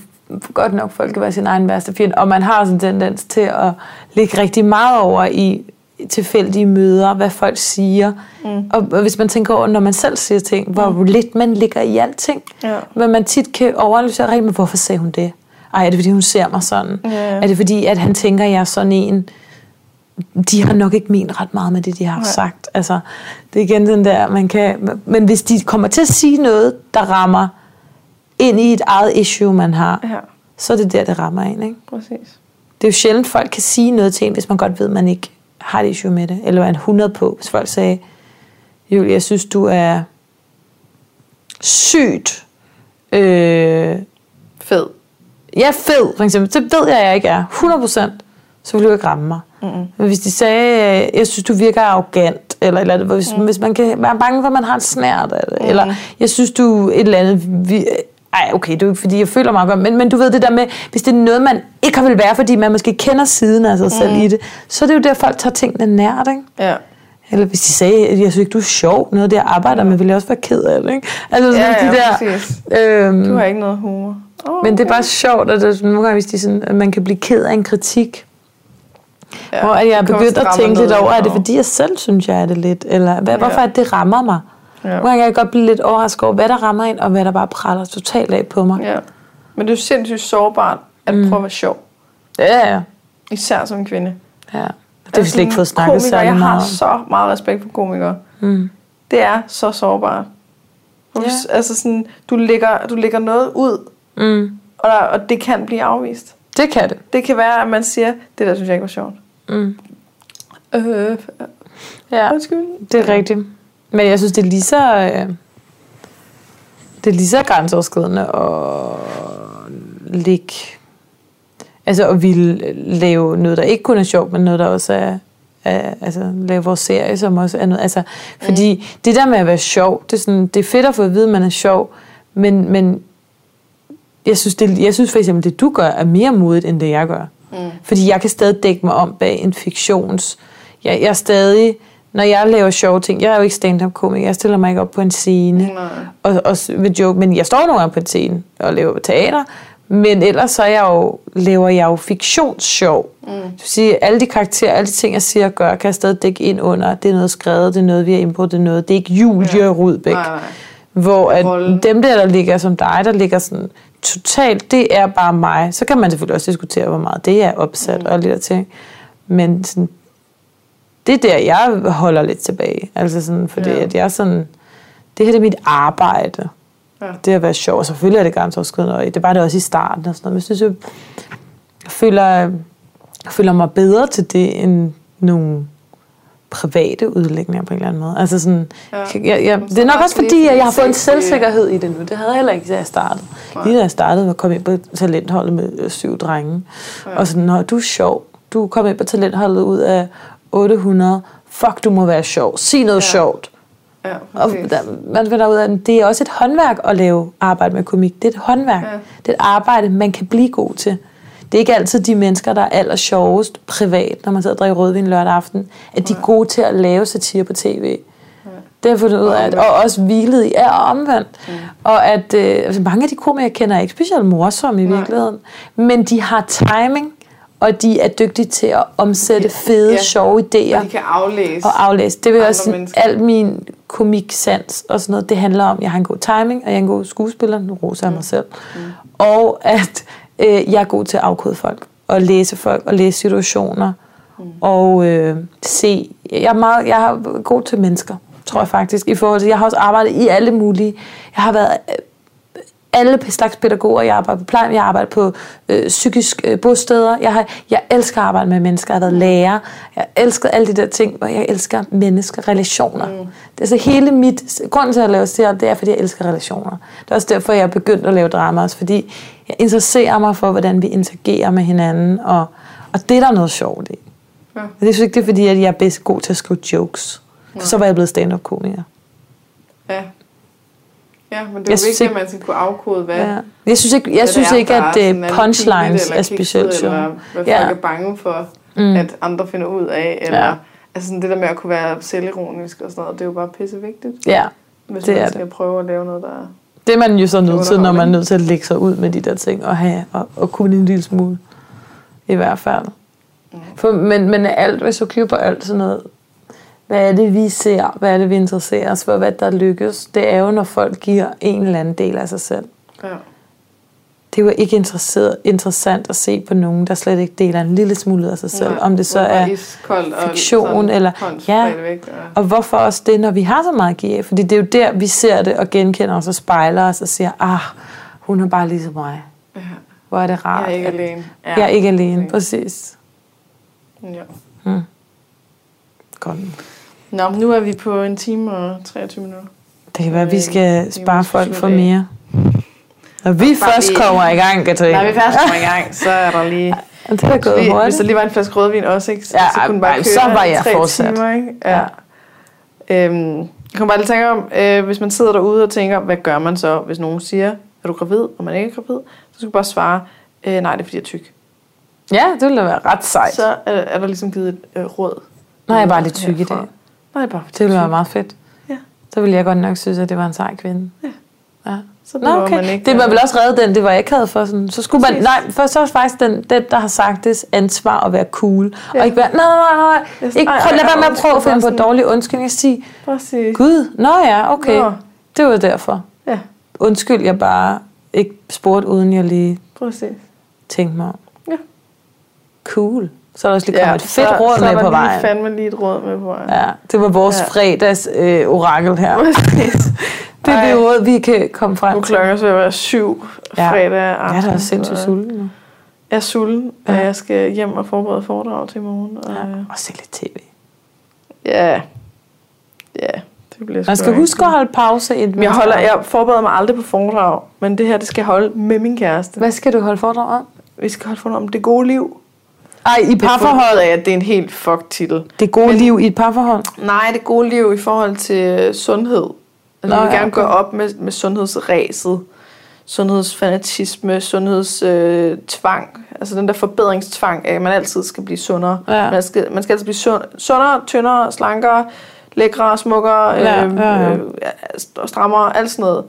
godt nok folk kan være sin egen værste fjende, og man har sådan en tendens til at lægge rigtig meget over i tilfældige møder, hvad folk siger. Mm. Og, og hvis man tænker over, når man selv siger ting, hvor mm. lidt man ligger i alting, Ja. men man tit kan overanalysere rigtig, men hvorfor sagde hun det? Ej, er det fordi, hun ser mig sådan? Ja, ja. Er det fordi, at han tænker, at jeg er sådan en? De har nok ikke ment ret meget med det, de har Nej. sagt. Altså, det er igen den der, man kan... Men hvis de kommer til at sige noget, der rammer ind i et eget issue, man har, Ja, så er det der, det rammer en. Ikke? præcis. Det er jo sjældent, folk kan sige noget til en, hvis man godt ved, at man ikke har et issue med det. Eller er en 100 på, hvis folk sagde, Julie, jeg synes, du er sygt... Øh, Fed. jeg er fed, for eksempel. Det ved jeg, jeg ikke er. 100 procent. Så ville du ikke ramme mig. Mm-mm. Men hvis de sagde, jeg synes, du virker arrogant, eller eller hvis, mm. hvis man kan være bange for, at man har en snært af det, mm. eller jeg synes, du et eller andet... Vi, ej, okay, det er ikke, fordi jeg føler mig godt, men, men du ved det der med, hvis det er noget, man ikke har vil være, fordi man måske kender siden af sig selv Mm. i det, så er det jo der, folk tager tingene nært, ikke? Ja. Eller hvis de sagde, at jeg synes ikke, du er sjov, noget af det, jeg arbejder med, ville jeg også være ked af det, ikke? Altså sådan Ja, ja, de der... præcis. Øhm, Du har ikke noget humor. Oh, men det er bare sjovt, at det, nogle gange, hvis de sådan, at man kan blive ked af en kritik, ja, hvor at jeg er begyndt at tænke lidt over, er det fordi jeg selv synes, jeg er det lidt? Eller hvad, hvorfor Ja. er det, det rammer mig? Ja. Nogle gange kan jeg godt blive lidt overrasket over, hvad der rammer ind, og hvad der bare praller totalt af på mig. Ja. Men det er jo sindssygt sårbart at Mm. prøve at være sjov. Ja, ja. Især som en kvinde. ja. Det har vi slet ikke fået snakket komikere, særlig Jeg har meget så meget respekt for komikere. Mm. Det er så sårbart. Ja. Ja. Altså sådan, du lægger, du lægger noget ud, Mm. og, der, og det kan blive afvist. Det kan det. Det kan være, at man siger, det der synes jeg ikke var sjovt. Mm. Øh, Ja. undskyld. Det er rigtigt. Men jeg synes, det er lige så... Øh, det er lige så grænseoverskridende at ligge... Altså at ville lave noget, der ikke kun er sjovt, men noget, der også er... er altså lave vores serie, som også er noget... Altså, fordi mm. det der med at være sjov, det er, sådan, det er fedt at få at vide, at man er sjov, men, men jeg synes, det, jeg synes for eksempel, det du gør, er mere modigt, end det jeg gør. Mm. Fordi jeg kan stadig dække mig om bag en fiktions... Jeg, jeg er stadig... Når jeg laver sjove ting... Jeg er jo ikke stand-up komiker. Jeg stiller mig ikke op på en scene Nej. og, og ved joke. Men jeg står nogle gange på en scene og laver teater. Men ellers så er jeg jo, laver jeg jo fiktionssjov. Mm. Det vil sige, alle de karakterer, alle de ting, jeg siger og gør, kan jeg stadig dække ind under. Det er noget skrevet, det er noget, vi har indbrudt, det er noget. Det er ikke Julie Ja. Rudbæk. Nej, nej. Hvor at Rollen. dem der, der ligger som dig, der ligger sådan totalt, det er bare mig. Så kan man selvfølgelig også diskutere, hvor meget det er opsat mm. og alle de der ting. Men sådan, det er der, jeg holder lidt tilbage. Altså sådan, fordi Ja. at jeg sådan, det her det er mit arbejde. Ja. Det at være sjov. Og selvfølgelig er det grænseoverskridende, og det var det også i starten. Og sådan noget. Men jeg synes, jeg, jeg, føler, jeg føler mig bedre til det, end nogle private udlægninger på en eller anden måde. Altså sådan, Ja. jeg, jeg, det er nok også fordi, at jeg har fået en selv- selvsikkerhed i det nu. Det havde jeg heller ikke, da jeg startede. Nej. Lige da jeg startede, var kommet ind på talentholdet med øh, syv drenge. Ja. Og sådan, når du er sjov. Du kom ind på talentholdet ud af 800. Fuck, du må være sjov. Sig noget Ja. ja. sjovt. Ja, Og der, man finder ud af, at det er også et håndværk at lave arbejde med komik. Det er et håndværk. Ja. Ja. Det er et arbejde, man kan blive god til. Det er ikke altid de mennesker, der er aller sjovest privat, når man sidder og drikker rødvin lørdag aften, at de er gode til at lave satire på tv. Det har fundet ud af, at- og også hvilet i, ja, og omvendt. Mm. Og at øh, altså mange af de komikere, jeg kender, er ikke specielt morsomme i Nej. virkeligheden, men de har timing, og de er dygtige til at omsætte fede, Ja. sjove idéer Og de kan aflæse. og aflæse. Det vil også sige, mennesker. alt min komiksans og sådan noget, det handler om, at jeg har en god timing, og jeg er en god skuespiller, nu roser jeg mig selv, mm. og at øh, jeg er god til at afkode folk, og læse folk, og læse situationer, mm. og øh, se, jeg er, meget, jeg er god til mennesker, tror jeg faktisk, i forhold til, jeg har også arbejdet i alle mulige, jeg har været øh, alle slags pædagoger. Jeg arbejder på pleje, jeg arbejder på øh, psykisk øh, bosteder. Jeg, har, jeg elsker at arbejde med mennesker. Jeg har været lærer. Jeg elsker alle de der ting, hvor jeg elsker mennesker, relationer. Mm. Det er så hele mit... Grunden til at lave serier, det er, fordi jeg elsker relationer. Det er også derfor, jeg er begyndt at lave drama også, fordi jeg interesserer mig for, hvordan vi interagerer med hinanden, og, og det er der noget sjovt i. Ja. Og det synes ikke, det er, fordi at jeg er bedst god til at skrive jokes. For så var jeg blevet stand-up-komiker. Ja. Ja, men det er Jeg vigtigt, ikke- at man skal kunne afkode, hvad, Ja. Jeg synes ikke, jeg synes det er, ikke at er øh, er punchlines er specielt sjovt. Eller hvad Ja. folk er bange for, Mm. at andre finder ud af. Eller, Ja. Altså sådan det der med at kunne være selvironisk og sådan noget, det er jo bare pisse vigtigt. Ja, Hvis Det man skal prøve at lave noget, der er... det er man jo så nødt til, når man er nødt til at lægge sig ud med de der ting, og, have, og, og kunne en lille smule. I hvert fald. Mm. For, men, men alt, hvis du på alt sådan noget, hvad er det, vi ser? Hvad er det, vi interesserer os for? Hvad der lykkes? Det er jo, når folk giver en eller anden del af sig selv. Ja. Det er jo ikke interesseret, interessant at se på nogen, der slet ikke deler en lille smule af sig selv. Nej, om det så er fiktion, eller- ja. væk, og- Og hvorfor også det, når vi har så meget at give af? Fordi det er jo der, vi ser det og genkender os og spejler os og siger, ah, hun er bare ligesom mig. Ja. Hvor er det rart. Jeg er ikke at- alene. Ja. Jeg er ikke alene, Præcis. Ja. Godt. Nå, men nu er vi på en time og 23 minutter. Det kan være, at vi Øh, skal vi spare folk for mere. Når vi først lige- kommer i gang, Katrine. Når vi først kommer i gang, så er der lige... Det er gået hvis hurtigt. der lige var en flaske rødvin også, ikke? Så, Ja, så kunne den bare ej, køre så var i jeg fortsat. Timer, ikke? Ja. Ja. Øhm, jeg kan bare lige tænke om, øh, hvis man sidder derude og tænker, hvad gør man så, hvis nogen siger, er du gravid, og man ikke er gravid, så skal du bare svare, øh, nej, det er fordi jeg er tyk. Ja, det ville da være ret sejt. Så, Så er, er der ligesom givet et øh, råd. Nej, jeg er bare lidt tyk i herfra. dag. Nej, bare Det ville være meget fedt. Ja. Så ville jeg godt nok synes, at det var en sej kvinde. Ja. ja. Så Nå, okay. man ikke, det var vel også reddet den, det var jeg ikke havde for. Sådan. Så skulle man, nej, for så er faktisk den, den, der har sagt det ansvar at være cool. Ja. Og ikke være, nej, nej, nej, nej. Ikke, prøv, lad være med at prøve at finde på en dårlig undskyldning. Sige, Præcis. Gud, nå ja, okay. Nå. Det var derfor. Ja, Undskyld, jeg bare ikke spurgte, uden jeg lige præcis. tænkte mig om. Ja. Cool. Så er der også lige kommet et fedt så, råd så er med der på vejen. fandme lige et råd med på vejen. Ja, det var vores Ja. fredags øh, orakel her. Det er Ej. det råd, vi kan komme frem Nu er til. klokken så være syv Ja. fredag aften. er da også sindssygt så sulten nu. Jeg er sulten, Ja. og jeg skal hjem og forberede foredrag til i morgen. Og, Ja. ja. Og se lidt tv. ja. Ja, det bliver Man skal huske at holde pause. Men jeg, holder, jeg forbereder mig aldrig på foredrag, men det her, det skal jeg holde med min kæreste. Hvad skal du holde foredrag om? Vi skal holde foredrag om det gode liv. Ej, i Det er det en helt fuck titel. Det gode Men- liv i et parforhold. Nej, det gode liv i forhold til sundhed. Altså, Nå, vi vil gerne okay. gå op med, med sundhedsræset, sundhedsfanatisme, sundhedstvang. Øh, tvang. altså den der forbedringstvang af, at man altid skal blive sundere. Ja. Man, skal, man skal altid blive sund, sundere, tyndere, slankere, lækre, smukkere, Ja, øh, ja, ja. Øh, strammere, alt sådan noget.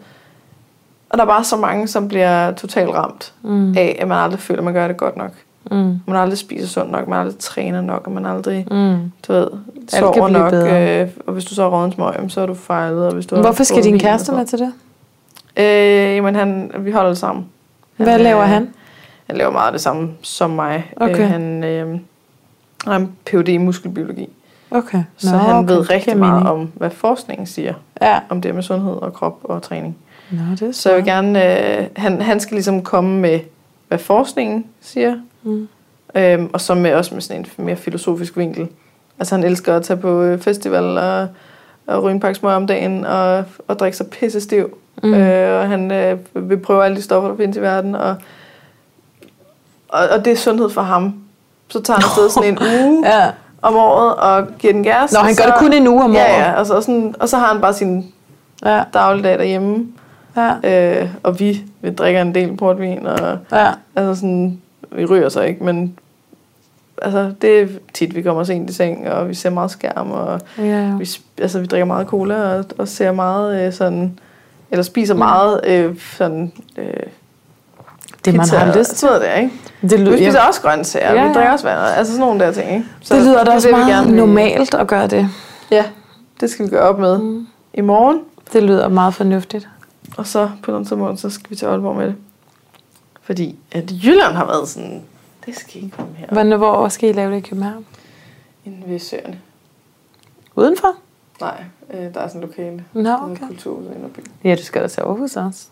Og der er bare så mange, som bliver totalt ramt Mm. af, at man aldrig føler, at man gør det godt nok. Mm. Man aldrig spiser sundt nok, man aldrig træner nok, og man aldrig Mm. du ved, kan sover blive nok, bedre. øh, og hvis du så har smøg, jamen, så er du fejlet. Og hvis du Hvorfor skal din kæreste med til det? Øh, jamen, han, vi holder det sammen. Hvad øh, laver han? Han laver meget det samme som mig. Okay. Øh, han, øh, han er Ph.D. i muskelbiologi, Okay. så Nå, han okay. ved rigtig meget mening. om, hvad forskningen siger Ja. om det med sundhed og krop og træning. Nå, det er Så jeg vil gerne, øh, han, han skal ligesom komme med, hvad forskningen siger, Mm. Øhm, og så med, også med sådan en mere filosofisk vinkel. Altså han elsker at tage på øh, festival og, og ryge en pakke om dagen og, og drikke sig pisse stiv. Mm. Øh, og han øh, vil prøve alle de stoffer, der findes i verden. Og, og, og det er sundhed for ham. Så tager han afsted sådan en uge Ja. om året og giver den gas. Nå, og han så, gør det kun en uge om året. Ja, ja. Og så, sådan, og så har han bare sin Ja. dagligdag derhjemme. Ja. Øh, og vi, vi drikker en del portvin. Og, ja. Altså sådan, vi ryger så ikke, men altså, det er tit, vi kommer sent i seng, og vi ser meget skærm, og ja, ja. vi, altså, vi drikker meget cola, og, og ser meget øh, sådan, eller spiser Mm. meget øh, sådan, øh, Det man pizza har lyst til. der, ikke? Det, Vi lyder, spiser ja. også grøntsager, Ja, ja, vi drikker også vand, altså sådan nogle der ting, ikke? det lyder da er også det, vi meget gerne normalt at gøre det. Ja, det skal vi gøre op med Mm. i morgen, Det lyder meget fornuftigt. Og så på den tidspunkt, så skal vi til Aalborg med det. Fordi at Jylland har været sådan, det skal ikke komme her. Hvornår, hvor skal I lave det i København? Inde ved Søerne. Udenfor? Nej, øh, der er sådan en lokale. Nå, Der er okay. kulturhuset inde by. Ja, du skal da til Aarhus også.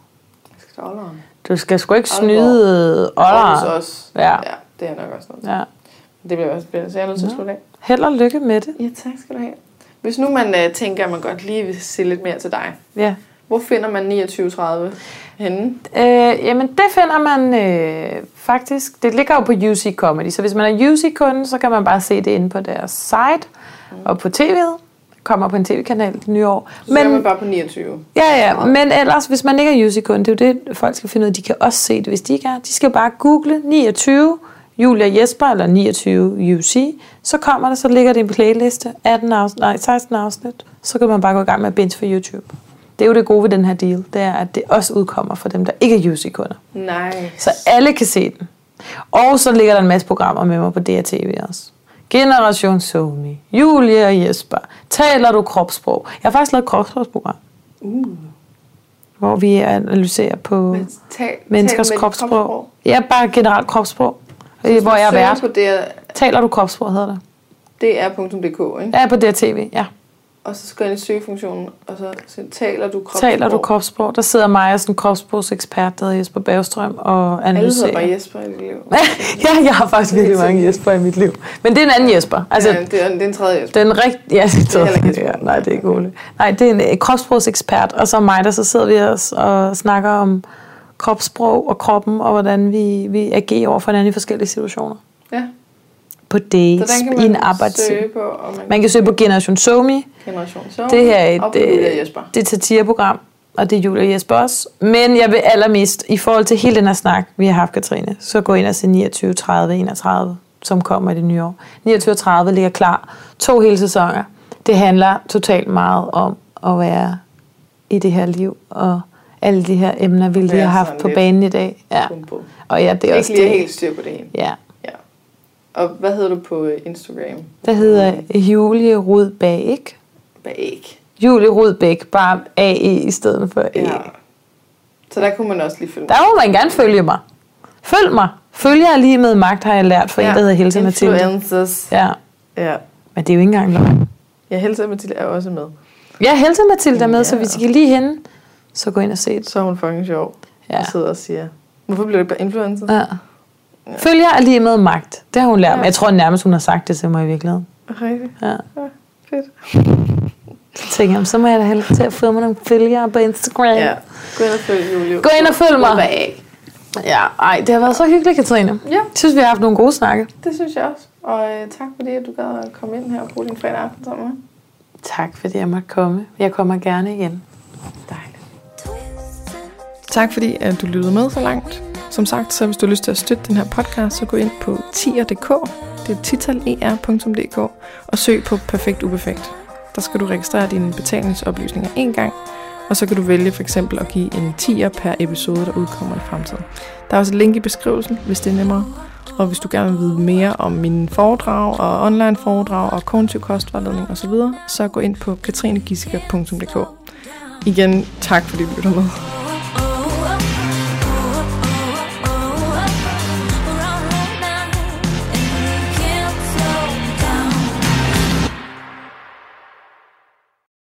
Jeg skal til Aalborg. Du skal sgu ikke Aalborg. snyde Aarhus Oller. også. Ja. ja. det er nok også noget. Ja. Det bliver også spændende, så jeg er nødt til at slutte af. Held og lykke med det. Ja, tak skal du have. Hvis nu man øh, tænker, at man godt lige vil se lidt mere til dig, Ja. Hvor finder man 2930 henne? Øh, jamen, det finder man øh, faktisk. Det ligger jo på UC Comedy, så hvis man er UC-kunde, så kan man bare se det inde på deres site mm. og på tv'et. Kommer på en tv-kanal det nye år. Så men, er man bare på 29. Ja, ja, men ellers, hvis man ikke er UC-kunde, det er jo det, folk skal finde ud af. De kan også se det, hvis de ikke er. De skal bare google 29 Julia Jesper eller 29 UC. Så kommer det, så ligger det i en playliste. 18 afsnit, nej, 16 afsnit. Så kan man bare gå i gang med at binge for YouTube. Det er jo det gode ved den her deal. Det er, at det også udkommer for dem, der ikke er UC-kunder. Nej. Så alle kan se den. Og så ligger der en masse programmer med mig på DRTV også. Generation Sony, Julia og Jesper. Taler du kropssprog? Jeg har faktisk lavet et kropssprogsprogram, Uh. hvor vi analyserer på Men tal, menneskers tal dit kropssprog. Ja, bare generelt kropssprog. Så hvor jeg er vært. Taler du kropssprog, hedder det. dr.dk, ikke? Ja, på DRTV, ja. Og så skal jeg ind i søgefunktionen, og så siger, taler du kropssprog? Taler du kropssprog? Der sidder mig og sådan en kropssprogsekspert, der hedder Jesper Bagstrøm, og Alle hedder analyserer. bare Jesper i dit liv. ja, jeg har faktisk virkelig mange Jesper i mit liv. Men det er en anden Jesper. Altså, ja, det, er, det er en tredje Jesper. Den rigt... Ja, det, er ikke ja, Jesper. nej, det er ikke Ole. Nej, det er en øh, kropssprogsekspert, og så mig, der så sidder vi os og snakker om kropssprog og kroppen, og hvordan vi, vi agerer over for hinanden i forskellige situationer. Ja. På Så dates den kan i en man arbejdstid. søge på. Og man, Man kan søge på Generation Somi. Generation så. Det her er et, Julia øh, det er satireprogram, og det er Julia Jesper også. Men jeg vil allermest, i forhold til hele den her snak, vi har haft, Katrine, så gå ind og se 29, 30, 31, som kommer i det nye år. 29 og 30 ligger klar. To hele sæsoner. Det handler totalt meget om at være i det her liv, og alle de her emner, vi lige har haft på banen i dag. Ja. Og ja, det er også Ikke lige det. helt styr på det hele. Ja. Og hvad hedder du på øh, Instagram? Der hedder Julie Rudbæk. Bag. Julie Rudbæk, bare AE i stedet for E. Ja. Så der kunne man også lige følge Der må man gerne følge mig. Følg mig. Følger jeg lige med magt, har jeg lært for ja. en, der hedder Hilse Mathilde. Influencers. Ja, Ja. men det er jo ikke engang løgn. Ja, Hilse Mathilde er også med. Ja, Hilse Mathilde er med, så Ja. hvis I kan lige hende, så gå ind og se det. Så er hun fucking sjov. Ja. Og sidder og siger, hvorfor bliver det bare influencer? Ja. Følger er lige med magt. Det har hun lært Ja. mig. Jeg tror nærmest, hun har sagt det til mig i virkeligheden. Rigtigt. Ja. Ja, fedt. Så tænker jeg, så må jeg da hellere til at få mig nogle følgere på Instagram. Ja. Gå ind og følg Julie. Gå ind og følg mig. Bag. Ja, ej, det har været så hyggeligt, Katrine. Ja. Jeg synes, vi har haft nogle gode snakke. Det synes jeg også. Og øh, tak fordi, at du gad at komme ind her og bruge din fredag aften sammen med mig. Tak, fordi jeg måtte komme. Jeg kommer gerne igen. Dejligt. Tak fordi, at du lyttede med så langt. Som sagt, så hvis du har lyst til at støtte den her podcast, så gå ind på tier.dk, det er titaler.dk, og søg på Perfekt Uperfekt. Der skal du registrere dine betalingsoplysninger en gang, og så kan du vælge for eksempel at give en tier per episode, der udkommer i fremtiden. Der er også et link i beskrivelsen, hvis det er nemmere. Og hvis du gerne vil vide mere om mine foredrag og online foredrag og kognitiv kostvejledning osv., så gå ind på katrinegissiker.dk. Igen, tak fordi du lytter med.